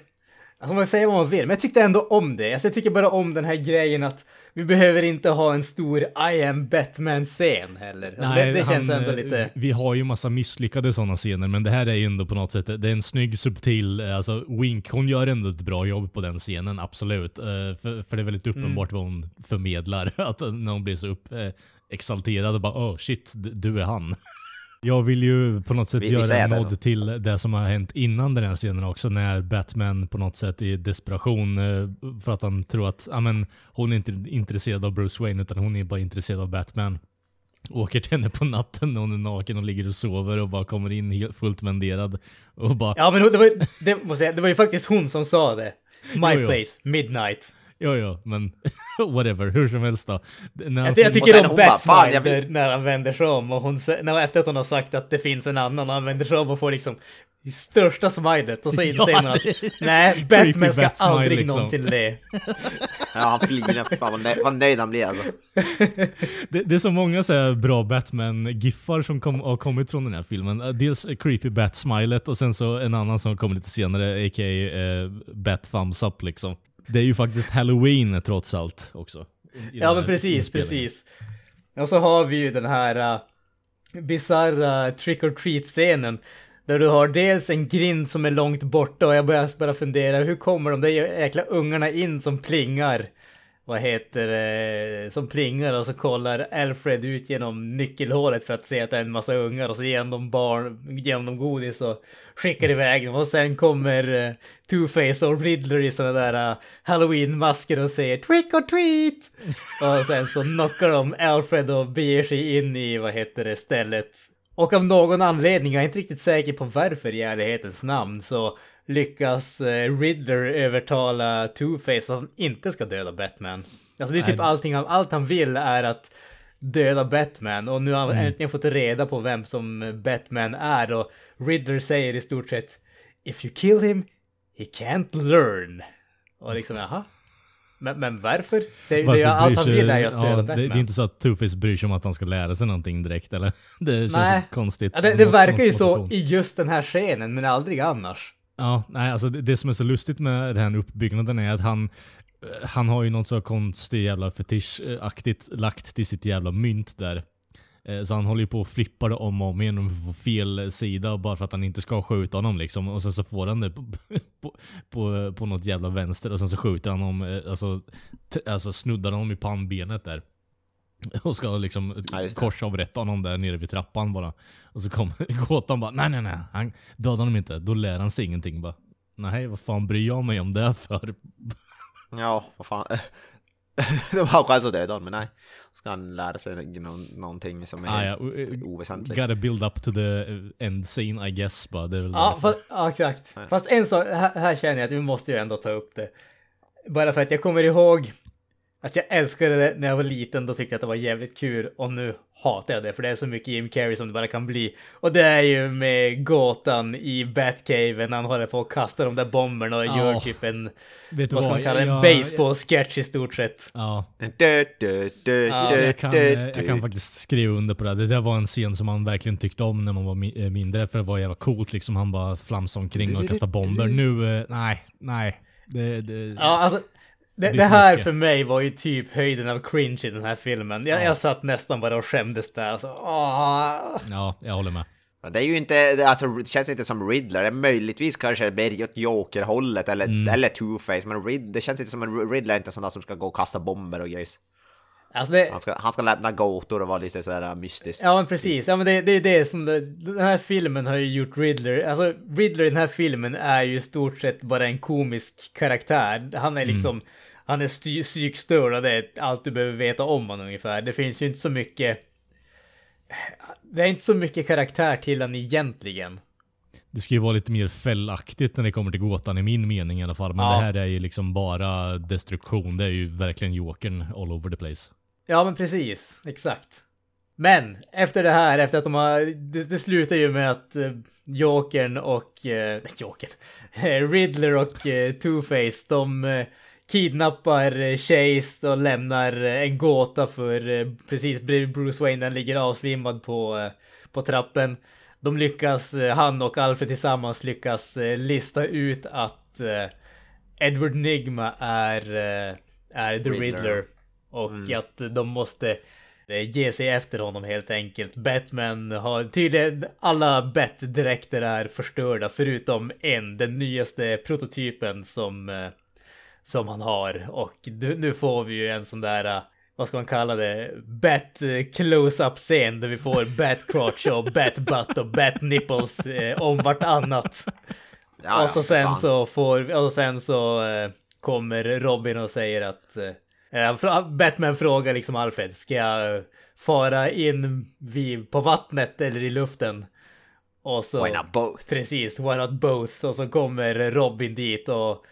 Alltså man får säga vad man vill, men jag tyckte ändå om det. Alltså, jag tycker bara om den här grejen att vi behöver inte ha en stor I am Batman-scen heller. Alltså, det, det känns han, ändå eh, lite... Vi har ju massa misslyckade sådana scener, men det här är ju ändå på något sätt, det är en snygg, subtil, eh, alltså Wink, hon gör ändå ett bra jobb på den scenen, absolut. Eh, För, för det är väldigt Mm. uppenbart vad hon förmedlar, att när hon blir så upp, eh, exalterad och bara oh shit, du är han. Jag vill ju på något sätt Vi- vi göra säger en nod till det som har hänt innan den här scenen också, när Batman på något sätt i desperation, eh, för att han tror att ah, men, hon är inte intresserad av Bruce Wayne, utan hon är bara intresserad av Batman åker till henne på natten när hon är naken och ligger och sover och bara kommer in helt fullt venderad och bara Ja, men det var, ju- det, måste jag, det var ju faktiskt hon som sa det. My Jo, jo. place, midnight. Ja ja men whatever, hur som helst då. När Jag, jag tycker om hon bara, Bats "Fan, jag smile vill-" när han vänder sig om och hon, när, efter att hon har sagt att det finns en annan och han vänder sig om och får liksom största smilet och så inser Ja, man att nej, Batman ska bat aldrig liksom. någonsin le. Ja, han flinar. Fan vad nöjd, vad nöjd han blir alltså. Det, det är så många så här bra Batman-giffar som kom, har kommit från den här filmen. Eh, Dels Creepy Bat-smilet och sen så en annan som kommer lite senare, a.k.a. Eh, Bat Thumbs Up liksom. Det är ju faktiskt Halloween trots allt också. Ja men precis, precis. Och så har vi ju den här uh, bizarra trick or treat-scenen. Där du har dels en grind som är långt borta och jag börjar bara fundera, hur kommer de där jäkla ungarna in som plingar? Vad heter det? Som plingar och så kollar Alfred ut genom nyckelhålet för att se att det är en massa ungar och så ger han dem barn, ger dem godis och skickar iväg dem. Och sen kommer eh, Two-Face och Riddler i sådana där eh, Halloween-masker och säger trick or treat! Och sen så knockar de Alfred och beger sig in i, vad heter det, stället. Och av någon anledning, jag är inte riktigt säker på varför i ärlighetens namn, så lyckas eh, Riddler övertala Two-Face att han inte ska döda Batman. Alltså det är typ allting, allt han vill är att döda Batman och nu har han äntligen fått reda på vem som Batman är och Riddler säger i stort sett If you kill him, he can't learn. Och liksom jaha? Men, men varför? Det, det, Varför är, allt han vill är ju att ja, döda det, Batman. det är inte så att Two-Face bryr sig om att han ska lära sig någonting direkt eller? Det känns Nej. konstigt. Ja, det, det verkar ju så i just den här scenen, men aldrig annars. Ja, nej alltså det, det som är så lustigt med den här uppbyggnaden är att han han har ju något så konstigt jävla fetischaktigt lagt till sitt jävla mynt där. Eh, så han håller ju på och flippar det om och om igen och får fel sida bara för att han inte ska skjuta honom liksom. Och sen så får han det på, på, på, på något jävla vänster och sen så skjuter han honom, eh, alltså, alltså snuddar honom i pannbenet där. Och ska liksom Ja, korsavrätta honom där nere vid trappan bara. Och så kommer gåtan bara, nej nej nej, han dödar honom inte, då lär han sig ingenting bara. Nej, vad fan bryr jag mig om det för? Ja, vad fan. det var chans att döda honom, men nej. Ska han lära sig nå- någonting som är Ah, ja, eh, oväsentligt. Gotta build up to the eh, end scene I guess bara. Det är väl Ja, fast, ja exakt. Fast en sak, här, här känner jag att vi måste ju ändå ta upp det. Bara för att jag kommer ihåg Att jag älskade det när jag var liten, då tyckte jag att det var jävligt kul och nu hatar jag det för det är så mycket Jim Carrey som det bara kan bli. Och det är ju med gåtan i Batcave när han håller på att kasta de där bomberna och Ja. gör typ en, Vet vad ska man kalla det, en Jag- baseball-sketch i stort sett. Ja, jag kan, jag kan faktiskt skriva under på det. Det där var en scen som man verkligen tyckte om när man var eh, mindre, för det var jävla coolt liksom. Han bara flamsade omkring och kastade bomber. Nu, eh, nej, nej. Det, det, Ja, alltså. Det, det här mycket. för mig var ju typ höjden av cringe i den här filmen. Jag, Ja. jag satt nästan bara och skämdes där. Alltså, åh. ja, jag håller med. Det är ju inte, det- alltså det känns inte som Riddler, det är möjligtvis kanske mer åt Joker-hållet eller, Mm. eller Two-Face, men Rid, det känns inte som en Riddler är inte en sån där som ska gå och kasta bomber och grejer. Alltså det, Han ska, han ska lämna gåtor och vara lite sådär mystisk. Ja men precis, ja men det, det är det som det, den här filmen har ju gjort Riddler, alltså Riddler i den här filmen är ju i stort sett bara en komisk karaktär. Han är liksom, han är psykstörd och det är allt du behöver veta om honom ungefär. Det finns ju inte så mycket, det är inte så mycket karaktär till honom egentligen. Det ska ju vara lite mer fällaktigt när det kommer till gåtan i min mening i alla fall. Men Ja. det här är ju liksom bara destruktion. Det är ju verkligen jokern all over the place. Ja men precis, exakt. Men efter det här, efter att de har, det, det slutar ju med att eh, Jokern och, eh, Jokern, Riddler och eh, Two-Face, de eh, kidnappar eh, Chase och lämnar eh, en gåta för eh, precis bredvid Bruce Wayne, den ligger avsvimmad på, på trappen. De lyckas, han och Alfred tillsammans lyckas lista ut att Edward Nigma är, är The Riddler. Riddler. Och att de måste ge sig efter honom helt enkelt. Batman har tydligen alla Bat-dräkter är förstörda förutom en, den nyaste prototypen som, som han har. Och nu, får vi ju en sån där, eh, vad ska man kalla det, Bat eh, close-up scen där vi får Bat crotch och Bat butt och Bat nipples eh, om vartannat. Ja, och så sen fan. så får, och sen så eh, kommer Robin och säger att eh, Batman frågar liksom Alfred, ska jag fara in vid, på vattnet eller i luften? Och så, Why not both? Precis, why not both? Och så kommer Robin dit och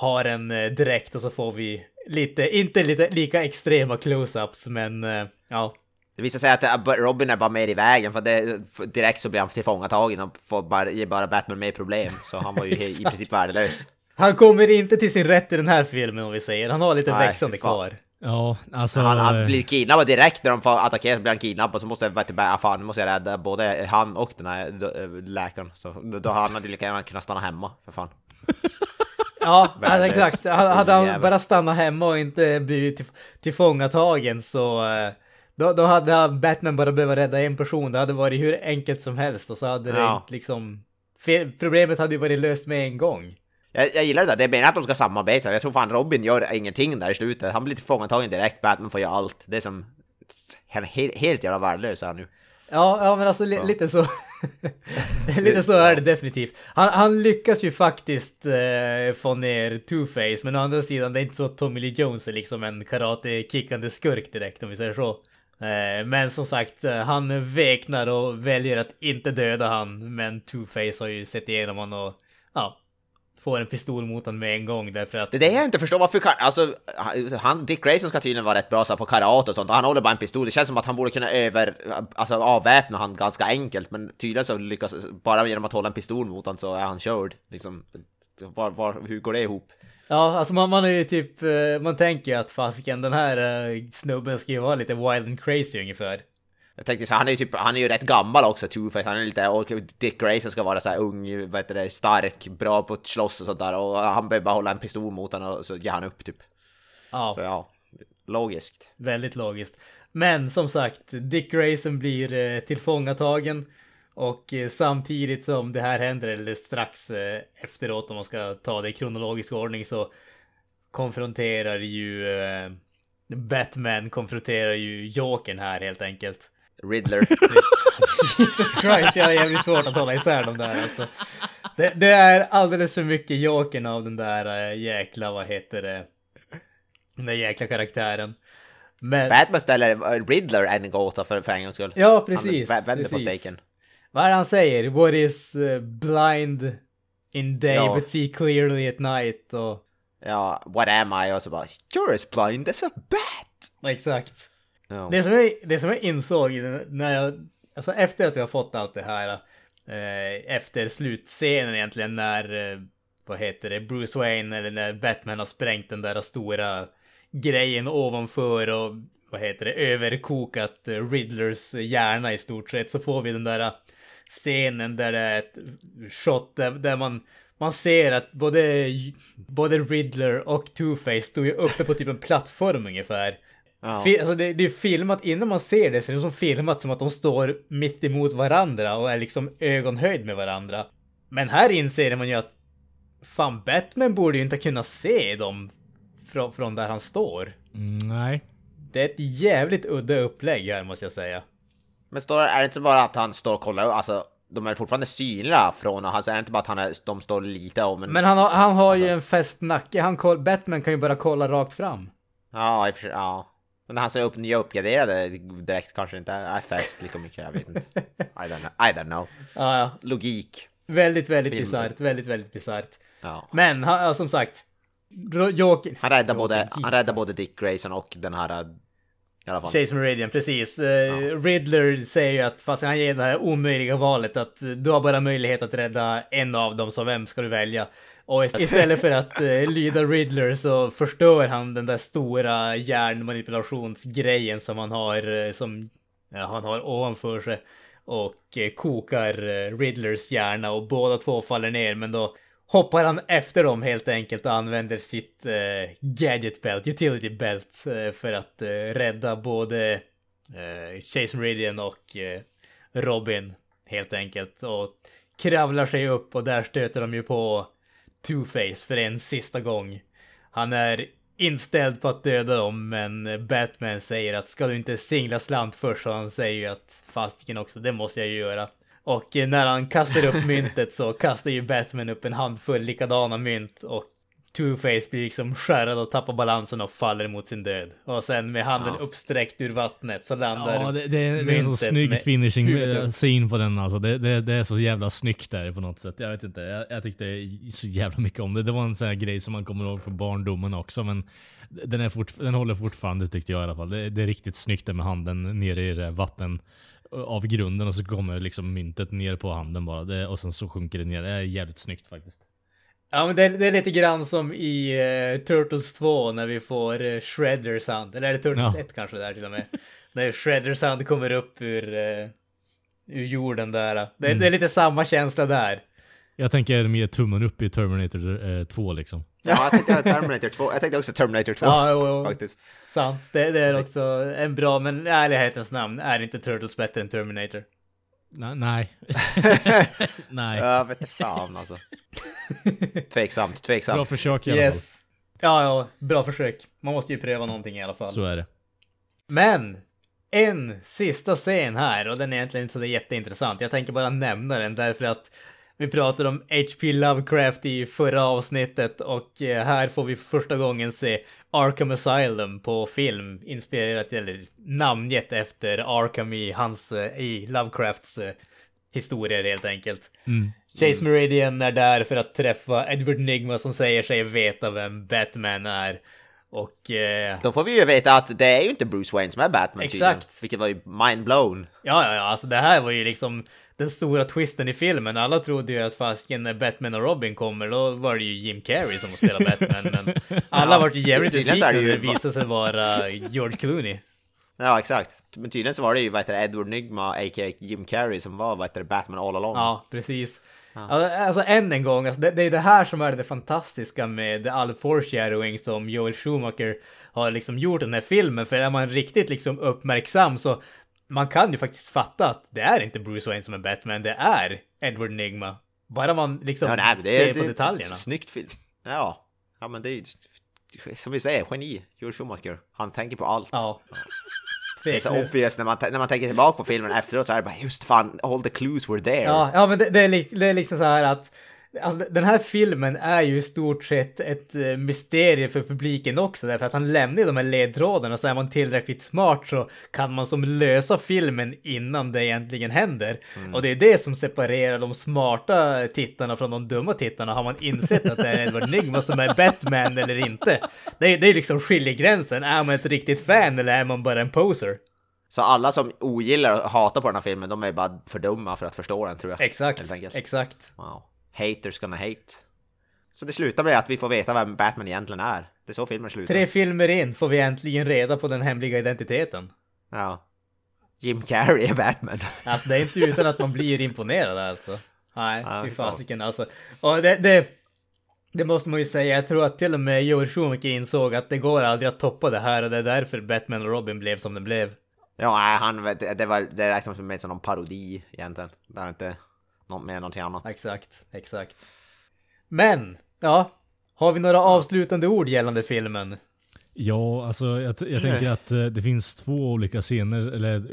har en eh, dräkt och så får vi lite, inte lite lika extrema close-ups men eh, ja. Det visar sig att äh, Robin är bara mer i vägen för, det, för direkt så blir han tillfångatagen och får bara, ger bara Batman mer problem. Så han var ju i princip värdelös. Han kommer inte till sin rätt i den här filmen om vi säger. Han har lite Nej, växande fan. kvar. Ja, alltså... Han, han eh, blir kidnappad direkt när de får attackera så blir han kidnappad så måste jag veta bara, ah, fan nu måste jag rädda både han och den här läkaren. Så då, då hade han lika gärna kunnat stanna hemma för fan. Ja, alltså, exakt. Hade han bara stannat hemma och inte blivit till, tillfångatagen så eh, då, då hade Batman bara behövt rädda en person. Det hade varit hur enkelt som helst och så hade det Ja. inte liksom... Problemet hade ju varit löst med en gång. Jag, jag gillar det där, det är meningen att de ska samarbeta. Jag tror fan Robin gör ingenting där i slutet. Han blir tillfångatagen direkt, Batman får göra allt. Det är som... Han är helt, helt jävla värdelös är han nu. Ja, ja men alltså li, lite så. lite så är det definitivt. Han, han lyckas ju faktiskt eh, få ner Two-Face, men å andra sidan det är inte så att Tommy Lee Jones är liksom en karate-kickande skurk direkt om vi säger så. Eh, men som sagt, eh, han väknar och väljer att inte döda han, men Two-Face har ju sett igenom honom och ja, får en pistol mot honom med en gång därför att... Det är det jag inte förstår, varför kan... Alltså, han, Dick Grayson ska tydligen vara rätt bra så här, på karate och sånt, och han håller bara en pistol. Det känns som att han borde kunna över... Alltså avväpna han ganska enkelt, men tydligen så lyckas... Bara genom att hålla en pistol mot honom så är han körd. Liksom, var, var, hur går det ihop? Ja, alltså man, man är ju typ, eh, man tänker ju att fasiken den här eh, snubben ska ju vara lite wild and crazy ungefär. Jag tänkte så här, han är ju typ, han är ju rätt gammal också, Two-Face, han är lite, och Dick Grayson ska vara så här ung, vad heter det, stark, bra på att slåss och sånt där, och han behöver bara hålla en pistol mot honom och så ger han upp typ. Ja. Så ja, logiskt. Väldigt logiskt. Men som sagt, Dick Grayson blir eh, tillfångatagen och eh, samtidigt som det här händer, eller strax eh, efteråt om man ska ta det i kronologisk ordning så konfronterar ju Batman konfronterar ju Jokern här helt enkelt. Riddler. Jesus Christ, jag har jävligt svårt att hålla isär de där alltså. Det, det är alldeles för mycket Jokern av den där äh, jäkla, vad heter det? Den där jäkla karaktären. Men, Batman ställer eh, Riddler en gåta för, för en gångs skull. ja precis. Han vä- vänder på precis. steken. Vad är det han säger? What is eh, blind in day Ja. but see clearly at night och... ja, what am I? Och så bara, you're as blind as a bat! Exakt. Ja. Det som, jag, det som jag insåg när jag, alltså efter att vi har fått allt det här, eh, efter slutscenen egentligen när, eh, vad heter det, Bruce Wayne eller när Batman har sprängt den där stora grejen ovanför och vad heter det, överkokat eh, Riddlers hjärna i stort sett så får vi den där eh, scenen där det är ett shot där, där man man ser att både, både Riddler och Two-Face står ju uppe på typ en plattform ungefär. Ja. Fi- Alltså det, det är filmat, innan man ser det så är det som filmat som att de står mitt emot varandra och är liksom ögonhöjd med varandra. Men här inser man ju att fan Batman borde ju inte kunna se dem från, från där han står. Mm, nej. Det är ett jävligt udda upplägg här måste jag säga. Men står, är det inte bara att han står och kollar, alltså de är fortfarande synliga från och alltså, är det inte bara att han är, de står lite om en... Men han har, han har ju en fäst nacke, han Batman kan ju bara kolla rakt fram. Ja, i och för sig, ja. Men han ser upp, nya uppgraderade direkt kanske inte är fäst lika mycket, jag vet inte. I don't know. I don't know. Ja, ja. Logik. Väldigt, väldigt bisarrt, väldigt, väldigt bisarrt. Ja. Men han, ja, som sagt, Joker... Han räddar både, han räddar både Dick Grayson och den här... I alla fall. Chase Meridian, precis. Eh, Riddler säger ju att fast han ger det här omöjliga valet att du har bara möjlighet att rädda en av dem, så vem ska du välja? Och istället för att eh, lyda Riddler så förstör han den där stora hjärnmanipulationsgrejen som han har, eh, som ja, han har ovanför sig. Och eh, kokar eh, Riddlers hjärna och båda två faller ner, men då hoppar han efter dem helt enkelt och använder sitt eh, gadget belt, utility belt, eh, för att eh, rädda både eh, Chase Meridian och Robin helt enkelt. Och kravlar sig upp och där stöter de ju på Two-Face för en sista gång. Han är inställd på att döda dem, men Batman säger att ska du inte singla slant först? Så han säger ju att fasiken också, det måste jag ju göra. Och när han kastar upp myntet så kastar ju Batman upp en handfull likadana mynt och Two-Face blir liksom skärrad och tappar balansen och faller mot sin död. Och sen med handen uppsträckt ur vattnet så landar Ja, det, det, är- det är en så snygg finishing eh, scene på den alltså. Det, det, det är så jävla snyggt där på något sätt. Jag vet inte, jag, jag tyckte så jävla mycket om det. Det var en sån här grej som man kommer ihåg från barndomen också, men den, är fort, den håller fortfarande tyckte jag i alla fall. Det, det är riktigt snyggt där med handen nere i det vatten eh, av grunden och så kommer liksom myntet ner på handen bara. Det, och sen så sjunker det ner. Det är jävligt snyggt faktiskt. Ja, men det, är- det är lite grann som i eh, Turtles 2 när vi får uh, Shredders hand. Eller är det Turtles Ja. 1 kanske där till och med? när Shredders hand kommer upp ur, eh, ur jorden där. Det, Mm. det är lite samma känsla där. Jag tänker mer tummen upp i Terminator eh, 2 liksom. Ja, jag tänkte Terminator 2. Jag tänkte också Terminator 2. Ja, jo, jo. Faktiskt. Sant. Det, det är också en bra, men i ärlighetens namn är inte Turtles bättre än Terminator. Nej. Nej. nej. Jag vet inte fan alltså. Tveksamt, Bra tveksamt. försök i alla fall. Yes. Ja, ja, bra försök. Man måste ju pröva någonting i alla fall. Så är det. Men en sista scen här och den är egentligen inte så jätteintressant. Jag tänker bara nämna den därför att vi pratade om H.P. Lovecraft i förra avsnittet och eh, här får vi för första gången se Arkham Asylum på film inspirerat eller namngett efter Arkham i hans eh, i Lovecrafts eh, historier helt enkelt. Chase Meridian är där för att träffa Edward Nigma som säger sig veta vem Batman är. Och eh, Då får vi ju veta att det är ju inte Bruce Wayne som är Batman tydligen. Exakt. Vilket var ju mind blown. Ja, ja, ja, alltså det här var ju liksom den stora twisten i filmen. Alla trodde ju att fasken när Batman och Robin kommer, då var det ju Jim Carrey som spelade Batman. Men alla Ja, vart ju jävligt tydligen besvikna när det visade sig vara George Clooney. Ja, exakt. Men tydligen så var det ju vad heter Edward Nygma, a.k.a. Jim Carrey, som var vad heter Batman all along. Ja, precis. Alltså, alltså än en gång, alltså, det, det är det här som är det fantastiska med all foreshadowing som Joel Schumacher har liksom gjort den här filmen. För är man riktigt liksom uppmärksam så man kan ju faktiskt fatta att det är inte Bruce Wayne som är Batman, det är Edward Nigma. Bara man liksom Ja, nej, det, ser är- på det, detaljerna. Snyggt film. Ja. Ja, men det är. Som vi säger, geni. Joel Schumacher. Han tänker på allt. Ja. Det är så obvious när man, när man tänker tillbaka på filmen efteråt så är det bara just fan, all the clues were there. Ja, ja men det, det, är, li- det är liksom så här att Alltså, den här filmen är ju i stort sett ett eh, mysterium för publiken också, därför att han lämnar ju de här ledtrådarna, så är man tillräckligt smart så kan man som lösa filmen innan det egentligen händer. Och det är det som separerar de smarta tittarna från de dumma tittarna. Har man insett att det är Edward Nygma som är Batman eller inte? Det är, det är liksom skiljegränsen. Är man ett riktigt fan eller är man bara en poser? Så alla som ogillar och hatar på den här filmen, de är bara för dumma för att förstå den tror jag. Exakt, exakt. Wow. Haters gonna hate. Så det slutar med att vi får veta vem Batman egentligen är. Det är så filmen slutar. Tre filmer in får vi äntligen reda på den hemliga identiteten. Ja. Jim Carrey är Batman. Alltså det är inte utan att man blir imponerad alltså. Nej, Ja, fy fasiken alltså. Och det, det, det måste man ju säga, jag tror att till och med Joel Schumacher insåg att det går aldrig att toppa det här och det är därför Batman och Robin blev som den blev. ja, han, det, var, det räknas som med som någon parodi egentligen. Det är inte med någonting annat. Exakt, exakt. Men, ja. Har vi några avslutande ord gällande filmen? Ja, alltså jag, jag tänker att eh, det finns två olika scener, eller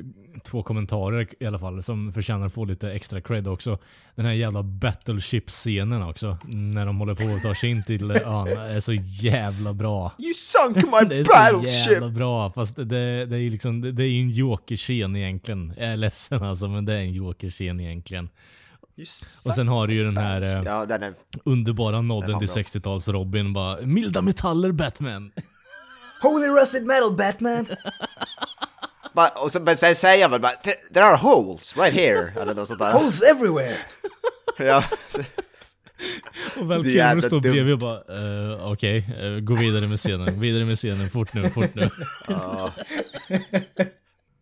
två kommentarer i alla fall, som förtjänar att få lite extra cred också. Den här jävla battleship-scenen också, när de håller på att ta sig in till eh, ön, är så jävla bra. You sunk Det my är så jävla bra, fast det, det är ju liksom, det, det är ju en jokerscen egentligen. Jag är ledsen alltså, men det är en jokerscen egentligen. Och sen har du ju den här eh, Ja, den är... underbara nodden Den till var bra. 60-tals Robin bara Milda metaller Batman! Holy rusted metal Batman! Bara, och så, men sen säger han väl bara "There- are holes right here. Eller något sånt där. Holes everywhere! Ja. Och Val Kilmer står bredvid och bara uh, okej, eh, gå vidare med scenen, vidare med scenen, fort nu, fort nu.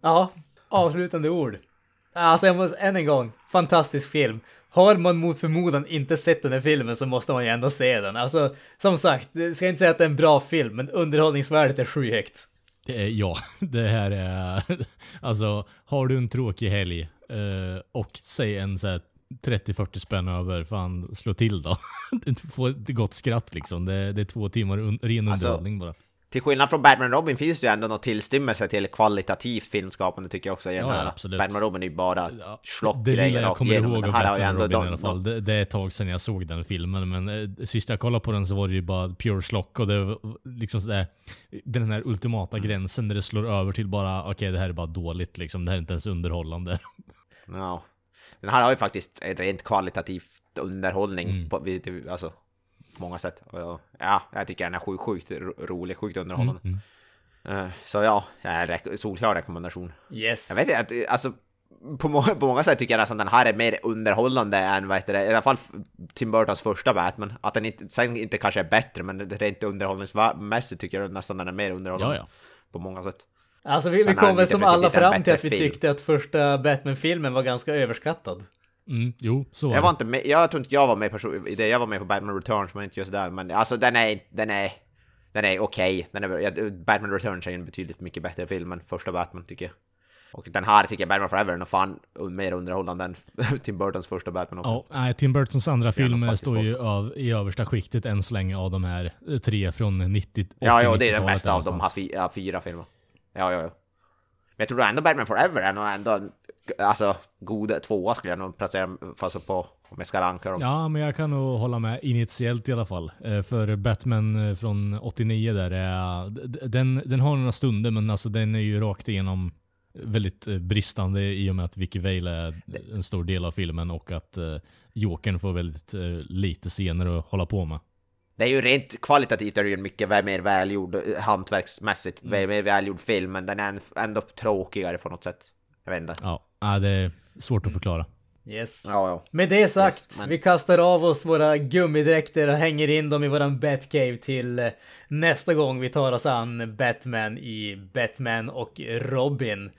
Ja, avslutande ord. Alltså jag måste än en gång, fantastisk film. Har man mot förmodan inte sett den här filmen så måste man ju ändå se den. Alltså, som sagt, jag ska inte säga att det är en bra film, men underhållningsvärdet är skyhögt. Det är, ja, det här är, alltså har du en tråkig helg eh, och säg en så här 30-40 spänn över, fan slå till då. Du får ett gott skratt liksom, det, det är två timmar un, ren Alltså, underhållning bara. Till skillnad från Batman Robin finns det ju ändå något tillstymmelse till kvalitativt filmskapande tycker jag också i den Ja, här. absolut. Batman Robin är ju bara Ja, slott det lilla grejer jag rakt kommer igenom. ihåg Den här har ju ändå Robin i alla fall, det, det är ett tag sedan jag såg den filmen, men eh, sist jag kollade på den så var det ju bara pure slock och det var liksom sådär, den här ultimata gränsen där det slår över till bara, okej det här är bara dåligt liksom, det här är inte ens underhållande. ja. Den här har ju faktiskt en rent kvalitativt underhållning Mm. på, alltså, många sätt. Ja, jag tycker den är sjukt, sjukt ro- rolig, sjukt underhållande. Mm, Eh, Så ja, solklar rekommendation. Yes. Jag vet inte, att, alltså på många, på många sätt tycker jag nästan den här är mer underhållande än vad heter det, i alla fall Tim Burtons första Batman. Att den inte, sen inte kanske är bättre, men rent underhållningsmässigt tycker jag nästan den är mer underhållande. Ja, ja. På många sätt. Alltså vi, Sen vi kom väl som alla fram till att vi film. tyckte att första Batman-filmen var ganska överskattad. Mm, jo, så var Jag var inte med, jag tror inte jag var med på, i det, jag var med på Batman Returns, men inte just där. Men alltså den är, den är, den är okej. Ja, Batman Returns är en betydligt mycket bättre film än första Batman tycker jag. Och den här tycker jag Batman Forever är nog fan mer underhållande än Tim Burtons första Batman också. Ja, nej, Tim Burtons andra film står ju av, i översta skiktet än så länge av de här tre från 90 Ja, ja, det är den 80-90-talet bästa av de här fyra filmerna. Ja, ja, ja. Men jag tror ändå Batman Forever är nog ändå alltså, god tvåa skulle jag nog placera fast på, om jag ska ranka dem. Ja, men jag kan nog hålla med initiellt i alla fall. Eh, För Batman eh, från 89 där, är, d- den, den har några stunder men alltså den är ju rakt igenom väldigt eh, bristande i och med att Vicky Vale är en stor del av filmen och att eh, Jokern får väldigt eh, lite scener att hålla på med. Det är ju rent kvalitativt är det ju en mycket mer välgjord, eh, hantverksmässigt, Mm. mer välgjord film, men den är ändå tråkigare på något sätt. Jag vet inte. Ja, nej, det är svårt att förklara. Yes. Ja, ja. Med det sagt, Yes, men- vi kastar av oss våra gummidräkter och hänger in dem i våran Batcave till eh, nästa gång vi tar oss an Batman i Batman och Robin.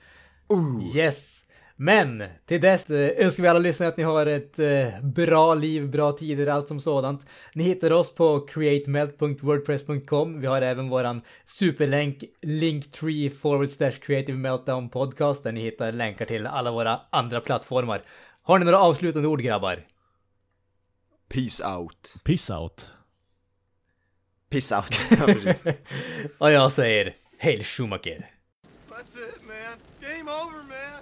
Yes. Men till dess eh, önskar vi alla lyssnare att ni har ett eh, bra liv, bra tider, allt som sådant. Ni hittar oss på createmelt.wordpress.com. Vi har även våran superlänk linktree forward slash creative meltdown podcast där ni hittar länkar till alla våra andra plattformar. Har ni några avslutande ord grabbar? Peace out. Piss out. Peace out. Ja. Och jag säger Hail Schumacher. That's it, man. Game over, man.